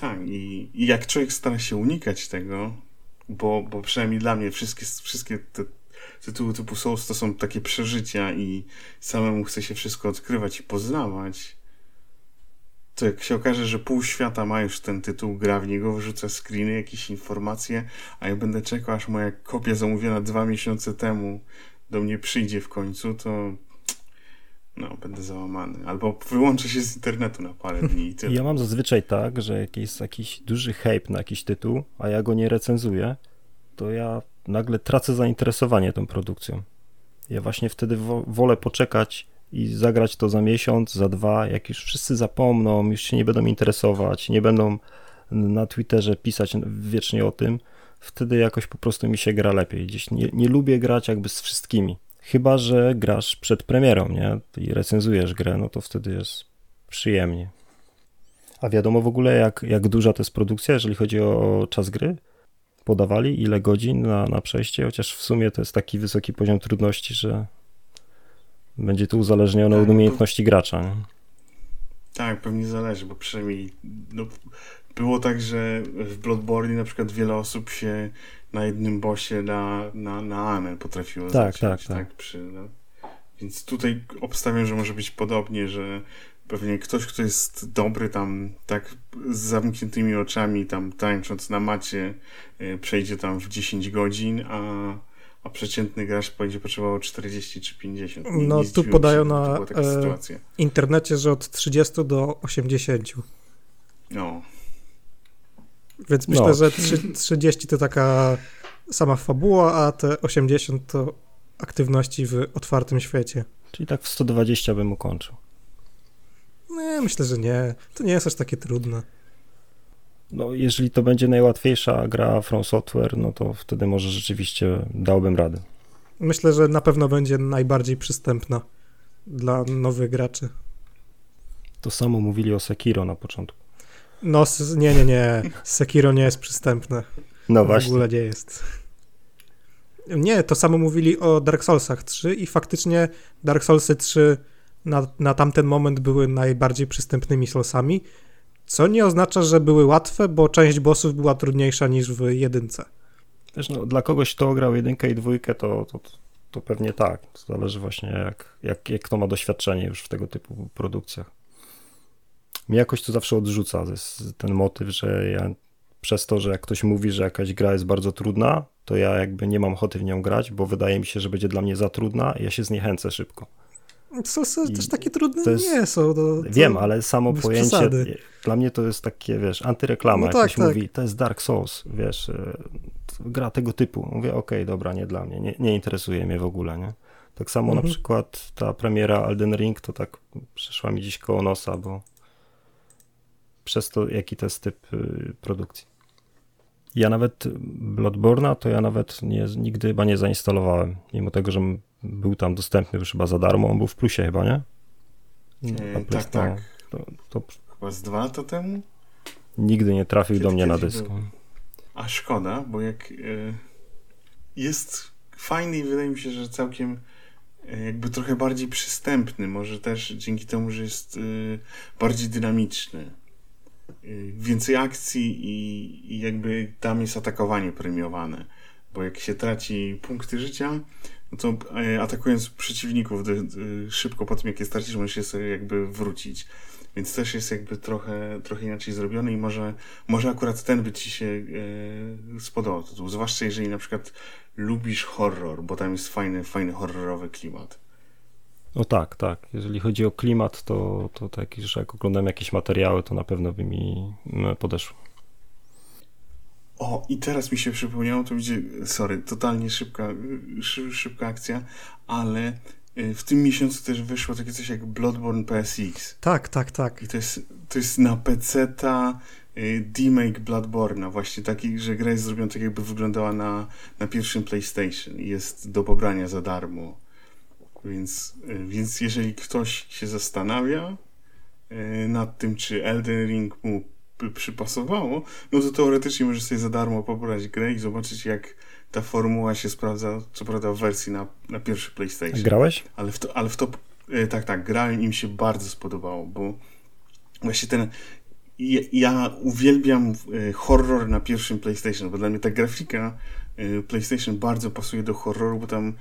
Tak, i, i, jak człowiek stara się unikać tego, bo, bo przynajmniej dla mnie wszystkie, wszystkie te tytuły typu Souls to są takie przeżycia i samemu chce się wszystko odkrywać i poznawać, to jak się okaże, że pół świata ma już ten tytuł, gra w niego, wyrzuca screeny, jakieś informacje, a ja będę czekał, aż moja kopia zamówiona dwa miesiące temu do mnie przyjdzie w końcu, to no, będę załamany. Albo wyłączę się z internetu na parę dni i tyle. Ja mam zazwyczaj tak, że jak jest jakiś duży hype na jakiś tytuł, a ja go nie recenzuję, to ja nagle tracę zainteresowanie tą produkcją. Ja właśnie wtedy wo wolę poczekać i zagrać to za miesiąc, za dwa, jak już wszyscy zapomną, już się nie będą interesować, nie będą na Twitterze pisać wiecznie o tym, wtedy jakoś po prostu mi się gra lepiej. Gdzieś nie, nie lubię grać jakby z wszystkimi. Chyba, że grasz przed premierą, nie? I recenzujesz grę, no to wtedy jest przyjemnie. A wiadomo w ogóle, jak, jak duża to jest produkcja, jeżeli chodzi o czas gry? podawali, ile godzin na, na przejście, chociaż w sumie to jest taki wysoki poziom trudności, że będzie to uzależnione Tak, od no umiejętności gracza. Nie? Tak, pewnie zależy, bo przynajmniej no, było tak, że w Bloodborne na przykład wiele osób się na jednym bossie na, na, na Amen potrafiło Tak, zacząć, tak, tak. przy, no. Więc tutaj obstawiam, że może być podobnie, że pewnie ktoś, kto jest dobry tam tak z zamkniętymi oczami, tam tańcząc na macie, y, przejdzie tam w 10 godzin, a, a przeciętny gracz będzie potrzebował 40 czy 50. Nie- No, nie tu podają się, na, e, internecie, że od 30 do 80. No. Więc No. myślę, że trzy- 30 to taka sama fabuła, a te 80 to aktywności w otwartym świecie. Czyli tak w 120 bym ukończył. Nie, myślę, że nie. To nie jest aż takie trudne. No, jeżeli to będzie najłatwiejsza gra From Software, no to wtedy może rzeczywiście dałbym radę. Myślę, że na pewno będzie najbardziej przystępna dla nowych graczy. To samo mówili o Sekiro na początku. No, nie, nie, nie. Sekiro nie jest przystępne. No w ogóle nie jest. Nie, to samo mówili o Dark Soulsach 3 i faktycznie Dark Soulsy 3 na, na tamten moment były najbardziej przystępnymi Soulsami, co nie oznacza, że były łatwe, bo część bossów była trudniejsza niż w jedynce. Wiesz, no, dla kogoś, kto grał jedynkę i dwójkę, to, to, to pewnie tak. To zależy właśnie, jak, jak, jak kto ma doświadczenie już w tego typu produkcjach. Mnie jakoś to zawsze odrzuca ten motyw, że ja przez to, że jak ktoś mówi, że jakaś gra jest bardzo trudna, to ja jakby nie mam ochoty w nią grać, bo wydaje mi się, że będzie dla mnie za trudna i ja się zniechęcę szybko. Soulsy I też takie trudne to jest- nie są. To, to... Wiem, ale samo pojęcie, przesady. dla mnie to jest takie, wiesz, antyreklama. No jak tak, ktoś tak. mówi, to jest Dark Souls, wiesz, e, gra tego typu. Mówię, okej, dobra, nie dla mnie, nie, nie interesuje mnie w ogóle, nie? Tak samo Mhm. na przykład ta premiera Elden Ring to tak przyszła mi dziś koło nosa, bo przez to, jaki to jest typ y, produkcji. Ja nawet Bloodborne'a to ja nawet nie, nigdy chyba nie zainstalowałem, mimo tego, że był tam dostępny już chyba za darmo, on był w plusie chyba, nie? Na tak, tak. To, to Chyba z dwa lata temu? nigdy nie trafił Kiedy- do mnie na kiedy dysk. był? A szkoda, bo jak e, jest fajny i wydaje mi się, że całkiem e, jakby trochę bardziej przystępny, może też dzięki temu, że jest bardziej dynamiczny. E, więcej akcji i, i jakby tam jest atakowanie premiowane, bo jak się traci punkty życia, no to e, atakując przeciwników szybko po tym, jak je stracisz, możesz je sobie jakby wrócić. Więc też jest jakby trochę, trochę inaczej zrobiony i może, może akurat ten by ci się e, spodobał. Zwłaszcza jeżeli na przykład lubisz horror, bo tam jest fajny, fajny horrorowy klimat. No tak, tak. Jeżeli chodzi o klimat, to, to tak, że jak oglądam jakieś materiały, to na pewno by mi mm, podeszło. O, i teraz mi się przypomniało, to będzie, sorry, totalnie szybka, szy, szybka akcja, ale e, w tym miesiącu też wyszło takie coś jak Bloodborne PSX. Tak, tak, tak. I to jest, to jest na PC-ta y, remake Bloodborne'a, właśnie taki, że gra jest zrobiona tak jakby wyglądała na, na pierwszym PlayStation i jest do pobrania za darmo. Więc, y, więc jeżeli ktoś się zastanawia y, nad tym, czy Elden Ring mu przypasowało, no to teoretycznie może sobie za darmo pobrać grę i zobaczyć jak ta formuła się sprawdza, co prawda w wersji na, na pierwszy PlayStation. grałeś? Ale w to, ale w to e, tak, tak, grałem im się bardzo spodobało, bo właśnie ten ja, ja uwielbiam horror na pierwszym PlayStation, bo dla mnie ta grafika PlayStation bardzo pasuje do horroru, bo tam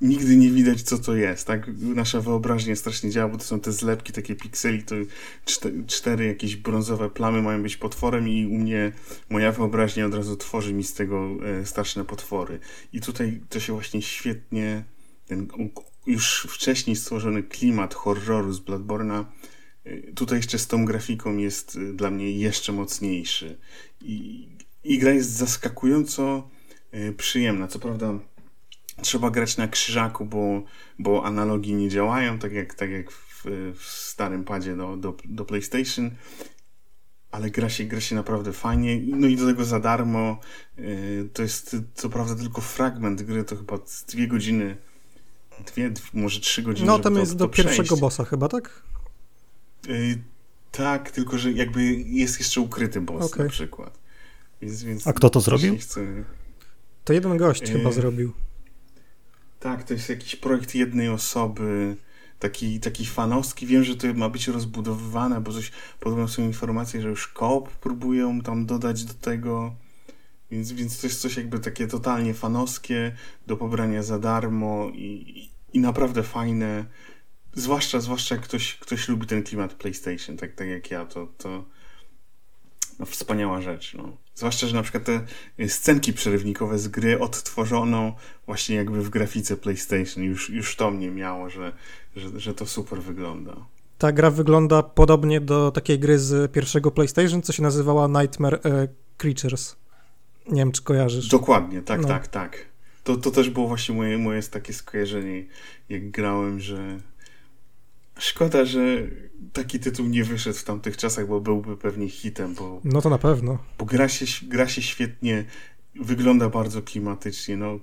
nigdy nie widać, co to jest, tak? Nasza wyobraźnia strasznie działa, bo to są te zlepki, takie pikseli, to czte- cztery jakieś brązowe plamy mają być potworem i u mnie moja wyobraźnia od razu tworzy mi z tego e, straszne potwory. I tutaj to się właśnie świetnie, ten już wcześniej stworzony klimat horroru z Bloodborne'a, y, tutaj jeszcze z tą grafiką jest y, dla mnie jeszcze mocniejszy. I, i gra jest zaskakująco y, przyjemna. Co prawda trzeba grać na krzyżaku, bo, bo analogi nie działają, tak jak, tak jak w, w starym padzie do, do, do PlayStation, ale gra się, gra się naprawdę fajnie. No i do tego za darmo. Yy, To jest co prawda tylko fragment gry, to chyba dwie godziny, dwie, może trzy godziny. No tam to, jest to do pierwszego przejść. bossa chyba, tak? Yy, tak, tylko że jakby jest jeszcze ukryty boss Okej. na przykład. Więc, więc A kto to zrobił? Chcę... To jeden gość Yy, chyba zrobił. Tak, to jest jakiś projekt jednej osoby, taki, taki fanowski. Wiem, że to ma być rozbudowywane, bo coś, podobno są informacje, że już koop próbują tam dodać do tego. Więc, więc to jest coś jakby takie totalnie fanowskie, do pobrania za darmo i, i naprawdę fajne. Zwłaszcza, zwłaszcza jak ktoś, ktoś lubi ten klimat PlayStation, tak, tak jak ja, to, to no, wspaniała rzecz. No. Zwłaszcza, że na przykład te scenki przerywnikowe z gry odtworzono właśnie jakby w grafice PlayStation. Już, już to mnie miało, że, że, że to super wygląda. Ta gra wygląda podobnie do takiej gry z pierwszego PlayStation, co się nazywała Nightmare e, Creatures. Nie wiem, czy kojarzysz. Dokładnie, tak, No. tak, tak. To, to też było właśnie moje, moje takie skojarzenie, jak grałem, że szkoda, że taki tytuł nie wyszedł w tamtych czasach, bo byłby pewnie hitem, bo, No to na pewno. bo gra, się, gra się świetnie, wygląda bardzo klimatycznie, no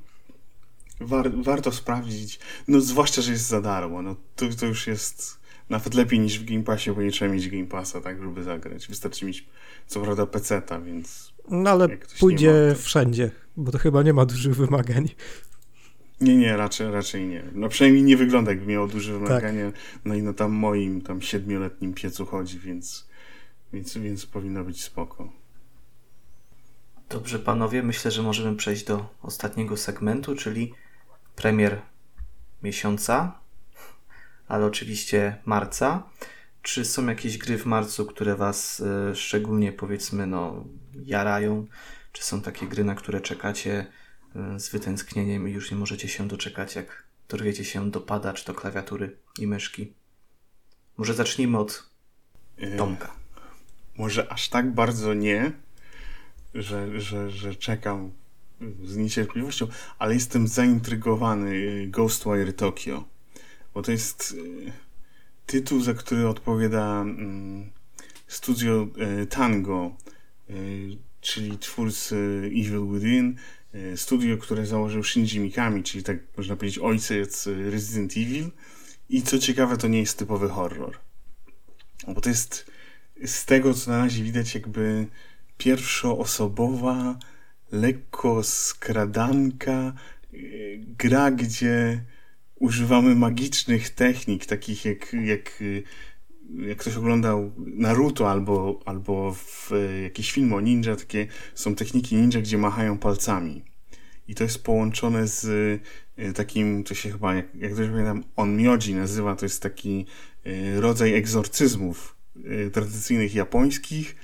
war, warto sprawdzić, no zwłaszcza, że jest za darmo, no to, to już jest nawet lepiej niż w Game Passie, bo nie trzeba mieć Game Passa, tak, żeby zagrać. Wystarczy mieć, co prawda, peceta, więc No ale pójdzie ma, to- wszędzie, bo to chyba nie ma dużych wymagań. Nie, nie, raczej, raczej nie. No przynajmniej nie wygląda jakby miało duże Tak. wymagania. No i na tam moim tam siedmioletnim piecu chodzi, więc, więc, więc powinno być spoko. Dobrze, panowie, myślę, że możemy przejść do ostatniego segmentu, czyli premier miesiąca, ale oczywiście marca. Czy są jakieś gry w marcu, które was e, szczególnie powiedzmy no jarają? Czy są takie gry, na które czekacie z wytęsknieniem i już nie możecie się doczekać, jak dorwiecie się do pada, czy do klawiatury i myszki? Może zacznijmy od E, Tomka. Może aż tak bardzo nie, że, że, że czekam z niecierpliwością, ale jestem zaintrygowany y, Ghostwire Tokyo, bo to jest tytuł, za który odpowiada mm, studio Tango, czyli twórcy Evil Within, studio, które założył Shinji Mikami, czyli tak można powiedzieć ojciec y, Resident Evil i co ciekawe, to nie jest typowy horror. Bo to jest z tego, co na razie widać, jakby pierwszoosobowa, lekko skradanka, yy, gra, gdzie używamy magicznych technik, takich jak, jak, jak ktoś oglądał Naruto albo, albo w yy, jakiś film o ninja, takie są techniki ninja, gdzie machają palcami. I to jest połączone z y, takim, to się chyba, jak, jak dobrze pamiętam, onmyoji nazywa, to jest taki y, rodzaj egzorcyzmów tradycyjnych japońskich,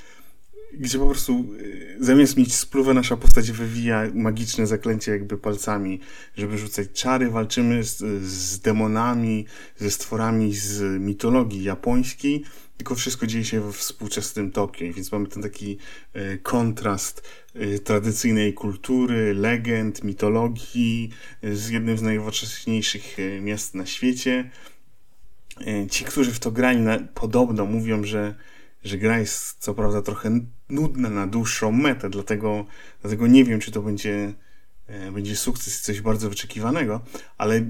gdzie po prostu y, zamiast mieć spluwę, nasza postać wywija magiczne zaklęcie jakby palcami, żeby rzucać czary. Walczymy z, z demonami, ze stworami z mitologii japońskiej, tylko wszystko dzieje się we współczesnym Tokio, więc mamy ten taki y, kontrast y, tradycyjnej kultury, legend, mitologii z jednym z najnowocześniejszych miast na świecie. Ci, którzy w to grali, podobno mówią, że, że gra jest co prawda trochę nudna na dłuższą metę, dlatego, dlatego nie wiem, czy to będzie, e, będzie sukces coś bardzo wyczekiwanego, ale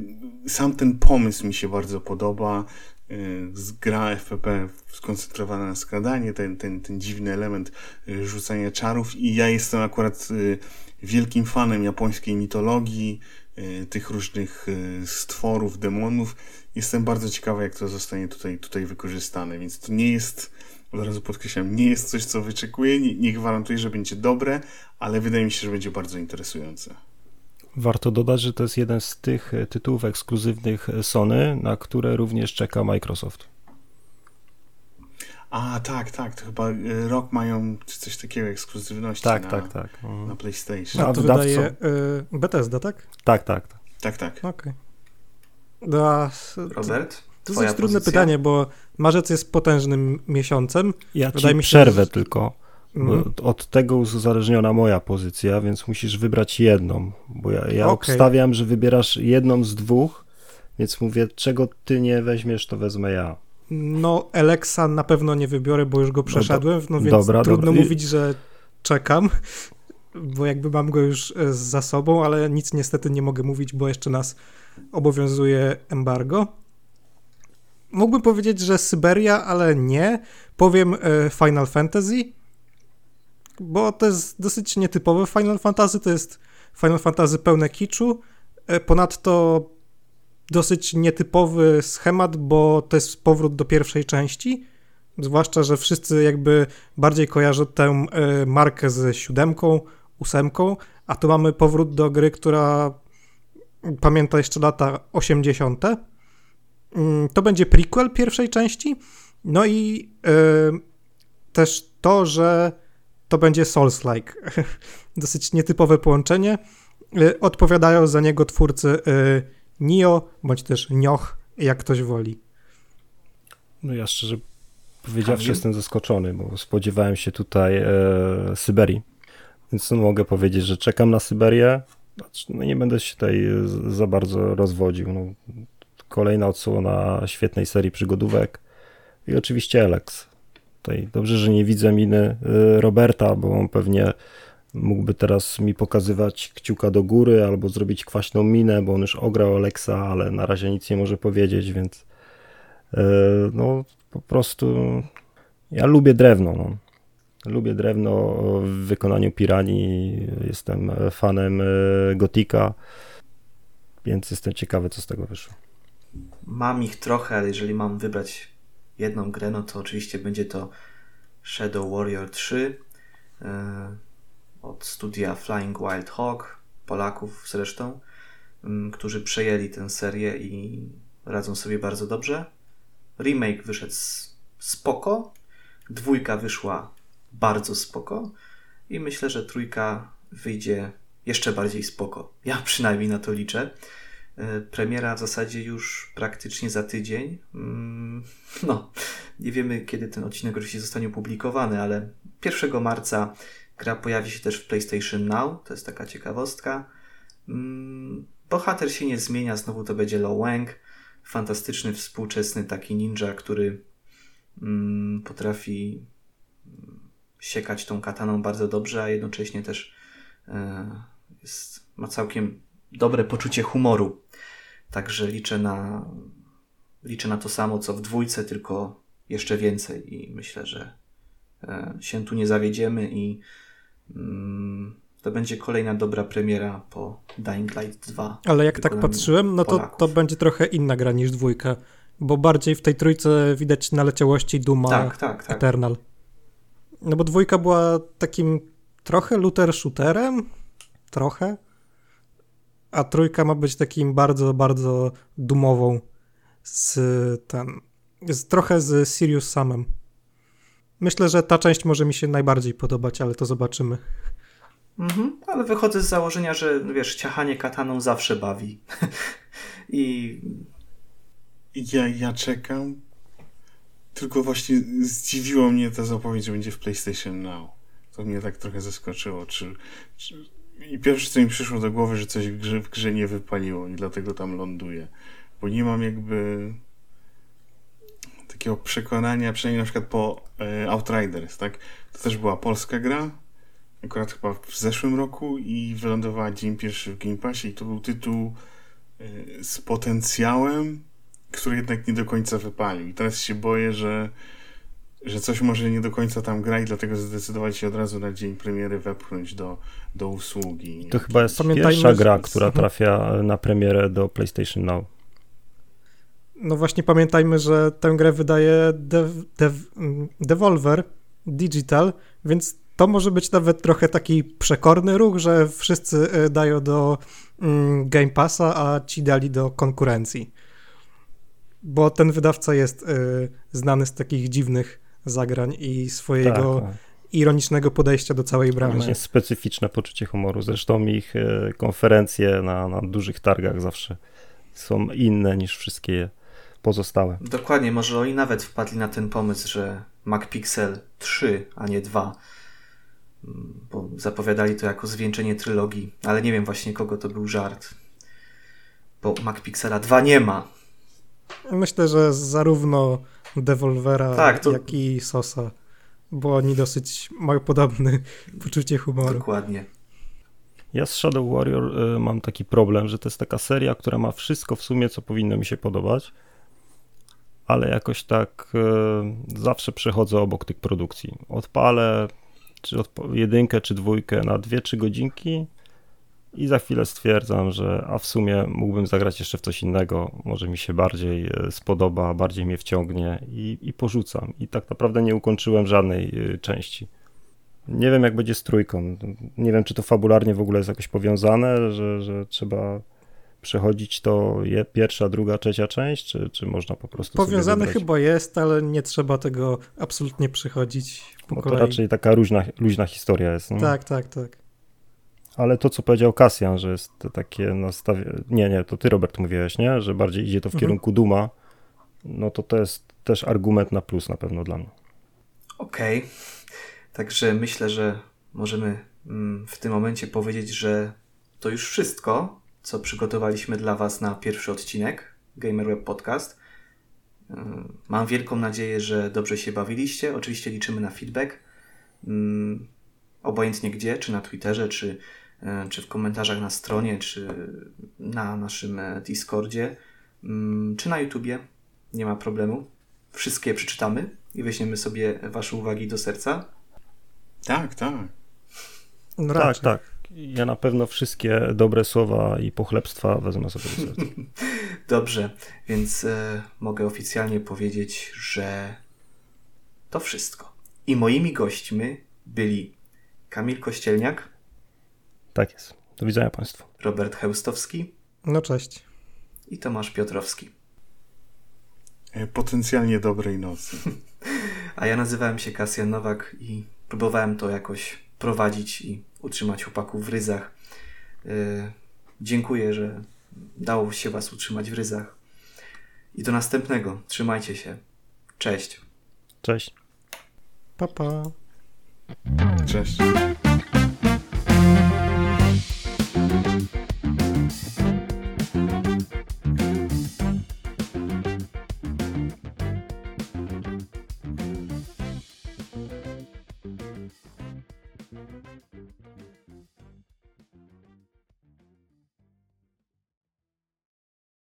sam ten pomysł mi się bardzo podoba. E, Gra FPP skoncentrowana na skradanie, ten, ten, ten dziwny element e, rzucania czarów i ja jestem akurat wielkim fanem japońskiej mitologii, tych różnych stworów, demonów. Jestem bardzo ciekawy, jak to zostanie tutaj, tutaj wykorzystane, więc to nie jest, od razu podkreślam, nie jest coś, co wyczekuję, nie, nie gwarantuję, że będzie dobre, ale wydaje mi się, że będzie bardzo interesujące. Warto dodać, że to jest jeden z tych e, tytułów ekskluzywnych e, Sony, na które również czeka Microsoft. A, tak, tak, to chyba e, rok mają czy coś takiego, ekskluzywności Tak, na, tak, tak. Mhm. na PlayStation. A to wydaje y, Bethesda, tak? Tak, tak. tak. Tak, tak. Okej. No, to, Robert? To jest trudne pytanie, bo marzec jest potężnym miesiącem. Ja Wydaje ci mi się, przerwę że- tylko. Mhm. od tego uzależniona moja pozycja, więc musisz wybrać jedną, bo ja, ja Okej. obstawiam, że wybierasz jedną z dwóch, więc mówię, czego ty nie weźmiesz, to wezmę ja. No, Alexa na pewno nie wybiorę, bo już go przeszedłem, no więc dobra, trudno dobra. Mówić, że czekam, bo jakby mam go już e, za sobą, ale nic niestety nie mogę mówić, bo jeszcze nas obowiązuje embargo. Mógłbym powiedzieć, że Syberia, ale nie. Powiem e, Final Fantasy, bo to jest dosyć nietypowe Final Fantasy, to jest Final Fantasy pełne kiczu, e, ponadto dosyć nietypowy schemat, bo to jest powrót do pierwszej części, zwłaszcza, że wszyscy jakby bardziej kojarzą tę e, markę z siódemką, ósemką, a tu mamy powrót do gry, która pamięta jeszcze lata 80. Mm, to będzie prequel pierwszej części, no i yy, też to, że to będzie Souls-like. Dosyć nietypowe połączenie. Yy, odpowiadają za niego twórcy yy, Nio, bądź też Nioch, jak ktoś woli. No ja szczerze powiedziawszy jestem zaskoczony, bo spodziewałem się tutaj e, Syberii. Więc no, mogę powiedzieć, że czekam na Syberię. Znaczy, no nie będę się tutaj za bardzo rozwodził. No, kolejna odsłona świetnej serii przygodówek. I oczywiście Alex. Tutaj dobrze, że nie widzę miny y, Roberta, bo on pewnie mógłby teraz mi pokazywać kciuka do góry albo zrobić kwaśną minę, bo on już ograł Alexa, ale na razie nic nie może powiedzieć, więc y, no po prostu ja lubię drewno. No. Lubię drewno w wykonaniu Pirani. Jestem fanem y, Gotika, więc jestem ciekawy, co z tego wyszło. Mam ich trochę, ale jeżeli mam wybrać jedną grę, no to oczywiście będzie to Shadow Warrior 3 yy, od studia Flying Wild Hawk, Polaków zresztą, którzy przejęli tę serię i radzą sobie bardzo dobrze. Remake wyszedł spoko, dwójka wyszła bardzo spoko i myślę, że trójka wyjdzie jeszcze bardziej spoko. Ja przynajmniej na to liczę. E, premiera w zasadzie już praktycznie za tydzień. Mm, no, nie wiemy kiedy ten odcinek oczywiście zostanie opublikowany, ale 1 marca gra pojawi się też w PlayStation Now. To jest taka ciekawostka. Mm, bohater się nie zmienia, znowu to będzie Lo Wang. Fantastyczny, współczesny taki ninja, który mm, potrafi siekać tą kataną bardzo dobrze, a jednocześnie też e, jest, ma całkiem dobre poczucie humoru. Także liczę na, liczę na to samo, co w dwójce, tylko jeszcze więcej i myślę, że e, się tu nie zawiedziemy i mm, to będzie kolejna dobra premiera po Dying Light 2. Ale jak tak patrzyłem, no to, to będzie trochę inna gra niż dwójka, bo bardziej w tej trójce widać naleciałości Duma tak, tak, tak. Eternal. No bo dwójka była takim trochę looter shooterem, trochę, a trójka ma być takim bardzo, bardzo dumową z ten, z, trochę z Sirius samym. Myślę, że ta część może mi się najbardziej podobać, ale to zobaczymy. Mhm, ale wychodzę z założenia, że wiesz, ciachanie kataną zawsze bawi. I ja, ja czekam. Tylko właśnie zdziwiło mnie ta zapowiedź, że będzie w PlayStation Now. To mnie tak trochę zaskoczyło. Czy, czy i pierwsze, co mi przyszło do głowy, że coś w grze, w grze nie wypaliło i dlatego tam ląduje. Bo nie mam jakby takiego przekonania, przynajmniej na przykład po e, Outriders, tak? To też była polska gra, akurat chyba w zeszłym roku i wylądowała dzień pierwszy w Game Passie i to był tytuł e, z potencjałem, który jednak nie do końca wypalił. I teraz się boję, że że coś może nie do końca tam gra i dlatego zdecydowali się od razu na dzień premiery wepchnąć do, do usługi. To chyba jest Pamiętajmy, pierwsza gra, że... która trafia na premierę do PlayStation Now. No właśnie pamiętajmy, że tę grę wydaje Dev, Dev, Devolver Digital, więc to może być nawet trochę taki przekorny ruch, że wszyscy e, dają do mm, Game Passa, a ci dali do konkurencji. Bo ten wydawca jest y, znany z takich dziwnych zagrań i swojego tak, tak. ironicznego podejścia do całej branży. Jest specyficzne poczucie humoru. Zresztą ich e, konferencje na, na dużych targach zawsze są inne niż wszystkie pozostałe. Dokładnie, może oni nawet wpadli na ten pomysł, że MacPixel 3, a nie 2, bo zapowiadali to jako zwieńczenie trylogii, ale nie wiem właśnie kogo to był żart, bo MacPixela 2 nie ma. Myślę, że zarówno Devolvera, tak, to... jak i Sosa, bo oni dosyć mają podobne poczucie humoru. Dokładnie. Ja z Shadow Warrior y, mam taki problem, że to jest taka seria, która ma wszystko w sumie, co powinno mi się podobać, ale jakoś tak y, zawsze przechodzę obok tych produkcji. Odpalę, czy jedynkę, czy dwójkę na dwie, trzy godzinki i za chwilę stwierdzam, że a w sumie mógłbym zagrać jeszcze w coś innego, może mi się bardziej e, spodoba, bardziej mnie wciągnie i, i porzucam. I tak naprawdę nie ukończyłem żadnej e, części. Nie wiem, jak będzie z trójką. Nie wiem, czy to fabularnie w ogóle jest jakoś powiązane, że, że trzeba przechodzić to je, pierwsza, druga, trzecia część, czy, czy można po prostu. Powiązane chyba jest, ale nie trzeba tego absolutnie przechodzić. Po Bo to raczej taka luźna, luźna historia jest. No? Tak, tak, tak. Ale to, co powiedział Kasjan, że jest to takie nastawienie. Nie, nie, to ty, Robert, mówiłeś, nie? Że bardziej idzie to w mhm. kierunku Duma. No to to jest też argument na plus na pewno dla mnie. Okej. Okay. Także myślę, że możemy mm, w tym momencie powiedzieć, że to już wszystko, co przygotowaliśmy dla Was na pierwszy odcinek Gamer Web Podcast. Mm, mam wielką nadzieję, że dobrze się bawiliście. Oczywiście liczymy na feedback. Obojętnie gdzie, czy na Twitterze, czy E, czy w komentarzach na stronie, czy na naszym e, Discordzie, mm, czy na YouTubie. Nie ma problemu. Wszystkie przeczytamy i weźmiemy sobie Wasze uwagi do serca. Tak, tak. No tak, tak. Ja na pewno wszystkie dobre słowa i pochlebstwa wezmę sobie do serca. Dobrze, więc e, mogę oficjalnie powiedzieć, że to wszystko. I moimi gośćmi byli Kamil Kościelniak. Tak jest. Do widzenia Państwu. Robert Heustowski. No cześć. I Tomasz Piotrowski. E, potencjalnie dobrej nocy. A ja nazywałem się Kasjan Nowak i próbowałem to jakoś prowadzić i utrzymać chłopaków w ryzach. Yy, dziękuję, że dało się Was utrzymać w ryzach. I do następnego. Trzymajcie się. Cześć. Cześć. Papa. Cześć.